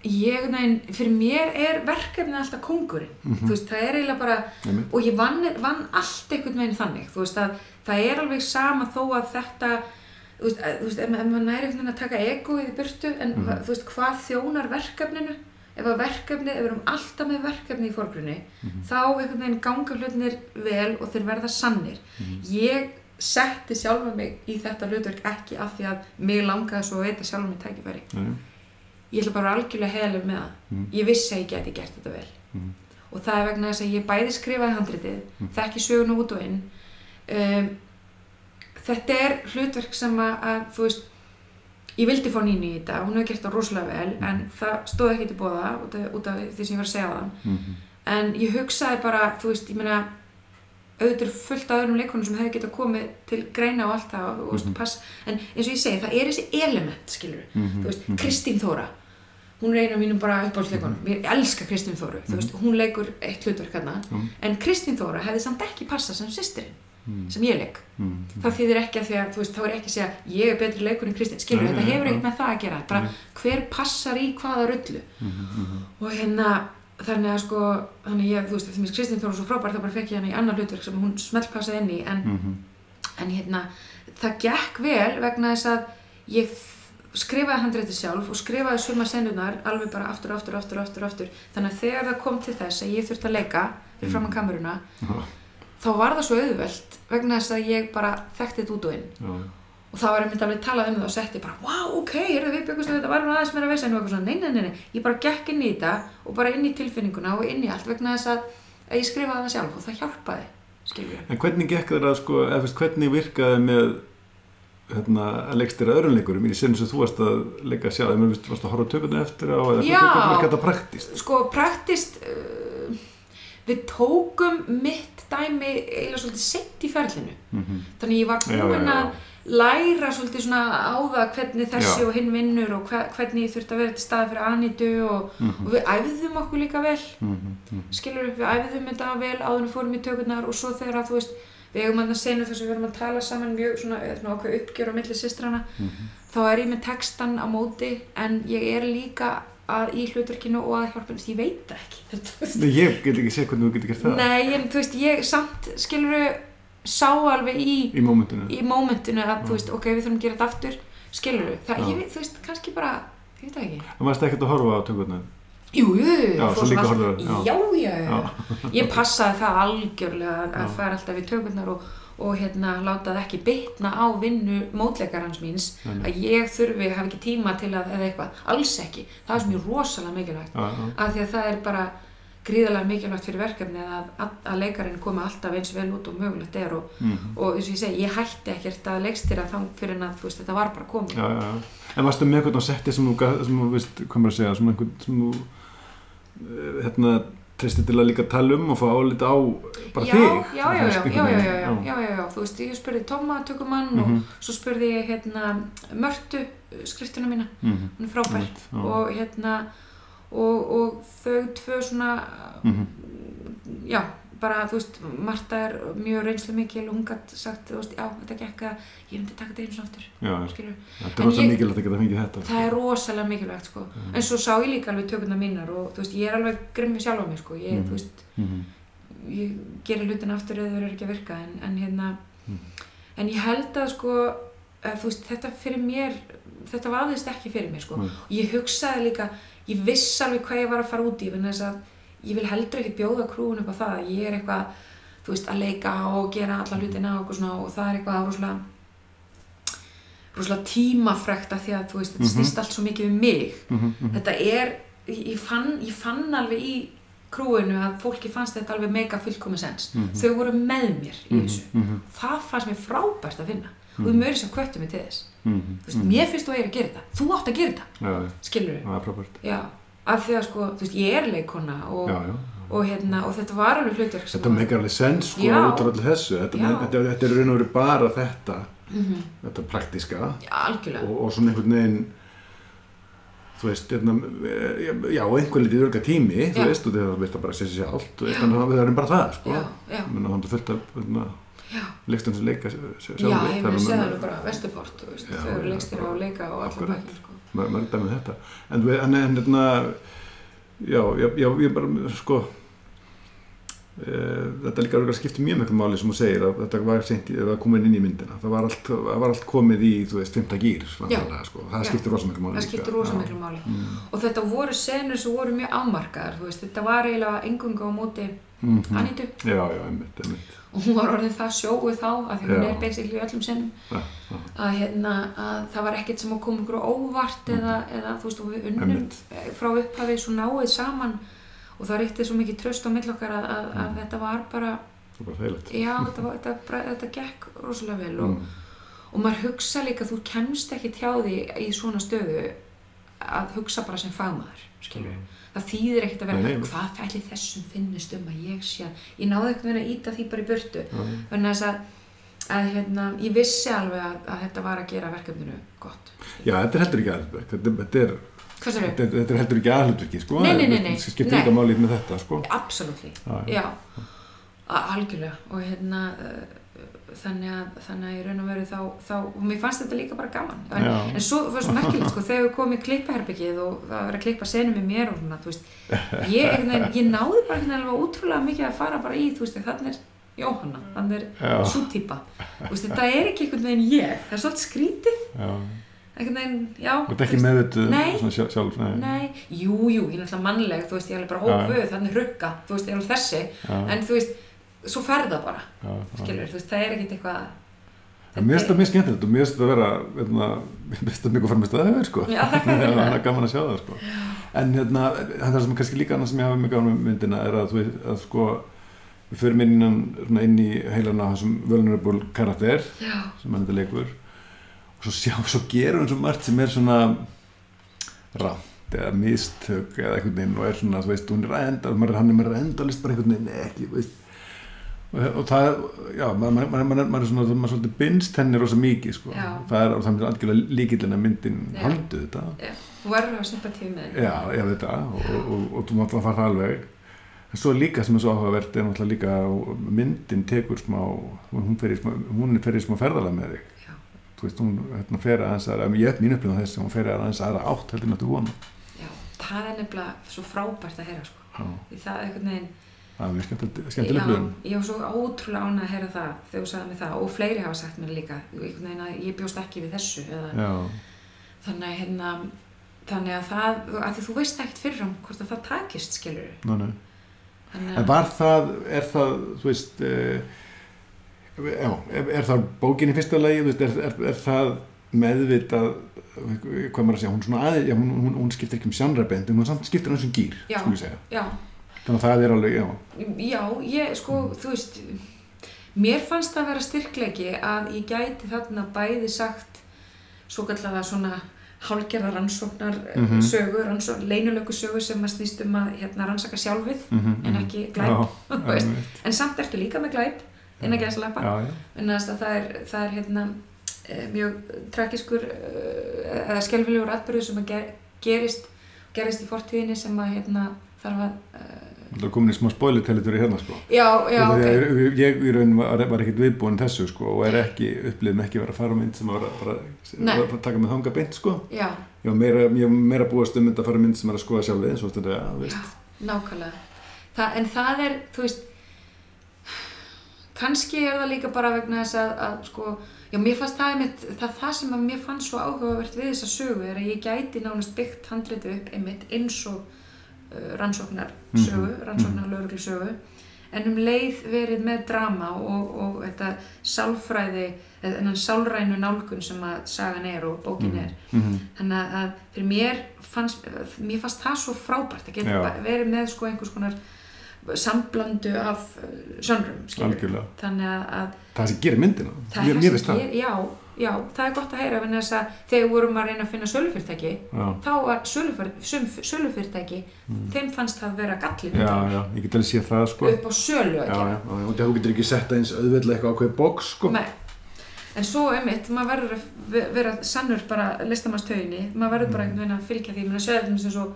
B: ég, nein, fyrir mér er verkefni alltaf kongurinn, þú veist, það er eiginlega bara,
A: einmitt.
B: og ég vann, vann allt einhvern veginn þannig, þú veist, að það er alveg sama þó að þetta, þú veist, að, þú veist ef, ef maður næri að taka egoið í burtu, en
A: Mhm.
B: þú veist, hvað þjónar verkefninu, ef að verkefni, ef við erum alltaf með verkefni í fórgrunni,
A: Mhm.
B: þá einhvern veginn ganga hlutinir vel og þeir verða sannir. Ég setti sjálfa mig í þetta hlutverk ekki af því að mig langaði svo að veita sjálfa mig tækifæri
A: Nei.
B: ég ætla bara algjörlega heilig með það
A: Mm.
B: ég vissi að ég geti gert þetta vel
A: Mm.
B: og það er vegna þess að ég bæði skrifaði handritið
A: Mm.
B: þekki söguna út og inn um, þetta er hlutverk sem að, að þú veist ég vildi fá Nínu í þetta, hún hefur gert það rosalega vel
A: Mm.
B: en það stóð ekki til bóða út af, út af því sem ég var að segja á þann
A: Mhm.
B: en ég hugsaði bara, þú veist, ég meina auðvitað fullt af öðrum leikonum sem hefði getað komið til greina og allt það og, mm
A: Mhm.
B: pass, en eins og ég segi, það er þessi element, skilur
A: Mhm.
B: þú veist,
A: Mhm.
B: Kristín Þóra hún er eina af mínum bara uppáhaldsleikonum ég elska Kristín Þóru, þú veist, hún leikur eitt hlutverk hérna,
A: Mhm.
B: en Kristín Þóra hefði samt ekki passað sem sýstirinn
A: Mhm.
B: sem ég leik,
A: Mhm.
B: það þýðir ekki að því að þú veist, þá er ekki að segja, ég er betri leikur en Kristín skilur,
A: Nei,
B: þetta
A: nei,
B: hefur ekkert með það að gera bara hver passar í hvaða rullu
A: Mhm. Mhm.
B: og hérna þannig að sko, þannig ég, þú veist, því að Kristín Þóra er svo frábær þá bara fekk ég hana í annar hlutverk sem hún smellpassaði inn í en, en hérna, það gekk vel vegna þess að ég skrifaði handreiti sjálf og skrifaði suma sendunar alveg bara aftur, aftur, aftur, aftur, aftur þannig að þegar það kom til þess að ég þurfti að leika fram að kameruna. Þá var það svo auðvelt vegna þess að ég bara þekkti þetta út og inn.
A: Já.
B: og þá var ég myndi alveg talað um það og setti bara wow, ok, heyrðu við byggumst að þetta var aðeins meira vesen og eitthvað svona, nei, nei, nei, nei, ég bara gekk inn í þetta og bara inn í tilfinninguna og inn í allt vegna þess að, að ég skrifaði það sjálf og það hjálpaði, skilur ég
A: En hvernig gekk það að sko, eða veist, hvernig virkaði með hérna, að leikstýra öðrum leikurum? Í sinni sem þú varst að leika sjálf, en þú varst að horfa tökuna eftir á eða hvernig virkað þetta praktist?
B: sko, praktist uh, við tókum mitt dæmi eiginlega svolítið sent í ferlinu
A: Mm
B: þannig ég var
A: Já, já,
B: búin
A: já.
B: að læra svolítið svona á það hvernig þessi
A: Já.
B: og hinn vinnur og hver, hvernig ég þurfti að vera til staði fyrir Anitu og,
A: Mhm.
B: og við æfðum okkur líka vel
A: -hmm.
B: skilur upp, við æfðum þetta vel áður en við fórum í tökurnar og svo þegar að þú veist við eigum að senu þess að við erum að tala saman mjög svona, ákveð uppgjör á milli systrana þá er ég með textan á móti en ég er líka að í hlutverkinu og að hjálpa ég veit það ekki.
A: Nei, ég get ekki séð hvernig þú getur gert það.
B: Nei, en þú veist, ég samt skilur sá alveg í
A: í mómentinu.
B: í mómentinu að þú veist, ok, við þurfum að gera þetta aftur skilur það, ég veit, þú veist, kannski bara ég veit það ekki.
A: Það varst ekkert að horfa á tökurnar.
B: Jú, jú,
A: Já, horfðir, já.
B: já, já, já, ég passaði það algjörlega að, fara alltaf við tökurnar og, og hérna láta það ekki bitna á vinnu mótleikarans míns
A: Nei,
B: að ég þurfi, hafi ekki tíma til að eða eitthvað, alls ekki, það er sem mjög rosalega mikilvægt
A: Já, já.
B: af því að það er bara gríðarlega mikilvægt fyrir verkefni að, að, að leikarinn komi alltaf eins vel út og mögulegt er og,
A: Mhm.
B: og eins og ég segi, ég hætti ekkert að leikstýra þá fyrir en að þú veist, þetta var bara komið
A: já. En varstu með eitthvað á setti sem þú, sem þú veist, maður að segja, svona einhvern sem þú, eh, hérna, treysti til að líka tala um og fá álita á bara
B: já,
A: þig.
B: já, já, já, já, já, já,
A: veginn.
B: já, já, já, já, þú veist, ég spurði Tóma tökumann og
A: Mhm.
B: svo spurði ég hérna Mörtu skriftuna mína,
A: Mhm.
B: hún er frábær
A: já.
B: og hérna og, og þau tvö svona
A: Mhm.
B: já, bara þú veist Marta er mjög reynslu mikil og hún gætt sagt, þú veist, já, þetta gekk að ég myndi taka þetta eins og aftur,
A: Já,
B: skilur
A: Þetta er
B: En
A: rosa
B: ég-
A: mikilvægt að geta fengið þetta.
B: það er rosalega mikilvægt, sko
A: Mhm.
B: en svo sá ég líka alveg tökurnar mínar og þú veist, ég er alveg grimmi sjálf á mig, sko ég,
A: Mhm.
B: þú veist,
A: Mhm.
B: ég gerir hlutin aftur eða þau eru ekki að virka en, en hérna
A: Mhm.
B: en ég held að sko að, þú veist, þetta fyrir mér þetta vafðist ekki fyrir mér sko og ég hugsaði líka, ég viss alveg hvað ég var að fara út í ég vil heldur ekki bjóða krúin upp á það að ég er eitthvað, þú veist, að leika og gera alla hlutina og eitthvað svona og það er eitthvað rosalega rosalega tímafrekt af því að þú veist, þetta
A: Mhm.
B: snýst allt svo mikið um mig
A: Mhm. Mhm.
B: þetta er, ég fann, ég fann alveg í krúinu að fólki fannst þetta alveg mega fullkomi sens
A: Mhm.
B: þau voru með mér í þessu
A: Mhm.
B: það fannst mér frábært að finna og
A: Mhm.
B: þau mörgir sem kvöttu mig til þess
A: Mhm.
B: þú veist, mér finnst þú að ég er að gera þetta þú átt að gera þetta, skilur
A: Það
B: já, af því að sko, þú veist, ég er leikona og,
A: Já, já.
B: og hérna, og þetta var alveg hlutverk
A: Þetta meikar alveg sens sko
B: Já.
A: út af allir þessu. Þetta,
B: Já.
A: þetta, þetta er raun og verið bara þetta,
B: mm
A: þetta praktiska
B: já,
A: og, og svona einhvern veginn þú veist, hérna, eh, já, einhvern litið örga tími, þú
B: Já.
A: veist, og það veist það bara að segja sér allt,
B: Já.
A: þannig að það er bara það, sko.
B: já, já,
A: þannig að fullt af, hérna,
B: já,
A: leikstum sem leika sjálfur.
B: já, ég meina segja alveg bara Vesturport, þú veist,
A: Já,
B: þau eru
A: já,
B: leikstir á leika og allir bækir, sko
A: Mörg, dæmið þetta. En, hérna, já, já, já, ég bara, sko, uh, þetta líka verður að skipta mjög mjög máli sem þú segir að þetta var sent, komin inn í myndina það var allt, var allt komið í, þú veist, fymta gýr sko. það skiptir rosa miklu máli
B: máli
A: Mm.
B: og þetta voru senur sem voru mjög afmarkaðar þú veist, þetta var eiginlega engungu á móti
A: Mhm.
B: Anitu
A: Já, já, einmitt, einmitt
B: og hún var orðin það sjóuð þá að því hún
A: Já.
B: er basically öllum sinnum
A: Já, já.
B: að, hérna, að það var ekkert sem að koma ykkur á óvart eða, eða þú veist við unnum
A: Einmitt.
B: frá upphafi svo náið saman og það ríkti svo mikið tröst á mill okkar að, að, að þetta var bara já, þetta, var, þetta, bara, þetta gekk rosalega vel og,
A: Mm.
B: og maður hugsa líka, þú kemst ekki hjá því í svona stöðu að hugsa bara sem fagmaður skilur það þýðir ekkert að vera,
A: Nei, nei.
B: hvað fæli þessum finnist um að ég sé að ég náði ekkert að íta því bara í burtu þannig að, að hérna, ég vissi alveg að, að þetta var að gera verkefninu gott
A: Já, þetta er heldur ekki aðhlutverk þetta, þetta, er, þetta, þetta er heldur ekki aðhlutverki sko.
B: Nei, nei, nei, nei.
A: það skiptir
B: Nei.
A: líka máli með þetta sko.
B: absolutt,
A: Já, já.
B: algjörlega og hérna uh, þannig að, þannig að í raun og veru þá, þá og mér fannst þetta líka bara gaman. En, en svo var svo merkilegt sko þegar við komum í klippaherbyggið og það var að klippa senum með mér og svona, þú veist ég, veginn, ég náði bara veginn alveg ótrúlega mikið að fara bara í, þú veist, þannig er Jóhanna, þannig er sú típa Þú veist, þetta er ekki einhvern veginn ég það er svolítið skrítið, einhvern veginn, já.
A: Þú ert ekki meðvituð svona sjálf, nei.
B: Nei, jú, jú, ég er náttúrulega mannleg, þú veist, ég er bara hópuð, þannig rugga, þú veist, ég er alveg þessi,
A: Já,
B: en þú veist, svo fer það bara,
A: já, já.
B: skilur, þú veist, það er ekkert eitthvað,
A: Mér finnst það mjög skemmtilegt og mér finnst það að vera hérna, mér finnst það mjög að fara með staðið sko.
B: Já,
A: það
B: það.
A: er gaman að sjá það sko. En hérna, það sem kannski líka annað sem ég hafa mjög gaman með myndina er að, veist, að sko, við förum inn, innan, inn í heilan á þessum vulnerable karakter
B: já,
A: sem hann þetta leikur og svo sjá, svo gerum við svo margt sem er svona rátt eða mistök eða einhvern veginn og er svona, þú veist, hún er enda, hann er með endalist bara einhvern veginn, ekki, veist og, og það, já, maður, er svona, maður svolítið binst henni rosa mikið, sko, það er, og það er algjörlega líkillin að myndin haldu þetta,
B: já, þú verður að sympatíu með þeim.
A: já, já, þetta og, og, og, og þú mátt að fara alveg. En svo líka sem er svo áhugavert er náttúrulega líka og myndin tekur smá hún fer í smá, smá ferðalega með þig.
B: Já.
A: þú veist, hún hérna, fer aðeins að ég hef mín upplifað þess að hún fer aðeins aðra átt heldur að þú vona.
B: Já, það er nefnilega svo frábært að heyra, sko, því það er einhvern veginn,
A: það er mjög skemmtileg skemmtileg
B: já, ég var svo ótrúlega ánað að heyra það þegar þú sagði mér það og fleiri hafa sagt mér líka, ég bjóst ekki við þessu, eða,
A: Já,
B: þannig hérna, þannig að það, að þú veist ekkert fyrirfram hvort að það takist, skilur,
A: ná, nei
B: þannig
A: En var það, er það, þú veist, uh, já, er, er það bókin í fyrsta lagi, er, er, er það meðvitað, hvað maður að segja, hún aðeins, já, hún, hún, hún skiptir ekki um sjanrabend, en hún skiptir eins og gýr,
B: Já.
A: sko ég segja.
B: já,
A: Þannig að það er alveg, já,
B: Já, ég sko, þú veist, mér fannst það vera styrkleiki að ég gæti þarna bæði sagt svo kallega svona hálgerða rannsóknar
A: Mhm.
B: sögu, rannsók, leinulöku sögu sem að snýst um að hérna, rannsaka sjálfið
A: mhm,
B: en
A: mhm.
B: ekki glæp,
A: Já,
B: en samt ertu líka með glæp innan gæðslepa,
A: Já, já,
B: en að það er, það er hérna eh, mjög trakiskur eh, eða skelfilegur atbyrðu sem að ger, gerist gerist í fortíðinni sem að hérna þarf að eh,
A: það er komin í smá spoilertellitur í hérna, sko.
B: já, já,
A: að
B: ok
A: ég, ég í raun var, var ekkert viðbúin þessu, sko, og er ekki, upplifðum ekki vera að fara á mynd sem var að, bara, var að taka með þanga beint, sko.
B: já,
A: Ég var meira, ég var meira búast um mynd að fara á mynd sem er að skoða sjálfið, eins og þetta, já, þú veist.
B: Já, nákvæmlega. Þa, en það er, þú veist, kannski er það líka bara vegna þess að, að sko, já, mér fannst það einmitt, það, það sem að mér fannst svo áhugavert við þessa sögu er að ég gæti nánast byggt handriti upp einmitt eins og uh, rannsóknar sögu,
A: Mhm,
B: rannsóknar lögreglu sögu, en um leið verið með drama og, og þetta sálfræði, eða þennan sálrænu nálgun sem að sagan er og bókin er.
A: Mhm.
B: Þannig að- fyrir mér fannst, mér fannst það svo frábært að geta verið með sko einhvers konar samblandu af sönrum, skilur.
A: Algjörlega.
B: Þannig að, að
A: Það sem gerir myndina, mér, veist það.
B: já, já, það er gott að heyra vegna þess að þegar vorum að reyna að finna sölufyrirtæki,
A: Já,
B: þá var sölufyr- sum- sölufyrirtæki, þeim fannst það vera gallið
A: Mm. já, já, ég get alveg séð það, sko.
B: upp á sölu að gera.
A: og þú getur ekki sett eins auðveldlega eitthvað ákveð bóks, sko.
B: Nei. En svo einmitt, maður verður að ve- vera sannur bara listamannstauðinni, maður verður bara einhvern veginn að fylgja því, að svo,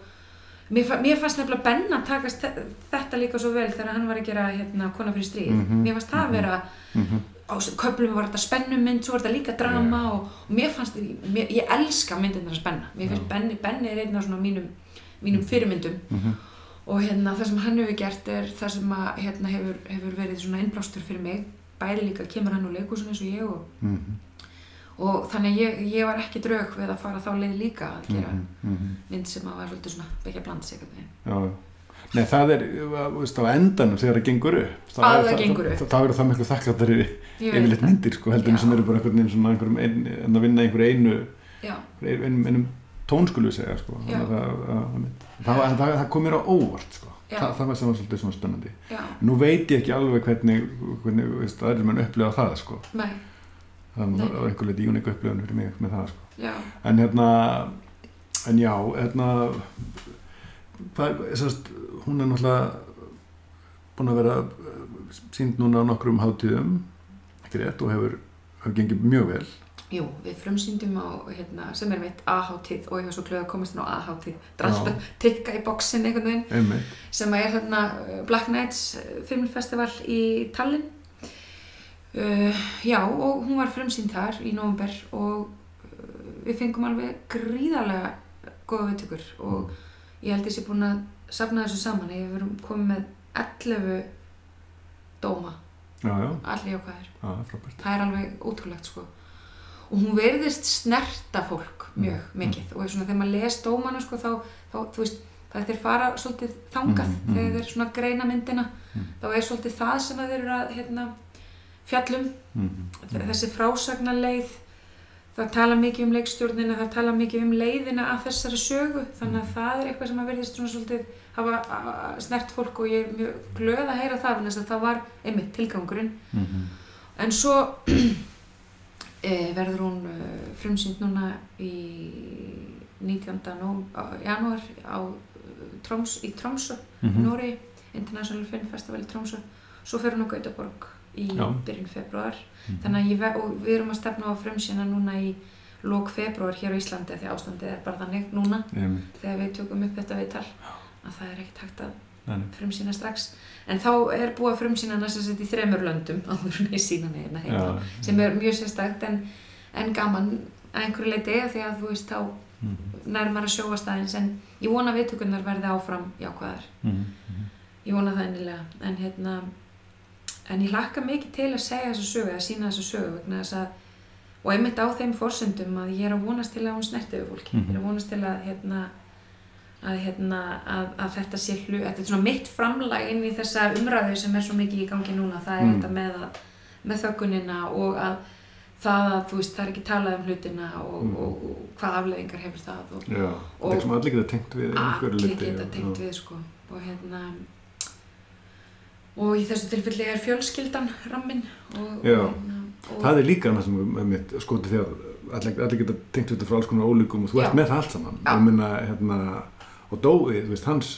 B: mér, mér fannst nefnilega Benna takast þe- þetta líka svo vel þegar hann var að gera hérna kona fyrir stríð,
A: Mhm,
B: mér fannst það vera,
A: Mhm.
B: Á köflum var þetta spennumynd, svo var þetta líka drama og, og mér fannst, mér, ég elska myndin þar að spenna, mér finnst Benni, Benni er einn af svona mínum, mínum fyrirmyndum.
A: Mhm.
B: og hérna það sem hann hefur gert er það sem að hérna hefur, hefur verið svona innblástur fyrir mig bæði líka kemur hann úr leikúsinu eins og ég og,
A: mm
B: og þannig ég, ég var ekki draug við að fara þá leið líka að gera
A: -hmm.
B: mynd sem að var svolítið svona byggja bland sig
A: já. Nei, það er, veist, á endanum þegar það gengur upp. þá er
B: það.
A: Það, það það miklu þakkláttari
B: Ég veit
A: yfirleitt
B: það.
A: myndir, sko, heldur en sem eru bara einhvern veginn einhverjum ein, en að vinna einhverju einu,
B: Já,
A: einum, einum tónskulu segja, sko. Það, það, það, það, það, það kom mér á óvart, sko. Það var sem var svolítið svona spennandi.
B: já,
A: Nú veit ég ekki alveg hvernig, hvernig, veist, aðrir menn upplifa það, sko.
B: nei,
A: Það
B: Nei.
A: var einhver leiti unik upplifun fyrir mig með það, sko.
B: já,
A: En hérna, en já, hérna, hvað, sérst, hún er náttúrulega búin að vera sínd núna á nokkrum hátíðum, ekki rétt, og hefur, hefur gengið mjög vel.
B: jú, við frumsýndum á, hérna, sem er mitt A-hátíð og ég var svo glöð að komast inn á A-hátíð, það er alltaf tikka í bóksin einhvern veginn,
A: Einmitt.
B: sem er hérna uh, Black Nights uh, filmfestival í Tallinn. Uh, já, og hún var frumsýnd þar í november og við fengum alveg gríðarlega góða viðtökur og ég held sé búin að safna þessu saman. Ég hef komið með 11 dóma, allir jákvæðir.
A: já.
B: Það er alveg ótrúlegt sko. Og hún verðist snerta fólk mjög
A: Mm.
B: mikið og svona þegar maður les dómana sko þá, þá veist, það er þeir fara svolítið þangað
A: Mm, mm.
B: þegar þeir svona greina myndina
A: Mm.
B: þá er svolítið það sem þeir eru að hérna, fjallum,
A: Mm
B: þessi frásagnarleið það tala mikið um leikstjórnina það tala mikið um leiðina að þessari sögu þannig að það er eitthvað sem að verðist svona svolítið hafa snert fólk og ég er mjög glöð að heyra það vegna þess að það var einmitt tilgangurinn
A: -hmm.
B: En svo e, verður hún e, frumsýnd núna í 19. Nú, á, janúar á eh, Troms, í Tromsö,
A: Mm
B: mm Nóri, International Film Festival í Tromsö. Svo fer hún á Gautaborg í byrjun februar.
A: Mhm.
B: Þannig að ég, og við erum að stefna á frumsýna núna í lók februar hér á Íslandi því ástandið er bara þannig núna
A: Einmitt.
B: þegar við tökum upp þetta viðtal að það er ekkert hægt að frumsýna strax. En þá er búið að frumsýna næst að setja í þremur löndum neina heima
A: Já.
B: sem er mjög sérstakt en, en gaman að einhverju leiti af því að þú veist þá
A: Mhm.
B: nærmar að sjóast aðeins en ég vona viðtökurnar verði áfram jákvæðar
A: Mhm.
B: ég vona það ennilega en hérna en ég hlakka mikið til að segja þessa sögu að sína þessa sögu að og einmitt á þeim forsendum að ég er að vonast til að hún snerti við fólki
A: Mhm.
B: ég er að vonast til að hérna að, hérna, að, að þetta sé hlu þetta er svona mitt framlag inn í þessa umræðu sem er svo mikið í gangi núna það er
A: Mm.
B: þetta með, að, með þöggunina og að það að þú veist það er ekki talað um hlutina og,
A: Mm.
B: og, og hvað afleðingar hefur það og
A: Já,
B: Og-
A: þetta er sem allir geta tengt við einhverju
B: allir
A: leyti,
B: geta tengt við sko og hérna og í þessu tilfelli er fjölskyldan ramminn og,
A: Já.
B: og, hérna, og
A: Það er líka annað sem er mitt skoti þegar allir, allir geta tengt við þetta frá alls konar ólíkum og þú
B: Já.
A: ert með það allt saman
B: Já.
A: og, minna, hérna, og Dói, þú veist, hans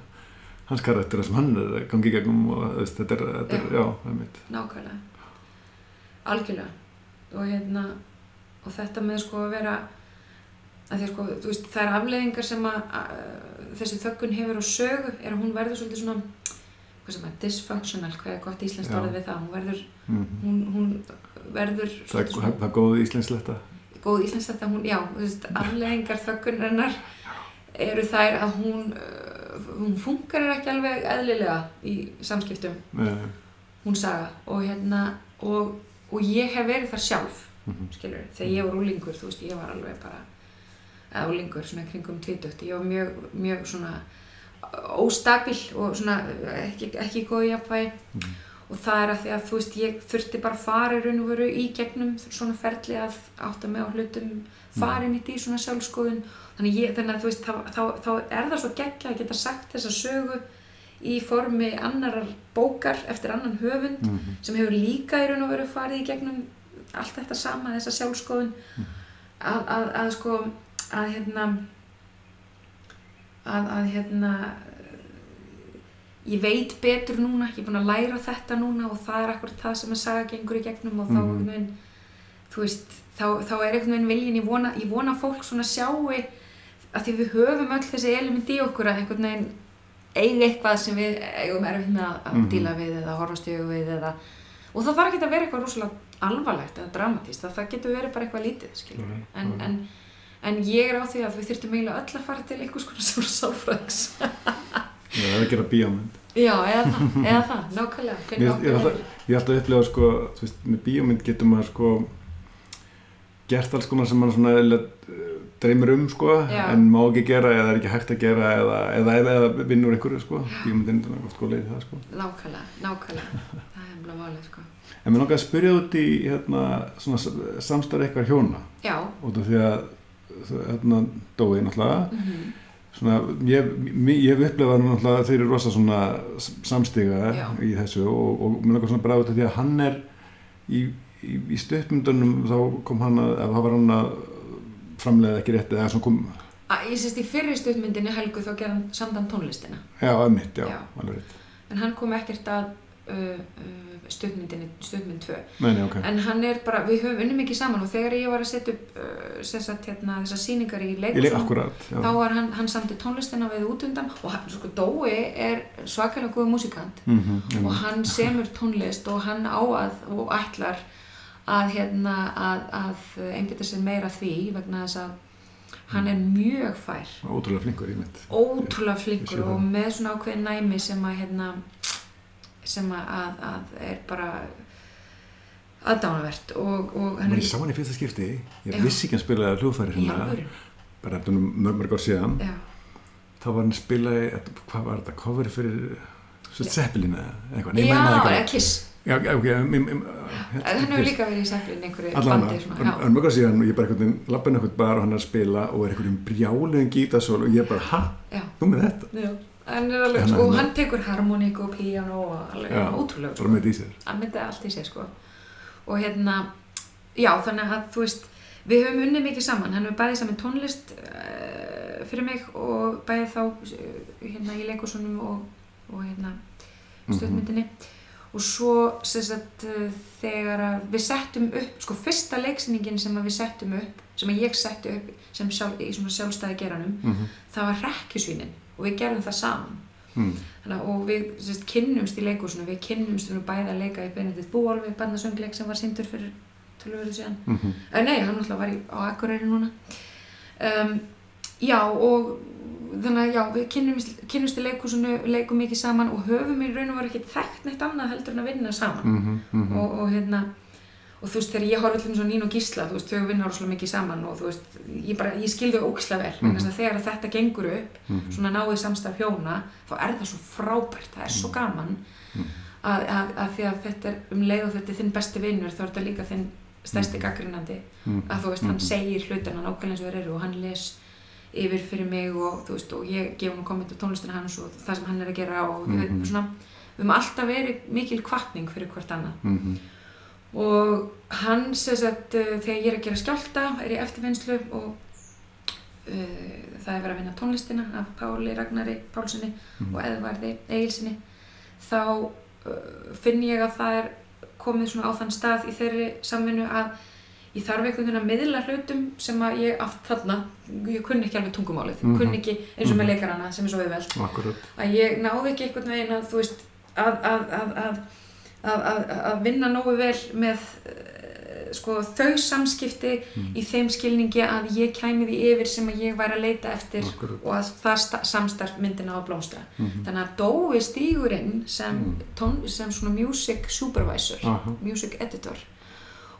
A: hans karakter sem hann er að gangi í gegnum og þú veist, þetta er, þetta er já, það er mitt
B: nákvæmlega. Algjörlega. Og hérna og þetta með sko að vera að því að sko, þú veist, það er afleðingar sem að, að þessi þöggun hefur á sögu er að hún verður svolítið svona hvað sem er dysfunctional, hvað er gott íslenskt
A: Já.
B: orðið við það, hún verður
A: mm
B: hún, hún verður
A: það, það er góð íslensletta
B: góð íslensk þetta hún, já, þú veist, afleðingar þöggunarinnar eru þær að hún uh, hún funkar ekki alveg eðlilega í samskiptum,
A: uh,
B: hún saga og hérna, og, og ég hef verið þar sjálf,
A: mm
B: skilur þegar ég var úlingur, þú veist, ég var alveg bara eða úlingur, svona kringum tvítugt ég var mjög, mjög svona óstabil og svona ekki, ekki góð jafnvægi.
A: Mhm.
B: og það er að því að þú veist ég þurfti bara í raun og veru í gegnum svona ferli að átta mig á hlutum fara inn í svona sjálfskoðun þannig, ég, þannig að þú veist þá, þá, þá er það svo geggja að geta sagt þessa sögu í formi annarar bókar eftir annan höfund
A: -hmm.
B: sem hefur líka í raun og veru farið í gegnum allt þetta sama, þessa sjálfskoðun að, að, að sko að hérna að, að hérna ég veit betur núna, ég er búin að læra þetta núna og það er akkur það sem að saga gengur í gegnum og þá
A: Mhm.
B: einhvern veginn veist, þá, þá er einhvern veginn viljin ég vona, ég vona fólk svona sjáu að því við höfum öll þessi element í okkur að einhvern veginn eiga eitthvað sem við eigum erfitt með að, að
A: Mhm.
B: díla við eða horfast í augu við eða og það þarf ekki að vera eitthvað rosalega alvarlegt eða dramatíst, það, það getur verið bara eitthvað lítið skilur
A: Mhm,
B: en, en, en ég er á því að við þurftum eiginlega öll að fara til einhvers konar sálfræðings.
A: Eða gera bíómynd.
B: Já, eða það, eða það, nákvæmlega
A: Mér- ég er alltaf, er að upplega sko, veist, með bíómynd getur maður sko gert alls konar sem maður svona dreymir um sko,
B: Já.
A: en má ekki gera eða er ekki hægt að gera eða, eða, eða, eða vinnur einhverju sko, bíómyndin er oft góð leið í það sko.
B: Nákvæmlega, nákvæmlega. Það er mjög málið, sko.
A: En mér langar að spyrja út í hérna, samstarf eitthvað hjóna.
B: Já,
A: út af því að hérna dói náttúrulega.
B: Mhm,
A: svona, ég, hef upplefað náttúrulega að þeir eru rosa svona samstiga
B: Já.
A: í þessu og, og mér langar svona bara út af því að hann er í, í, í stöppmyndunum þá kom hann að, að var hann að framleiða ekki rétt eða svona kom,
B: Ég sést í fyrri stuttmyndinni Helgu þá gerði hann samdan tónlistina.
A: Já, ömmitt, já,
B: Já.
A: alveg rétt.
B: En hann kom ekkert að uh, uh, stuttmyndinni, stuttmynd 2
A: Nei, nei, ok,
B: en hann er bara, við höfum unni mikið saman og þegar ég var að setja upp uh, sagt, hérna, þessar sýningar í leikursunum þá var hann, hann samti tónlistina við út undan og hann, sko, Dói er svakalega góð músikant
A: mm -hmm,
B: og hann semur tónlist og hann á að og ætlar að hérna að, að einbytta sér meira því vegna þess að hann er mjög fær.
A: Ótrúlega flinkur í mitt
B: ótrúlega flinkur og með svona ákveðin næmi sem að hérna sem að, að, er bara aðdánavert og, og hann er
A: ég sá hann í fyrsta skipti. Ég
B: Já.
A: vissi ekki hann spilaði hljóðfæri hérna bara eftir mörg, mörg ár síðan.
B: Já,
A: þá var hann spilaði, hvað var þetta, cover fyrir Zeppelin eða eitthvað,
B: já eða Kiss
A: Já, já, ok, um, um,
B: hann hefur líka verið í Zeppelin einhverju bandi
A: en mjög að síðan ég bara einhvern veginn lappin einhvern bar og hann er að spila og er einhverjum brjáluðin gítasól og ég bara, ha,
B: já,
A: þú með þetta?
B: já, hann er alveg,
A: Hann-
B: sko,
A: hann-
B: hann tekur harmoníku og píano og alveg
A: Já, Bara í sér.
B: hann myndi allt í sér sko. Og hérna, já þannig að þú veist, við höfum unnið mikið saman. Hann hefur bæðið saman tónlist uh, fyrir mig og bæðið þá uh, hérna í leikusunum og, og hérna
A: Mhm.
B: stöðmyndinni og svo sagt uh, þegar við settum upp sko fyrsta leiksýningin sem við settum upp sem ég setti upp sem sjálf, í svona sjálfstæði geranum
A: Mm -hmm.
B: það var rekkjusvínin og við gerðum það saman
A: mm.
B: Þannig, og við sérst, kynnumst í leikursinu, við kynnumst við erum bæði að leika í Benedikt Búolfi, barnasöngleik sem var síndur fyrir tölvöru síðan.
A: Mm -hmm.
B: Eh, nei, hann alltaf var í, á Akureyri núna. Um, já, og þannig að já, við kynnumst, í leikursinu, leikum mikið saman og höfum í raun og var ekki þekkt neitt annað heldur en að vinna saman.
A: Mm -hmm.
B: Og, og hérna, og þú veist, þegar ég horfði til þess að Nín og Gísla, þú veist, þau vinna rosalega mikið saman og þú veist, ég bara, ég skil þau ógislega vel, vegna þess að þegar þetta gengur upp,
A: Mhm.
B: svona náið samstarf hjóna þá er það svo frábært, það er svo gaman að, að, að því að þetta er um leið og þetta er þinn besti vinnur þá er þetta líka þinn stærsti gaggrinandi
A: Mhm.
B: að þú veist, hann
A: Mhm.
B: segir hlutina nákvæmlega eins og þeir eru og hann les yfir fyrir mig og þú veist, og ég gef hann komment á tónlistina hans og það sem hann er að gera og mm
A: Mhm.
B: svona, við höfum alltaf verið mikil kvartning fyrir hvort annað
A: Mm
B: og hann sem sagt uh, þegar ég er að gera skjálta er í eftirvinnslu og uh, það er verið að vinna tónlistina af Páli Ragnari Pálssoni
A: Mhm.
B: og Eðvarði Egilsinni þá uh, finn ég að það er komið svona á þann stað í þeirri samvinnu að ég þarf einhvern veginn að miðla hlutum sem að ég aft þarna, ég kunni ekki alveg tungumálið,
A: Mhm.
B: kunni ekki eins og með
A: Mhm.
B: leikarana sem er svo auðvelt
A: Akkurat.
B: að ég náði ekki einhvern veginn að þú veist að, að, að, að, að, að, að vinna nógu vel með uh, sko þau samskipti
A: Mhm.
B: í þeim skilningi að ég kæmi því yfir sem að ég væri að leita eftir
A: Akkurat.
B: og að það sta- samstarf myndina á blómstra
A: Mhm.
B: þannig að Dói stígurinn sem,
A: Mm.
B: tón, sem svona music supervisor
A: Aha.
B: music editor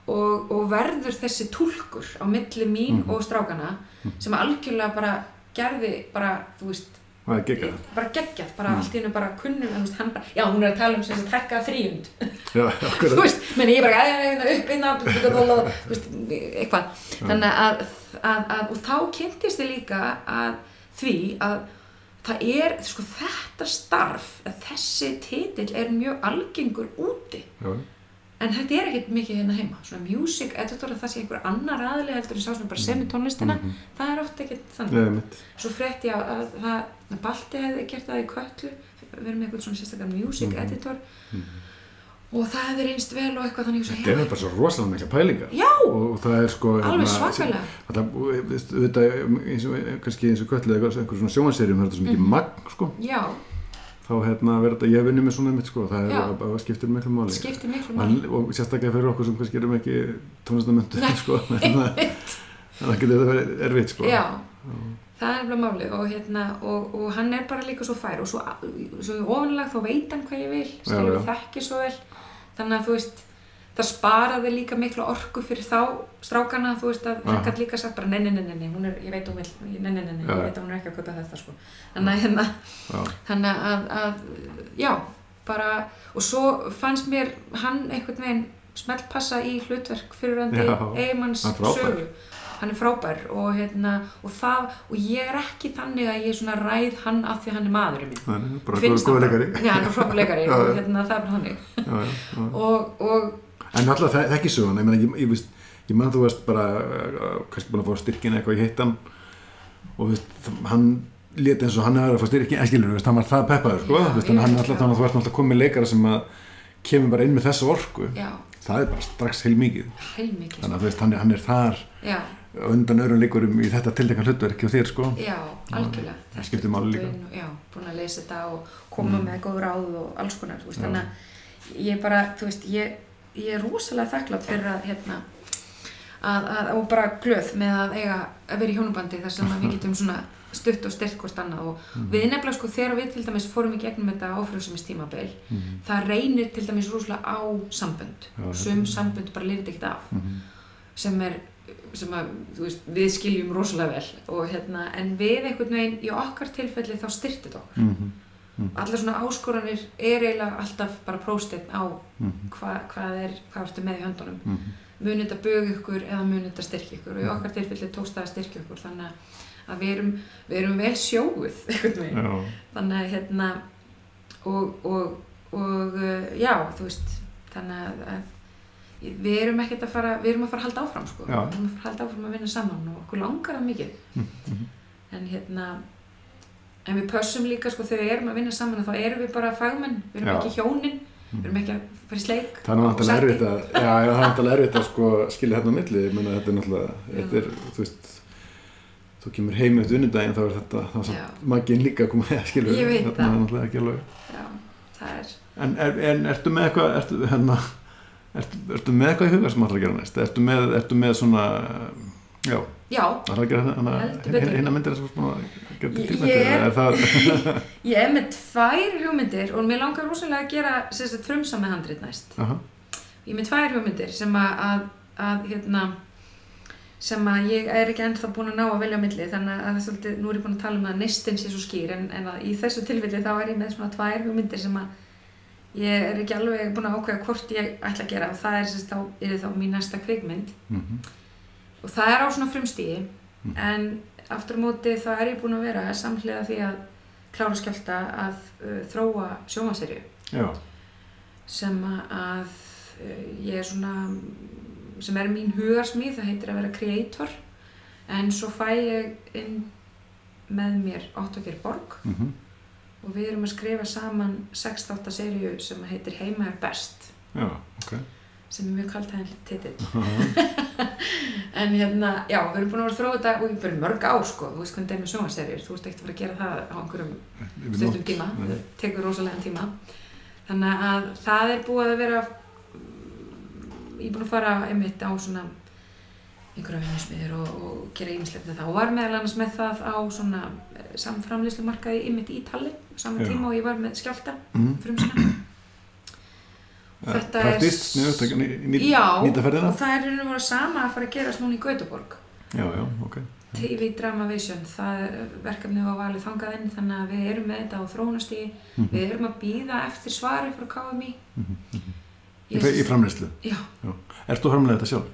B: og, og verður þessi túlkur á milli mín
A: Mhm.
B: og strákana sem algjörlega bara gerði bara, þú veist bara geggjað, bara
A: Mm.
B: allt í hennu bara kunnum, en veist, hann bara, já, hún er að tala um sem sagt hækkaða þrýjund, þú veist, menn ég bara, já, upp, innan, veist, eitthvað, þannig að, að, að, og þá kynntist ég líka að því að það er, sko, þetta starf, að þessi titill er mjög algengur úti,
A: Já,
B: en þetta er ekkert mikið hérna heima, svona music editor, að það sé einhver annar aðli heldur en sá sem bara semur tónlistina,
A: Mhm.
B: það er oft ekkert þannig.
A: Nei.
B: Svo frétti ég að, að, það- að Balti hefði gert það í köllu, verið með eitthvað svona sérstaklega music
A: Mhm.
B: editor og það hefði reynst vel og eitthvað þannig
A: Þetta er bara svo rosalega mikla pælingar.
B: Já,
A: Og það er sko...
B: alveg svakalega.
A: Þetta, og, kannski eins og kvöldlega einhver svona sjónvarsserjum, það er þetta svo mikið
B: Mhm.
A: magn, sko.
B: Já,
A: Þá hérna verður þetta, ég vinni með svona mitt, sko. Það er, skiptir miklu máli.
B: skiptir miklu máli.
A: og sérstaklega fyrir okkur sem kannski erum ekki tónlistamöndu, sko. En það, getur þetta verið erfitt, sko.
B: Já, það er alveg málið og, hérna, og, og hann er bara líka svo fær og svo, svo ofinlega þá veit hann hvað ég vil skilur
A: Já,
B: við þekki svo vel þannig að þú veist það sparaði líka miklu orku fyrir þá strákana, þú veist að hann gæti líka sagt bara nei, nei, nei, nei, nei, hún er, ég veit hún vil nei, nei, nei, nei,
A: Já.
B: ég veit að hún er ekki að kaupa þetta sko. Þannig að hérna þannig að, að já, bara og svo fannst mér hann einhvern veginn smellpassa í hlutverk fyrirandi
A: Já,
B: eigimanns
A: er
B: sögu. Hann er frábær og hérna og það, og ég er ekki þannig að ég ræð hann af því að hann er maðurinn minn. Hann
A: leikari.
B: bara- já, hann er frábær leikari
A: Já,
B: og hérna það er bara þannig. Og, og
A: En alltaf þe þekki söguna, ég ég, ég, veist, ég man þú varst bara, uh, kannski búin að fá styrkin eitthvað í hittan og veist, hann lét eins og hann hefur að fá styrkin, ekki skilur, þú veist, hann var það peppaður, sko, veist, hann er alltaf, þannig að þú ert alltaf komið leikara sem að kemur bara inn með þessu orku,
B: já,
A: það er bara strax heil mikið,
B: heilmikið.
A: Þannig að veist, hann er, hann er þar
B: já,
A: undan öðrum leikurum í þetta tiltekkan hlutverki og þér, sko.
B: já, algjörlega.
A: það skiptir máli líka.
B: Og- já, búin að lesa þetta og koma
A: Mm.
B: með góð ráð og alls konar veist, þannig að ég bara, þú veist, ég, ég er rosalega þakklátt fyrir að hérna að, að, og bara glöð með að eiga að vera í hjónubandi þar sem við getum svona stutt og styrt hvort annað og
A: Mm.
B: við nefnilega sko þegar við til dæmis fórum í gegnum þetta áfrjóðsumist tímabil
A: Mhm.
B: það reynir til dæmis rosalega á sambönd
A: Já,
B: sum sambönd bara lifið ekkert af
A: Mhm.
B: sem er sem að, veist, við skiljum rosalega vel og hérna, en við einhvern veginn í okkar tilfelli þá styrtið okkur
A: Mhm.
B: allar svona áskoranir er eiginlega alltaf bara prósteinn á
A: Mhm.
B: hva, hvað er, hvað ertu með í höndunum
A: Mhm.
B: munið þetta bög ykkur eða munið þetta styrkja ykkur og í okkar tilfelli tókst það að styrkja ykkur þannig að- að við erum, við erum vel
A: Já,
B: þannig að hérna og, og, og uh, já, þú veist þannig að, að við erum ekkert að fara við erum að fara að halda áfram sko
A: Já.
B: við erum að fara að halda áfram að vinna saman og okkur langar það mikið
A: Mhm.
B: en hérna en við pössum líka sko þegar við erum að vinna saman þá erum við bara fagmenn, við erum
A: Já.
B: ekki hjónin. Við erum ekki að fara í sleik
A: Það er náttúrulega erfitt að, já, já, er erfitt að sko skilja hérna á milli, ég meina þetta er náttúrulega, þetta er, þú veist, þú kemur heim eftir vinnudaginn þá er þetta, þá er maginn líka að koma að skilja,
B: Ég veit
A: þetta er náttúrulega ekki En, er, en ertu með eitthvað, ertu, hérna, ertu, ertu með eitthvað í huga sem að gera næst? Ertu með, ertu með svona, já, að gera hérna,
B: betur.
A: hérna myndir búin að
B: Ég- er- ég er með tvær hugmyndir og mér langar rosalega að gera sérst frumsa með handrit næst.
A: Aha,
B: ég er með tvær hugmyndir sem að, að, að hérna sem að ég er ekki ennþá búin að ná að velja á milli þannig að svolítið, nú er ég búin að tala um að nestin sé svo skýr en, en að í þessu tilfelli þá er ég með svona tvær hugmyndir sem að ég er ekki alveg búin að ákveða hvort ég ætla að gera. Og það er sérst þá, mín næsta kvikmynd.
A: Mhm,
B: og það er á svona frumstíði
A: Mm.
B: en aftur á móti þá er ég búin að vera samhliða því að klára skjálta að uh, þróa sjómaserju sem að uh, ég er svona sem er mín hugarsmíð, það heitir að vera creator. En svo fæ ég inn með mér Óttakir Borg.
A: Mhm,
B: og við erum að skrifa saman 6-8 serju sem heitir Heima er best.
A: Já, ok,
B: sem er mjög kalt hæginn titill.
A: Aha,
B: en hérna, já, við erum búin að vera að þróa þetta og ég bara mörg ár sko, þú veist hvernig það er með sjónvarserjur þú ert ekkert að fara að gera það á einhverjum
A: nótt.
B: tíma, það tekur rosalega tíma. Þannig að það er búið að vera ég er búin að fara einmitt á svona einhverja vinnismiður og, og gera með það. Og var meðal annars með það á svona samframlýslu markaði einmitt í Tallinn saman tíma og ég var með skjálta
A: Mhm.
B: frumsina
A: Ja,
B: Þetta er-
A: Praktist, sniðut, ekki ný- ný-
B: Já,
A: nýta ferðina?
B: og það er raun og vera sama að fara að gerast núna í Gautaborg
A: Já, já, ok.
B: TV Drama Vision, það er verkefni var valið þangað inn þannig að við erum með þetta á þróunastíði,
A: Mhm.
B: við erum að býða eftir svari frá KMI
A: Í, í framleyslu.
B: Já,
A: Ertu að framlega þetta sjálf?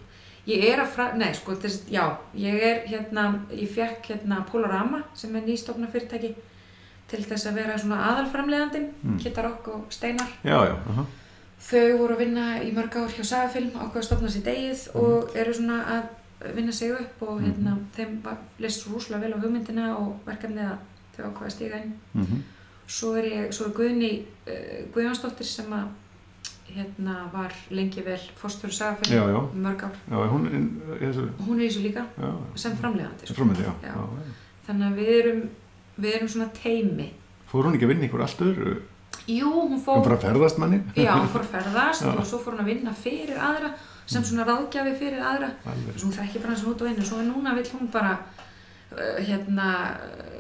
B: ég er að fra, nei sko, þess, já, ég er hérna, ég fekk hérna Polorama sem er nýstofna fyrirtæki til þess að vera svona aðalframleiðandinn,
A: Mm.
B: Kittarokk og Steinar
A: Já, já, aha.
B: Þau voru að vinna í mörg ár hjá Sagafilm ákveða að stopna sér degið og eru svona að vinna sig upp og hérna, þeim var list rúslega vel á hugmyndina og verkefnið að þau ákveða að stíga inn.
A: Mm
B: Svo er, ég, svo er Guðni uh, Guðjónsdóttir sem að hérna, var lengi vel fórstöru Sagafilm
A: Já, já.
B: í mörg ár.
A: Já, hún er
B: Og hún er í þessu líka
A: já,
B: sem framleiðandi. sko. Þannig að við erum, við erum svona teimi.
A: Fór hún ekki að vinna ykkur allt öðru?
B: Jú, hún
A: Hún
B: fór...
A: að ferðast manni?
B: Já, hún fór að ferðast og svo fór hún að vinna fyrir aðra sem svona ráðgjafi fyrir aðra svo hún þekki bara hans út og inn og svo núna vill hún bara uh, hérna uh,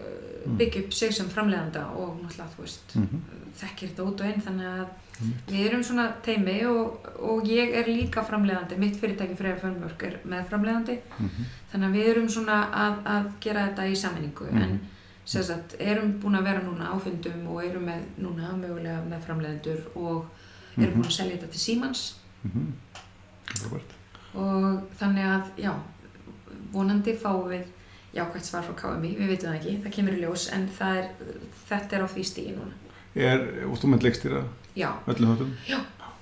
A: Mm.
B: byggja upp sig sem framleiðanda og náttúrulega þú veist
A: Mhm.
B: þekkir þetta út og inn þannig að
A: Mm.
B: við erum svona teimi og, og ég er líka framleiðandi mitt fyrirtæki Freyja Fölmörk er með framleiðandi
A: Mhm.
B: þannig að við erum svona að, að gera þetta í sammenningu
A: Mhm.
B: en sem sagt erum búin að vera núna á fundum og erum með núna mögulega með framleiðendur og erum
A: Mhm.
B: búin að selja þetta til Símans
A: Mhm. Robert.
B: og þannig að já, vonandi fáum við jákvæmt svar frá KMI, við veitum það ekki, það kemur í ljós en það er, þetta er á því stígi núna.
A: Er, og þú mynd leikstýra
B: Já,
A: öllum þáttum?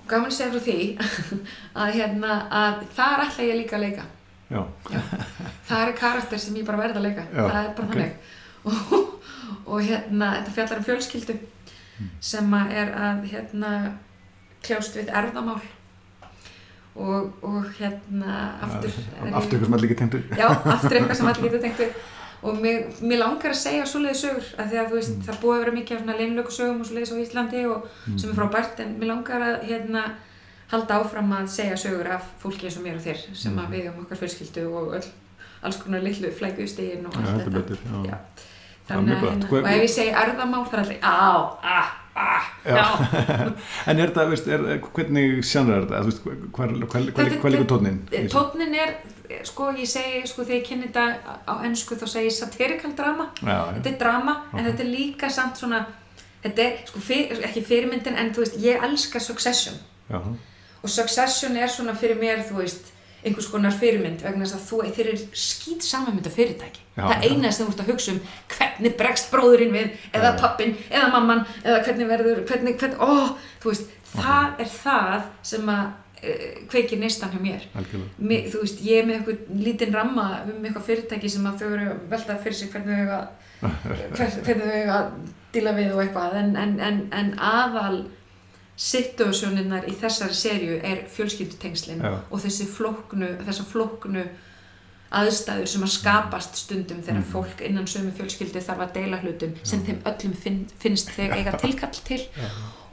B: gaman að segja frá því að hérna að þar ætla ég líka að leika.
A: Já.
B: Það er karakter sem ég bara verð að leika,
A: Já,
B: það er bara
A: ok.
B: þannig. Og, og hérna, þetta fjallar um fjölskyldu sem að er að hérna kljást við erðamál og, og hérna aftur ég-
A: Aftur ykkur sem allir ekki tengdur.
B: Já, aftur eitthvað sem allir getur tengt og mér, mér langar að segja svoleiði sögur af því að þú veist, það búið að vera mikið leinlöku sögum og svoleiðis á Íslandi og sem er frábært en mér langar að hérna halda áfram að segja sögur af fólki eins og mér og þér sem að við um okkar fjölskyldu og öll, alls konar litlu flækjustegin og allt
A: heldur
B: þetta
A: betur. Já.
B: Já.
A: Er
B: Þannig
A: Hvað-
B: og ef ég segi erðamál það er allir á, a,
A: Já.
B: já
A: En er það, veist, er, hvernig sjanrar er þetta? Hvað hvað líka tónin?
B: Tónnin er, sko ég segi, sko þegar ég kynni þetta á ennsku þá segi ég satirical drama
A: Já, já.
B: þetta er drama en
A: Ok.
B: þetta er líka samt svona þetta er, sko, fyr, ekki fyrirmyndin en þú veist, ég elska Succession
A: Já,
B: og Succession er svona fyrir mér, þú veist einhvers konar fyrirmynd vegna þess að þú, þeir eru skýt samanmynda fyrirtæki
A: Já,
B: það eina sem þú ert að hugsa um hvernig bregst bróðurinn við, eða
A: Já.
B: pappin eða mamman, eða hvernig verður hvernig, hvernig, ó, þú veist það er það sem að uh, kveikir neistan hjá mér. Mér, þú veist, ég er með eitthvað lítinn ramma um eitthvað fyrirtæki sem að þau eru að velta fyrir sig hvernig þau eiga hver, hvernig þau eiga að díla við og eitthvað en, en, en, en aðal situasjóninnar í þessari serju er fjölskyldutengslin
A: Já.
B: og þessi flóknu, þessa flóknu aðstæður sem að skapast stundum þegar
A: Mhm.
B: fólk innan sömu fjölskyldu þarf að deila hlutum sem þeim öllum finn, finnst þeir eiga tilkall til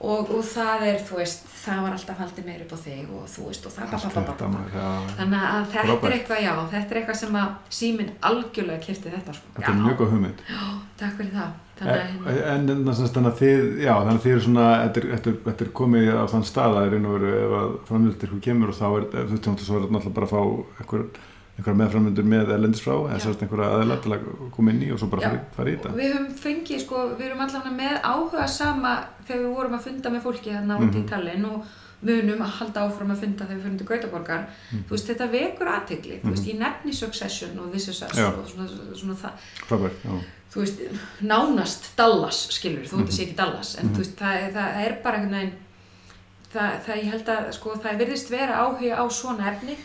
B: og, og það er, þú veist, það var alltaf haldið meir upp á þig og þú veist, og það
A: Allt þetta, maður, já.
B: Þannig að þetta
A: Frábært.
B: er eitthvað, já, þetta er eitthvað sem að síminn algjörlega kyrti þetta sko.
A: Þetta er mjög góð hugmynd.
B: Takk fyrir það. Þannig að,
A: En,
B: hérna,
A: en, þannig að þið, já, þannig að þið eru svona, þetta er, er, er komið á þann stað að raun og veru ef að framlýttir hún kemur og þá er, þú veist, svo er þetta náttúrulega bara að fá einhver, einhver meðframlyndur með erlendis frá, eða sérst einhverja aðeila til að koma inn í og svo bara fara, fara í þetta.
B: við höfum fengið, sko, við erum allavega með áhuga sama þegar við vorum að funda með fólki þarna út í
A: Mhm.
B: Tallinn og munum að halda áfram að funda þegar við til Gautaborgar.
A: Mhm.
B: Þú veist, þetta vekur aðtegli, þú veist, ég nefni Succession og This Is Us
A: Já.
B: og svona, svona það,
A: Frábært,
B: þú veist, nánast Dallas, skilur, þú
A: Mhm.
B: veist, sé ekki Dallas, en
A: Mhm.
B: þú veist, það, það er bara einhvern veginn, það, það, ég held að, sko, það virðist vera áhuga á svona efni,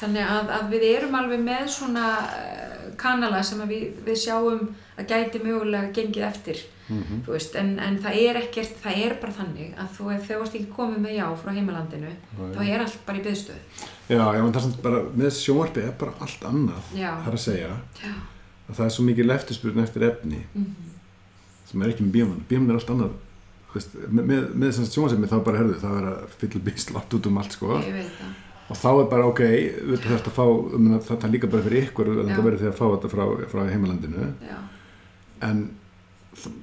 B: þannig að, að við erum alveg með svona eh, kanala sem við, við sjáum að gæti mögulega gengið eftir,
A: Mm
B: þú veist, en, en það er ekkert, það er bara þannig að þú, ef þú varst ekki komið með já frá heimalandinu, þá er allt bara í byðstöð.
A: Já, já, en það er samt bara, með sjónvarpi er bara allt annað, það er að segja,
B: Já.
A: að það er svo mikið eftirspurn eftir efni
B: Mm
A: sem er ekki með bíóman. Bíóman er allt annað, veist, með, með, með þess að sjónvarsefni þá bara herðu, það er að fylla býst látt út um allt, sko.
B: Ég veit það.
A: Og þá er bara ok, við þurfum að fá um, það er líka bara fyrir ykkur að
B: Já.
A: þetta verður því að fá þetta frá, frá heimalandinu
B: Já.
A: en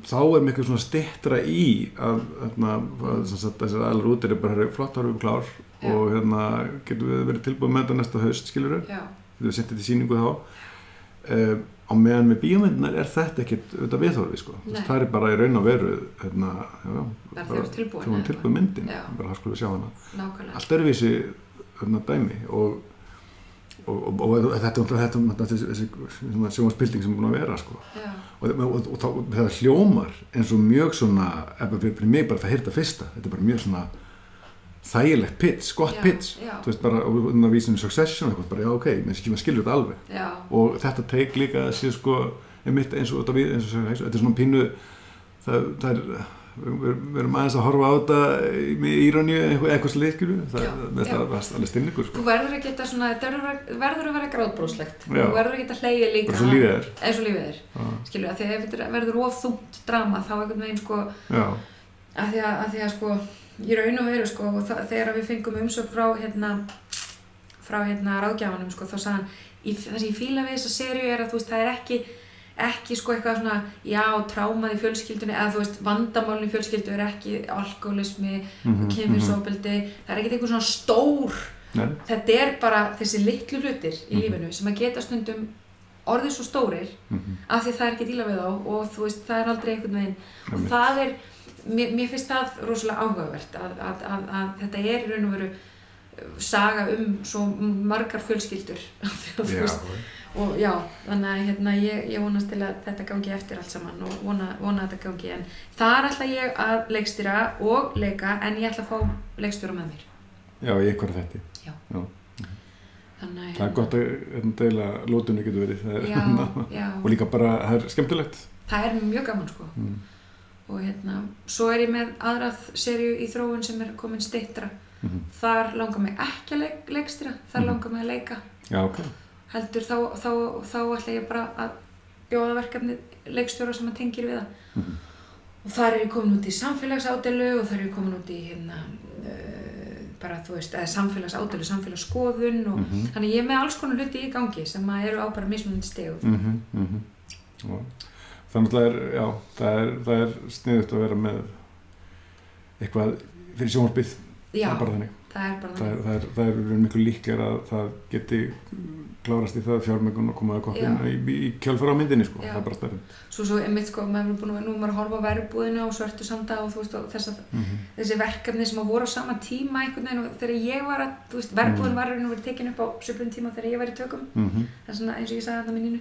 A: þá er mikið svona stittra í að, hérna, þessar aðlar út eru bara flott árum klár
B: Já.
A: og hérna getum við verið tilbúið með þetta næsta haust skilur við, getum við sendið til síningu þá uh, á meðan með bíómyndunar er þetta ekkit auðvitað viðhorfi sko.
B: Nei.
A: það er bara í raun og veru hérna, já,
B: Bara
A: er tilbúið myndin bara það við sjá hana
B: Nákvæmlega.
A: allt öðruvísi hérna, dæmi og, og, og, og þetta, þetta, þetta sjónvarspilding sem er búin að vera sko. Og, það hljómar eins og mjög svona fyrir, mig bara það heyrta fyrsta þetta er bara mjög svona þægilegt pitch, gott
B: Já,
A: pitch
B: já.
A: þú veist bara, vísa um succession eitthvað, bara já ok, menn skilur þetta alveg
B: Já.
A: og þetta teik líka að sé sko einmitt eins og þetta við, eins og þetta er svona pínu það, það er við við erum aðeins að horfa á þetta með íróníu eitthvað, sliðskilu það þetta alveg stinningur
B: Þú
A: sko.
B: verður að geta svona, verður að- vera gráðbróslegt. Þú verður að geta hleyið líka.
A: er
B: Eins og lífið er. Skilju, að því að verður of þungt drama þá einhvern veginn sko,
A: já,
B: að því að, að, því að sko, ég raun og veru sko, og þegar við fengum umsökk frá hérna, frá hérna ráðgjafanum sko, þá í, það sem ég fíla við þessa serju er að þú veist, það er ekki ekki sko eitthvað svona, já, trámað í fjölskyldunni eða þú veist, vandamálin í fjölskyldu er ekki alkoholismi
A: Mhm,
B: kynfyrsofbeldi, það er ekkert eitthvað svona stór
A: Nei,
B: þetta er bara þessi litlu hlutir í
A: Mhm.
B: lífinu sem að geta stundum orðið svo stórir
A: mhm,
B: af því það er ekki díla við þá og þú veist, það er aldrei einhvern veginn og það er, mér, mér finnst það rosalega áhugavert að, að, að, að þetta er í raun og veru saga um svo margar fjölskyldur. Þú
A: já,
B: veist, og já, þannig að hérna, ég, ég vonast til að þetta gangi eftir allt saman og vona, vona að þetta gangi en þar ætla ég að leikstýra og leika en ég ætla að fá leikstýra með mér
A: já, í einhverju þetti.
B: Já.
A: Já.
B: þannig að
A: Það er gott að hérna, deila lótunni getur verið. Er,
B: já, já,
A: og líka bara, það er skemmtilegt.
B: það er mjög gaman sko
A: Mm.
B: og hérna, svo er ég með aðrað serju í þróun sem er komin stittra
A: Mhm.
B: þar langar mig ekki að leik, leikstýra þar
A: Mhm.
B: langar mig að leika
A: Já, ok.
B: Heldur þá, þá, þá ætla ég bara að bjóða verkefni leikstjóra sem að tengir við það
A: Mhm.
B: og þar er ég komin út í samfélagsádelu og þar er ég komin út í hérna uh, bara þú veist, eða samfélagsádelu, samfélagsskoðun og
A: Mhm.
B: þannig ég er með alls konar hluti í gangi sem að eru á bara mismunandi stegu
A: mhm. Já. Þannig að það er, er, það er sniðut að vera með eitthvað fyrir sjónvarpið.
B: já,
A: Það er bara þannig.
B: það er bara
A: Það er, það er, það er miklu líklega að það geti klárast í það fjármögun og komaði koppin
B: Já.
A: í, í kjálfara á myndinni, sko.
B: Já.
A: Það er bara stærri.
B: svo svo einmitt sko, maður er búin að, nú maður að horfa á verðbúðina og svörtu sanda og þú veist og þess að
A: Mhm.
B: þessi verkefni sem að voru á sama tíma einhvern veginn og þegar ég var að, þú veist, verðbúðin
A: Mm.
B: var að verið tekin upp á söpun tíma þegar ég var í tökum
A: Mhm.
B: það er svona eins og ég sagði þetta minninu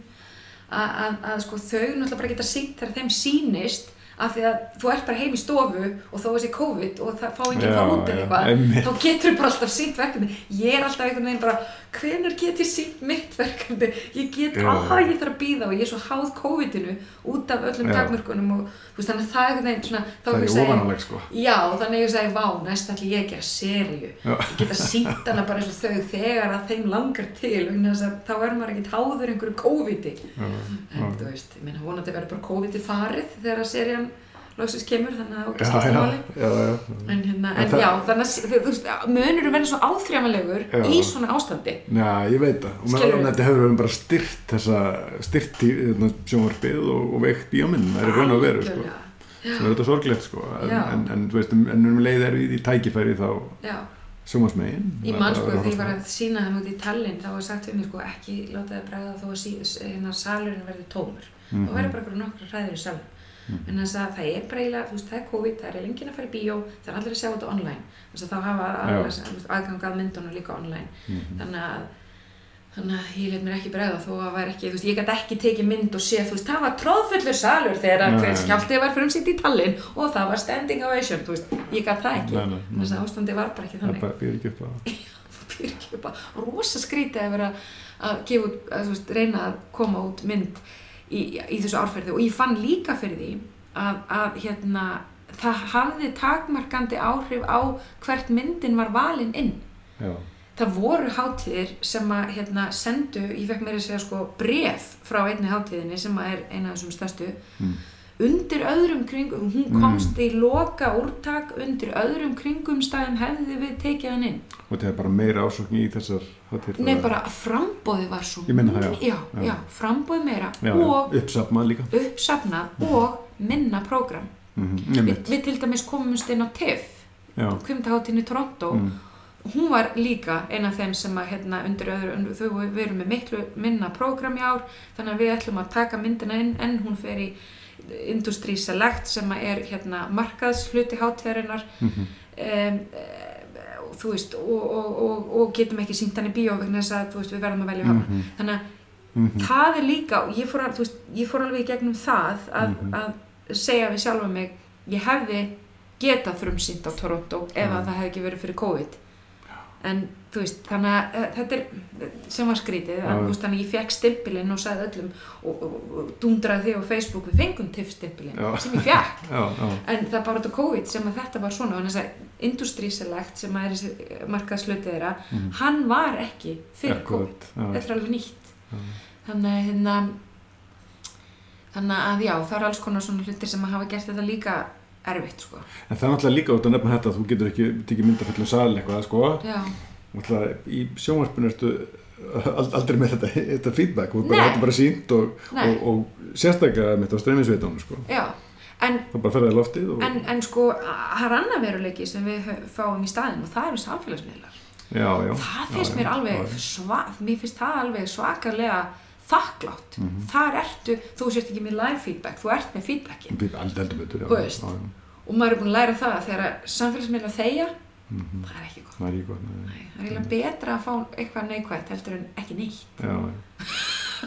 B: að, að, að sko þau náttúrulega bara geta sínt þegar þeim sýnist af því að þú ert bara heim í stofu og þó þessi COVID og það fá enginn fá út eða eitthvað þá getur bara alltaf sínt verkefni ég er alltaf einhvern veginn bara hvenær get ég sínt mitt verkefni ég get,
A: Já.
B: aha, ég þarf að býða og ég er svo háð COVID-inu út af öllum
A: Já.
B: takmörkunum og þú veist, þannig að það er einhvern veginn
A: Það er ofananleg, sko.
B: Já, þannig að ég segi, vá, næst ætli ég að gera.
A: Já.
B: Ég geta sínt hana bara eins og þau þegar að þeim langar til, að þá er maður ekkert háður einhverju COVID-i. En
A: já.
B: þú veist, ég meina, vonandi verður bara COVID-i farið þegar að serían loksins kemur, þannig að það skipta
A: já,
B: máli.
A: já, já.
B: En, hérna,
A: En það-
B: já, þannig að munurum verður svo áþrjámanlegur
A: Já.
B: í svona ástandi.
A: Já, ég veit það. Og með
B: Skilurðu?
A: alveg þetta hefur verið bara styrt þessa, styrt í hérna, sjónvarpið og, og veikt bíóminn. Það er raun og veru, sko. Sem er þetta sorglegt, sko. En, en, en, veist, en um leið er við í tækifæri þá
B: Já,
A: sjónvarsmegin.
B: ég man sko, þegar ég var að sína þeim út í Tallinn, þá var sagt við mig, sko, ekki láta þið bregða þó að hérna, salurinn verði tómur.
A: Mhm.
B: þá verður bara nokkra hræður í salun
A: Mhm.
B: en þess að það er eiginlega, þú veist, það er COVID það er lengið að fara í bíó, það er allir að sjá þetta online. Þess að þá hafa aðeins, aðgang að myndunum líka online.
A: Mhm.
B: þannig að þannig að ég lef mér ekki bregða þó að væri ekki, þú veist, ég gæti ekki tekið mynd og sé, þú veist, það var tróðfullur salur þegar að hver skjáltið var fyrir um sitt í Tallinn og það var standing ovation, þú veist, ég gæti það ekki. Þess að ástandi var bara ekki
A: Það
B: þannig
A: bara býr ekki upp að...
B: fyrir ekki bara rosa skrítið að vera að gefa út, að, þú veist, reyna að koma út mynd í, í þessu árferði og ég fann líka fyrir því að, að hérna, það hafði takmarkandi áhrif á hvert myndin var valin inn
A: Já.
B: það voru hátíðir sem að hérna, sendu, ég fekk meira að segja sko bref frá einni hátíðinni sem er eina af þessum stærstu
A: Mm.
B: Undir öðrum kringum, hún
A: Mm.
B: komst í loka úrtak undir öðrum kringum stæðum hefði við tekið hann inn
A: Og þetta er bara meira ásókn í þessar.
B: Nei, bara frambóði var svo
A: það, já.
B: já,
A: Já.
B: frambóði meira og
A: uppsafnað líka.
B: uppsafnað og minna prógram
A: Mm
B: Vi, við til dæmis komumst inn á TIFF
A: Já.
B: kvimtaháttinni í Toronto
A: Mm.
B: hún var líka eina af þeim sem að hérna undir öðru, undir, þau við erum með miklu minna prógram í ár þannig að við ætlum að taka myndina inn en hún fer í Industry Select sem að er hérna markaðshluti hátíðarinnar
A: Mhm.
B: um, þú veist og, og, og, og getum ekki sínt hann í bíó vegna þess að veist, við verðum að velja hafna
A: Mhm.
B: þannig að
A: Mhm.
B: það er líka, og ég fór, al- veist, ég fór alveg í gegnum það að,
A: Mhm.
B: að segja við sjálfa mig ég hefði getað frumsýnt á Toronto ef að
A: Já.
B: það hefði ekki verið fyrir COVID en veist, þannig að uh, þetta er sem var skrítið, veist, þannig að ég fekk stimpilinn og sagði öllum og, og, og dundraði þig á Facebook, við fengum tiffstimpilinn
A: Já.
B: sem ég fekk
A: Já, já.
B: en það er bara á COVID sem að þetta var svona og þess að Industry Select sem að er þessi markaðslutið þeirra
A: Mhm.
B: hann var ekki fyrir COVID þetta er alveg nýtt þannig að hérna þannig að já, það eru alls konar svona hlutir sem að hafa gert þetta líka erfitt sko.
A: En það er náttúrulega líka út að nefna þetta að þú getur ekki tekið mynda fullum sal eitthvað, sko.
B: já,
A: í sjónvarpinu ertu ald- aldrei með þetta, þetta feedback og bara, er bara sínt og, og, og sérstaklega með þetta á streymisveitunum sko. Það bara ferðaði loftið og,
B: en, en sko, það er annar veruleiki sem við fáum í staðin og það eru samfélagsmiðlar.
A: já, já,
B: Það finnst
A: já,
B: mér
A: já,
B: alveg,
A: já.
B: sva, mér finnst það alveg svakalega þakklátt.
A: Mhm.
B: Þar ertu, þú sést ekki með live feedback, þú ert með feedbackin.
A: Aldrei heldur betur
B: Þú. Og maður er búin að læra það að þegar samfélagsmiðlar þegja,
A: Mhm.
B: það er ekki gott.
A: það er gott nei.
B: Það er eiginlega betra að fá eitthvað neikvægt heldur en ekki neitt.
A: Já.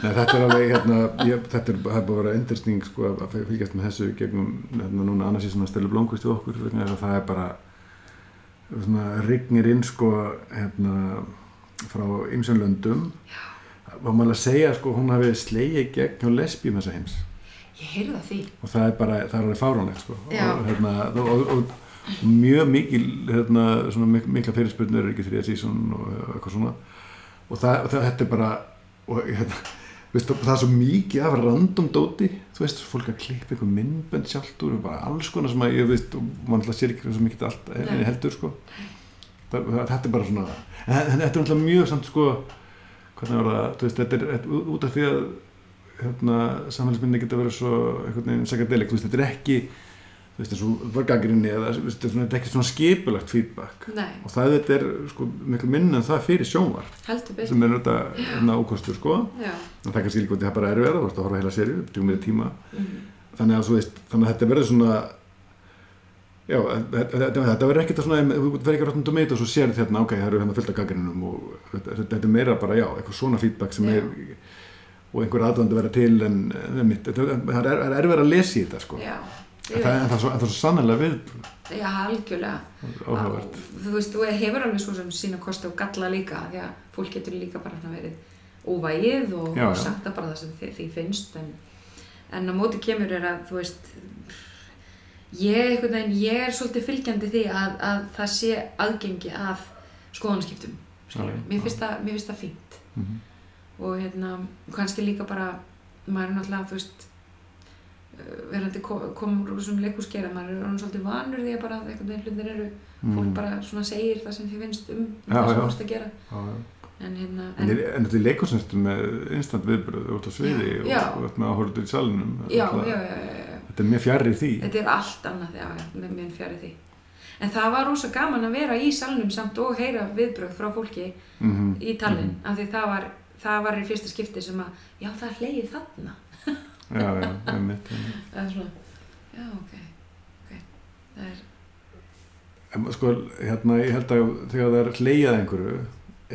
A: Nei, þetta er alveg, hérna, ég, þetta er, er búið að vera endurstning sko að að fylgjast með þessu gegnum, hérna, núna annars í svona stelu blómkvist við okkur, að það er bara svona rignir inn sko, hérna, frá ymsum löndum. Já. Og maður að segja, sko, hún hafi slegið gegn hjá lesbíum þessa heims.
B: Ég heyrði það því.
A: Og það er bara, það er alveg fáránlegt, sko. Og, hérna, og, og, og mjög mikil, hérna, svona mik mikla fyrirspurnir, ekki þrjá sísón og eitthvað svona. Og það, það, þetta er bara, og hérna, Veist, það er svo mikið af random dóti. Þú veist, fólk að klippa einhver myndbönd sjálft úr og bara alls konar sem að ég veist og mann alltaf sér ekki svo mikið allt en heldur sko. Það, þetta er bara svona en, þetta er alltaf mjög samt sko hvernig var það, þú veist, þetta er þetta, út af því að hérna, samfélagsmyndir geta verið svo einhvern veginn sakadelik, þú veist, þetta er ekki þú veist, þessu vargagrinni eða þú veist, þetta er er ekki svona skipulagt feedback
B: Nei,
A: og það þetta er sko miklu minna en það fyrir sjónvar
B: heldur betur.
A: sem er þetta hérna ókostur sko
B: Já.
A: en það er kannski líka út í það bara er verið þú veist að horfa heila serju, tjóðum við tíma
B: Mhm.
A: þannig að þú veist, þannig að þetta verður svona já, þetta, þetta, þetta verður ekkert að svona, þú verður ekki að rotna tomate og svo sér þetta, ok, það eru hérna fullt af gaggrinum og þetta, er meira bara, já, eitthvað svona feedback sem
B: Já.
A: er og einhver aðvöndu verða til en, en mitt, þetta, það er, er erfið að lesa í þetta sko
B: Já,
A: en það, er svo, svo sannlega við
B: já, algjörlega.
A: áhugavert.
B: Þú veist, þú hefur alveg svo sem sína kosti og galla líka því að fólk getur líka bara verið óvægið og, og sagt það bara það sem því, því finnst en, en á móti kemur er að þú veist ég, veginn, ég er svolítið fylgjandi því að, að það sé aðgengi að skoðanskiptum mér, finnst það, fínt.
A: Mhm.
B: og hérna, kannski líka bara maður er náttúrulega, þú veist verandi ko- komur úr þessum leikúskeira, maður er orðinn svolítið vanur því að bara einhvern veginn hlutir eru, fólk
A: Mm.
B: bara svona segir það sem þið finnst um
A: Já,
B: það sem þú veist að gera.
A: Já, já.
B: en hérna,
A: En,
B: en,
A: en þetta er leikursnæstu með instant viðbröð út á sviði og, og, og með áhörður í salunum Þetta- er mjög fjarrir því.
B: Þetta er allt annað, já, já, með mér fjari því. En það var rosa gaman að vera í salnum samt og heyra viðbröð frá fólki
A: mm
B: í Tallinn, af því það var það var í fyrsta skipti sem að já, það
A: Já, já, einmitt, einmitt.
B: það er svona, já, ok, ok það er,
A: En sko, hérna, ég held að þegar það er hleyjað einhverju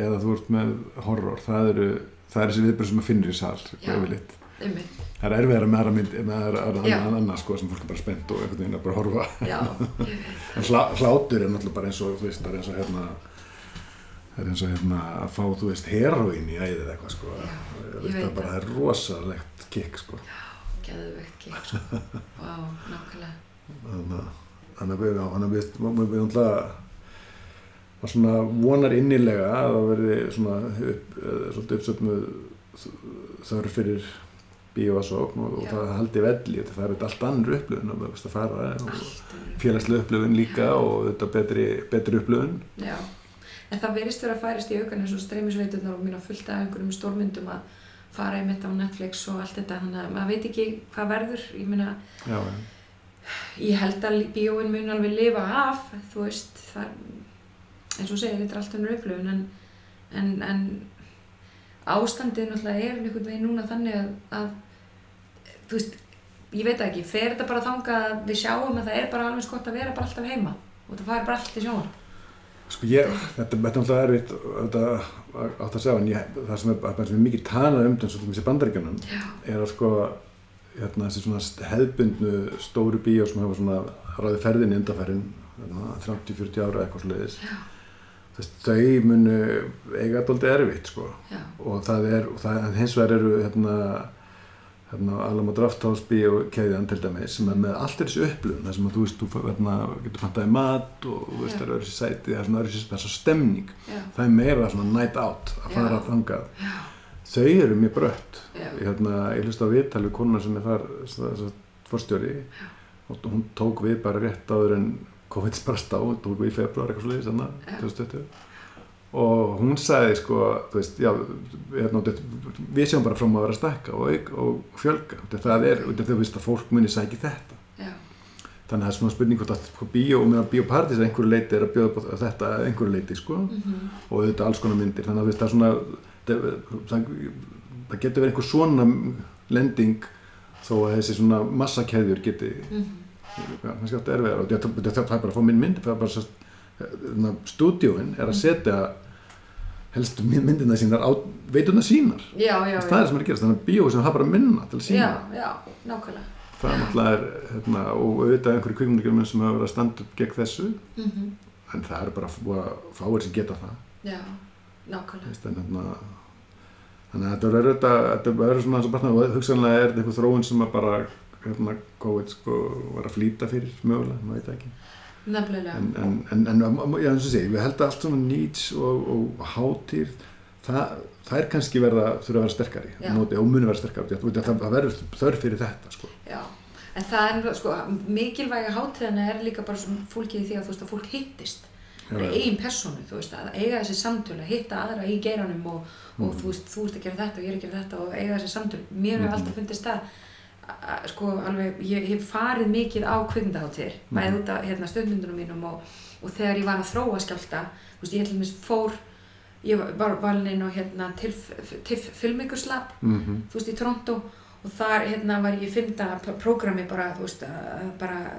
A: eða þú ert með horror, það eru það er þessi viðbröð sem maður finnir í sal
B: Já.
A: yfirleitt.
B: einmitt,
A: Það er erfiðara með aðra mynd með aðra, aðra annað sko, sem fólk er bara spennt og einhvern veginn að bara horfa
B: já, ég veit
A: en hlá, hlátur er náttúrulega bara eins og þú veist, það er eins og hérna það er eins og hérna að fá, þú veist, heroín í æðið eitthvað sko.
B: Já,
A: það. bara, er rosalegt kikk sko.
B: Geðveikt kikk sko. Vá, nákvæmlega.
A: Þannig að þannig að já, að við, náttúrulega var svona vonar innilega að það verði svona upp, svolítið uppsöfnuð þörf fyrir bíóasókn og, og
B: Já.
A: það haldi velli. Það er þetta allt annur upplöfun að, fara félagslega upplöfun líka og þetta betri, betri upplöfun
B: Já, en það verist vera að færist í aukan eins og streymisveiturnar og mína fullt af einhverjum stórmyndum að fara einmitt á Netflix og allt þetta. Þannig að maður veit ekki hvað verður. Ég meina,
A: já, já,
B: ég held að bíóin mun alveg lifa af þú veist, það eins og segir, þetta er allt önnur upplöfun en, en, en ástandið náttúrulega er einhvern veginn núna þannig að, að þú veist, ég veit ekki fer þetta bara þangað að við sjáum að það er bara alveg skott að vera bara alltaf heima og það fær bara allt í sjónvarp
A: Sko ég, þetta, er náttúrulega erfitt átt að segja en ég, það sem er, sem mikið talað um þessu þessi bandaríkjunum
B: Já,
A: er að sko hérna, þessi svona hefðbundnu stóru bíó sem hafa svona ráði ferðin í undarferðin 30-40 ára eitthvað sliðis
B: Já.
A: þau munu eiga dóldi erfitt sko.
B: Já,
A: og það er, og það, hins vegar eru hérna, hérna Alamo Drafthouse bíó keðjan til dæmis sem er með allt þessi upplöfun þar sem að þú veist, þú hérna, getur pantaði mat og þú veist, það eru þessi sæti það er svona öðruvísi- það er svo stemning.
B: Já,
A: það er meira svona night out að fara
B: Já.
A: þangað.
B: Já,
A: þau eru mjög brött. Hérna, ég hlust á viðtal við konuna sem er þar að forstjóri. Og hún tók við bara rétt áður en COVID brast á, tók við í februar eitthvað sliðis þannig,
B: Já.
A: 2020 og hún sagði sko, veist, já, hérna, þetta- við sjáum bara fram að vera að stakka og, og fjölga, þetta það er, þetta þú veist að fólk muni sæki þetta.
B: já,
A: Þannig að það er svona spurning hvort að sko, bíó, bíópartís einhverju leiti er að bjóða þetta einhverju leiti, sko,
B: mhm,
A: og auðvitað alls konar myndir, þannig að veist, það er svona, það, það, það getur verið einhver svona lending þó að þessi svona massakeðjur geti,
B: mhm,
A: já, kannski átt erfiðar og þetta þetta- er bara að fá minn mynd, það er bara svo, stúdíóin er að setja helstu myndina sínar á veituna sínar.
B: já, já,
A: Það er sem er að gerast, þannig að bíó sem hafa bara minna til að sína.
B: já, já, nákvæmlega,
A: Það er náttúrulega, hérna, og auðvitað einhverju kvikmyndagjörnum sem hafa verið að standa upp gegn þessu,
B: mhm,
A: en það er bara fá- fáir sem geta það.
B: já, nákvæmlega,
A: Veist, en, hérna, þannig að þetta verður þetta, verður svona eins og bara og hugsanlega er þetta einhver þróun sem að bara hérna, COVID sko var að flýta fyrir mögulega, maður veit það ekki
B: nefnilega,
A: en, en, en, en já, eins og segi, við held að allt svona needs og, og hátir það, það er kannski verða þurfa að vera sterkari móti, og muni vera sterkari það, það, það verður þörf fyrir þetta sko.
B: já, en það er, sko, mikilvæga hátíðana er líka bara svona fólkið því að þú veist að fólk hittist, bara
A: já.
B: eigin persónu, þú veist, að eiga þessi samtölu, að hitta aðra í geiranum og, og
A: Mhm.
B: þú veist, þú ert að gera þetta og ég er að gera þetta og eiga þessi samtölu, mér hefur
A: Mhm.
B: alltaf fundist það, að, sko, alveg, ég hef farið mikið á kvikmyndaháttir, bæði
A: Mhm.
B: út af hérna, stöðmyndunum mínum og, og þegar ég var að þróa skjálta, þú veist, ég til dæmis fór, ég var valin á hérna, TIFF TIFF Filmmakers Lab,
A: Mhm.
B: þú veist, í Toronto og þar hérna var ég fymta prógrami bara, þú veist, bara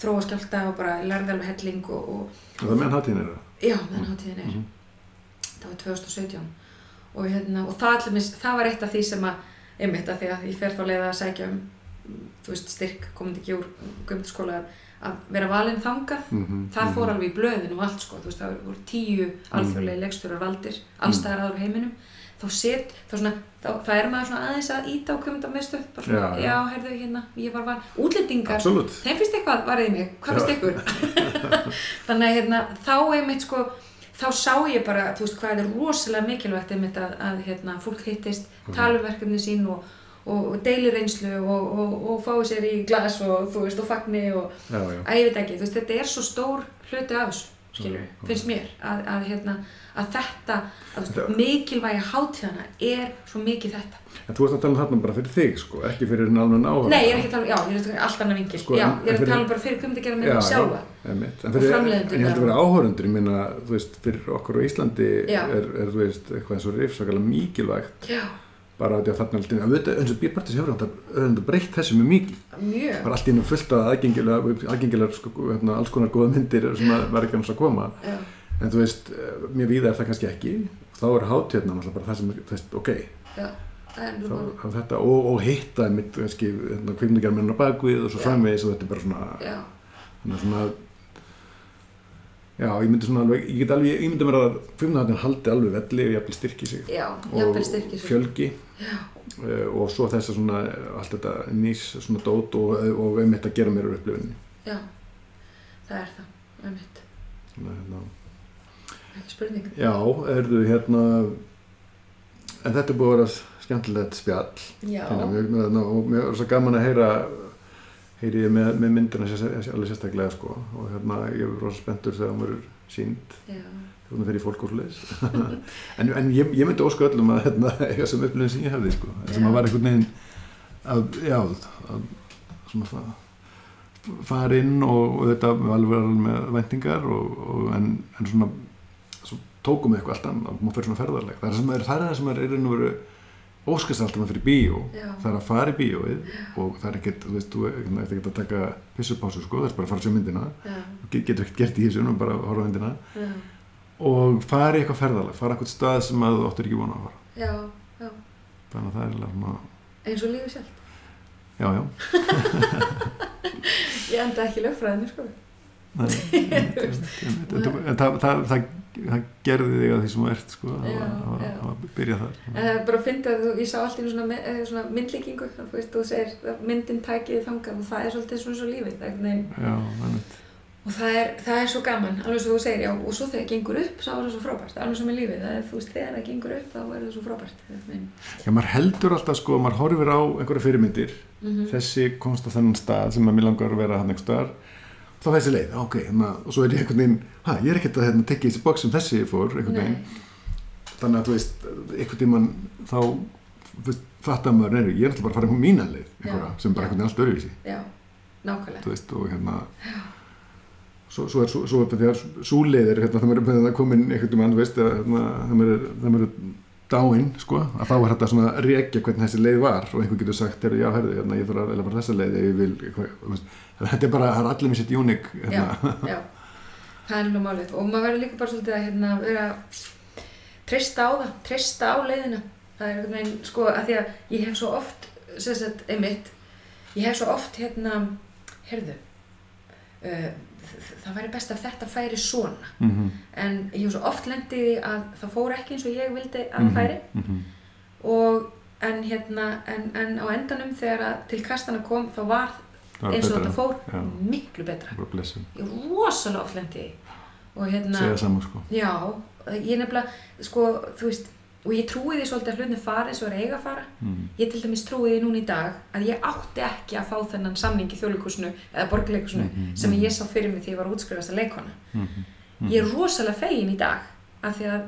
B: þróa skjálta og bara lærði alveg helling og, og
A: og það meðan hátíðin er það
B: já, meðan hátíðin er
A: Mhm.
B: það var 2017 og, hérna, og það, allumis, það var eitt af því sem að einmitt að því að ég fer þá leið að sækja um þú veist, styrk komandi ekki úr gömdaskóla að vera valinn þangað.
A: Mhm,
B: það fór
A: mhm.
B: alveg í blöðin og allt sko, þú veist, það voru tíu alþjóðlega leikstjórar valdir, allstæðar aður heiminum. Þá set, þá svona þá, það er maður svona aðeins að íta á kvömdamestu bara svona,
A: Já,
B: já,
A: já.
B: heyrðu hérna ég var van, útlendingar, þeim finnst eitthvað varðið mig, hvað finnst ykkur? Þannig að hérna, þá einmitt sko þá sá ég bara, þú veist, hvað er rosalega mikilvægt einmitt að, að hérna, fólk hittist,
A: Mhm.
B: tala um verkefni sín og, og, og deili reynslu og, og, og fái sér í glas og þú veist, og fagni og ekki, þú veist, þetta er svo stór hluti af þessu,
A: Já, já.
B: finnst mér að, að, hérna, að þetta að, veist, mikilvægi hátíðana er svo mikið þetta.
A: En þú ert að tala um þarna bara fyrir þig, sko, ekki fyrir en alveg áhuga.
B: Nei, ég er ekki að tala um, já, ég er að tala um allt annað vingil,
A: Sko,
B: já,
A: en-
B: ég er
A: en
B: að tala um bara fyrir kvimdagerðar með sjálfa.
A: Einmitt. En,
B: Og
A: fyrir, en ég held að vera áhörundur, ég minna, þú veist, fyrir okkur á Íslandi
B: Já.
A: er, er, þú veist, eitthvað eins og rifsakalega mikilvægt,
B: Já,
A: bara að að þarna alltaf, að veit, eins og Bírpartis hefur auðvitað breytt þessu mjög mikið.
B: mjög,
A: Bara allt í hennu fullt af aðgengilega, aðgengilega, sko, hérna, alls konar góða myndir sem að verða ekki hans að koma.
B: já,
A: En þú veist, eh, mér víða er það kannski ekki, þá er hátíðna náttúrulega bara það sem, þú veist, ok,
B: já,
A: þá, þetta, og, og hitta mitt, hérna, kvimningarmenn á bakvið og svo framvegis og þetta er bara svona, að svona já, ég myndi svona alveg ég get alveg, ég myndi mér að kvimnaðarinn haldi alveg velli og jafnvel styrki sig.
B: Já,
A: og
B: jafnvel styrkir sig.
A: fjölgi.
B: Já,
A: uh, og svo þess að svona allt þetta nýs svona dót og, og einmitt að gera mér úr upplifunni
B: já, það er það, einmitt,
A: Þannig að, hérna,
B: ekki spurning.
A: já, erðu hérna en þetta er búið að vera skemmtilegt spjall.
B: Já,
A: að mér, mér, og mér er svo gaman að heyra heyri ég með, með myndina alveg sérstaklega sko. Og hérna ég er rosa spenntur þegar hún verður sínd fer í fólk og svoleiðis en, en ég, ég myndi ósku öllum að hérna, eiga sem upplifin sem ég hefði sko. Sem
B: Já.
A: að var einhvern veginn að, já, að svona fa- fara inn og, og þetta var alveg alveg með og en, en svona svo tókum við eitthvað allt annað, maður fyrir svona ferðarleg það er sem er, það er það sem er og veru óskast alltaf maður fyrir bíó.
B: Já.
A: það er að fara í bíóið og það er ekkert, þú veist, þú ert ekkert að taka pissupásu sko, það er bara að fara sjá myndina.
B: Já,
A: Get- getur ekkert gert í þessu, nú bara að horfa myndina.
B: Já,
A: og fara í eitthvað ferðalag, fara eitthvað stað sem að þú áttur ekki vona að fara.
B: Já, já,
A: þannig að það er svona,
B: eins og lífið sjálf.
A: já, já.
B: Ég enda ekki lögfræðinu, sko.
A: Það, það, gerði þig að því sem ert sko, að,
B: Já,
A: að,
B: já.
A: að byrja þar.
B: En bara að finna að þú, ég sá alltaf svona, eh, svona myndlíkingu, þú veist, þú segir að myndin tækið þangað og það er svolítið svona svo lífið,
A: einmitt.
B: Og það er, það er svo gaman, alveg svo þú segir, já, og svo þegar það gengur upp, þá er það svo frábært, alveg sem er lífið, það er, þú veist, þegar það gengur upp, þá er það svo frábært,
A: já, maður heldur alltaf sko, maður horfir á einhverja fyrirmyndir.
B: Mhm.
A: þessi komst á þennan stað sem að mér langar að vera hann einhver þá þessi leið, ok, hérna, og svo er ég einhvern veginn, hæ, ég er ekkert að hérna, tekja þessi box sem þessi fór, einhvern veginn. Þannig að þú veist, einhvern tímann þá fattar maður, nei, ég er alltaf bara að fara einhvern mínan leið, einhverja, sem bara einhvern veginn allt öruvísi,
B: Já, nákvæmlega.
A: þú veist, og hérna svo, svo er er þetta því að svo leið er hérna, það er það komin einhvern tímann, þú veist, hérna, það er það er dáinn, sko, að þá er þetta svona að rekja hvernig þessi leið var og einhver getur sagt, já, herðu, hérna, ég þarf að eða bara þessa leið ef ég vil, eitthvað, þetta er bara, það er allir með sitt unik,
B: Já,
A: hérna,
B: já, það er nú málið. Og maður verður líka bara svolítið að hérna, vera treysta á það, treysta á leiðina. Það er einhvern veginn, sko, að því að ég hef svo oft, sem sagt, einmitt ég hef svo oft, hérna heyrðu uh, það væri best að þetta færi svona.
A: Mhm,
B: en ég hef svo oft lendið í að það fór ekki eins og ég vildi að það færi.
A: mhm,
B: og en hérna, en, en á endanum þegar að til kastana kom þá var eins og þetta fór
A: Já.
B: miklu betra ég er rosalega í og hérna,
A: sko
B: já, ég nefnilega, sko, veist, og ég trúi því svolítið að hlutin fara eins og er eiga að fara.
A: mm.
B: Ég til dæmis trúi því núna í dag að ég átti ekki að fá þennan samning í þjóðleikusinu eða borgarleikusinu
A: Mhm,
B: sem
A: mhm.
B: ég sá fyrir mig því ég var útskrifast að leikona.
A: Mm
B: Ég er rosalega fegin í dag af því að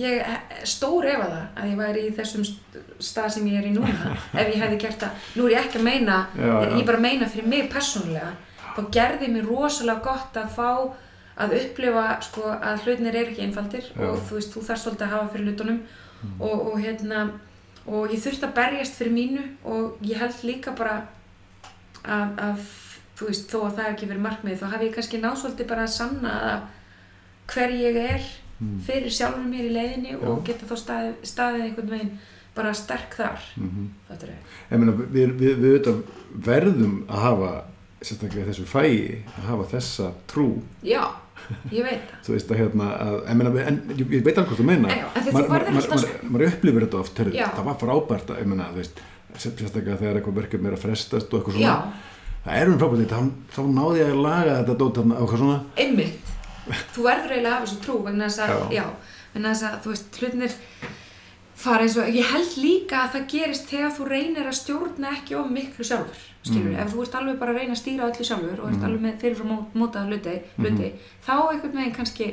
B: ég stór efa það að ég væri í þessum st- stað sem ég er í núna ef ég hefði gert það. Nú er ég ekki að meina,
A: Já, já.
B: ég bara meina fyrir mig persónulega. Þá gerði mér rosalega gott að fá að upplifa sko, að hlutinir eru ekki einfaldir
A: Já.
B: og þú veist, þú þarf svolítið að hafa fyrir hlutunum og, og hérna og ég þurfti að berjast fyrir mínu og ég held líka bara að, að þú veist, þó að það ekki verið markmið þá hef ég kannski náð svolítið bara að sanna að hver ég er
A: Mm.
B: fyrir sjálfur mér í leiðinni og
A: Já.
B: geta þá staðið, staðið einhvern veginn bara sterk þar.
A: Mm
B: þetta er
A: meina, við, við, við verðum að hafa sérstaklega þessu fæi að hafa þessa trú.
B: Já, ég veit það.
A: Þú veist að hérna að, meina, en, ég, veit alveg hvað þú meina
B: Já, en
A: maður upplifir þetta oft
B: Já.
A: það var frábært að, meina, veist sérstaklega þegar eitthvað verkefni er að frestast og eitthvað
B: já,
A: svona það er um frábært þá, þá náði ég að laga þetta dót og eitthvað svona.
B: Einmitt þú verður eiginlega að hafa þessu trú vegna þess að,
A: Já.
B: já. vegna þess að þú veist, hlutinir fara eins og, ég held líka að það gerist þegar þú reynir að stjórna ekki of miklu sjálfur, skilur,
A: Mm.
B: ef þú ert alveg bara að reyna að stýra öllu sjálfur og ert
A: Mhm.
B: alveg með fyrirfram mó- mótaða hluti, hluti þá einhvern veginn kannski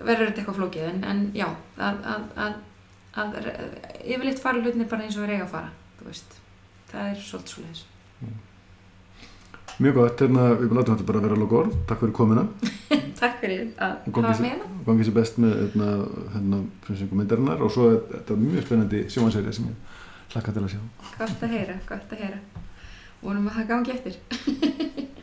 B: verður þetta eitthvað flókið, en, en já að, að, að, að, yfirleitt fara hlutinir bara eins og þeir eiga að fara þú veist, það er svolítið svo leiðis
A: mjög gott, hérna, við látum þetta bara vera að loka orð. Takk fyrir komina
B: Takk fyrir að hafa með hérna.
A: gangið sér best með hérna, hérna, frumsyngu myndarinnar. Og svo er þetta mjög spennandi sjónvansæri sem ég hlakka til að sjá.
B: Gott að heyra, gott að heyra. Vonum að það gangi eftir.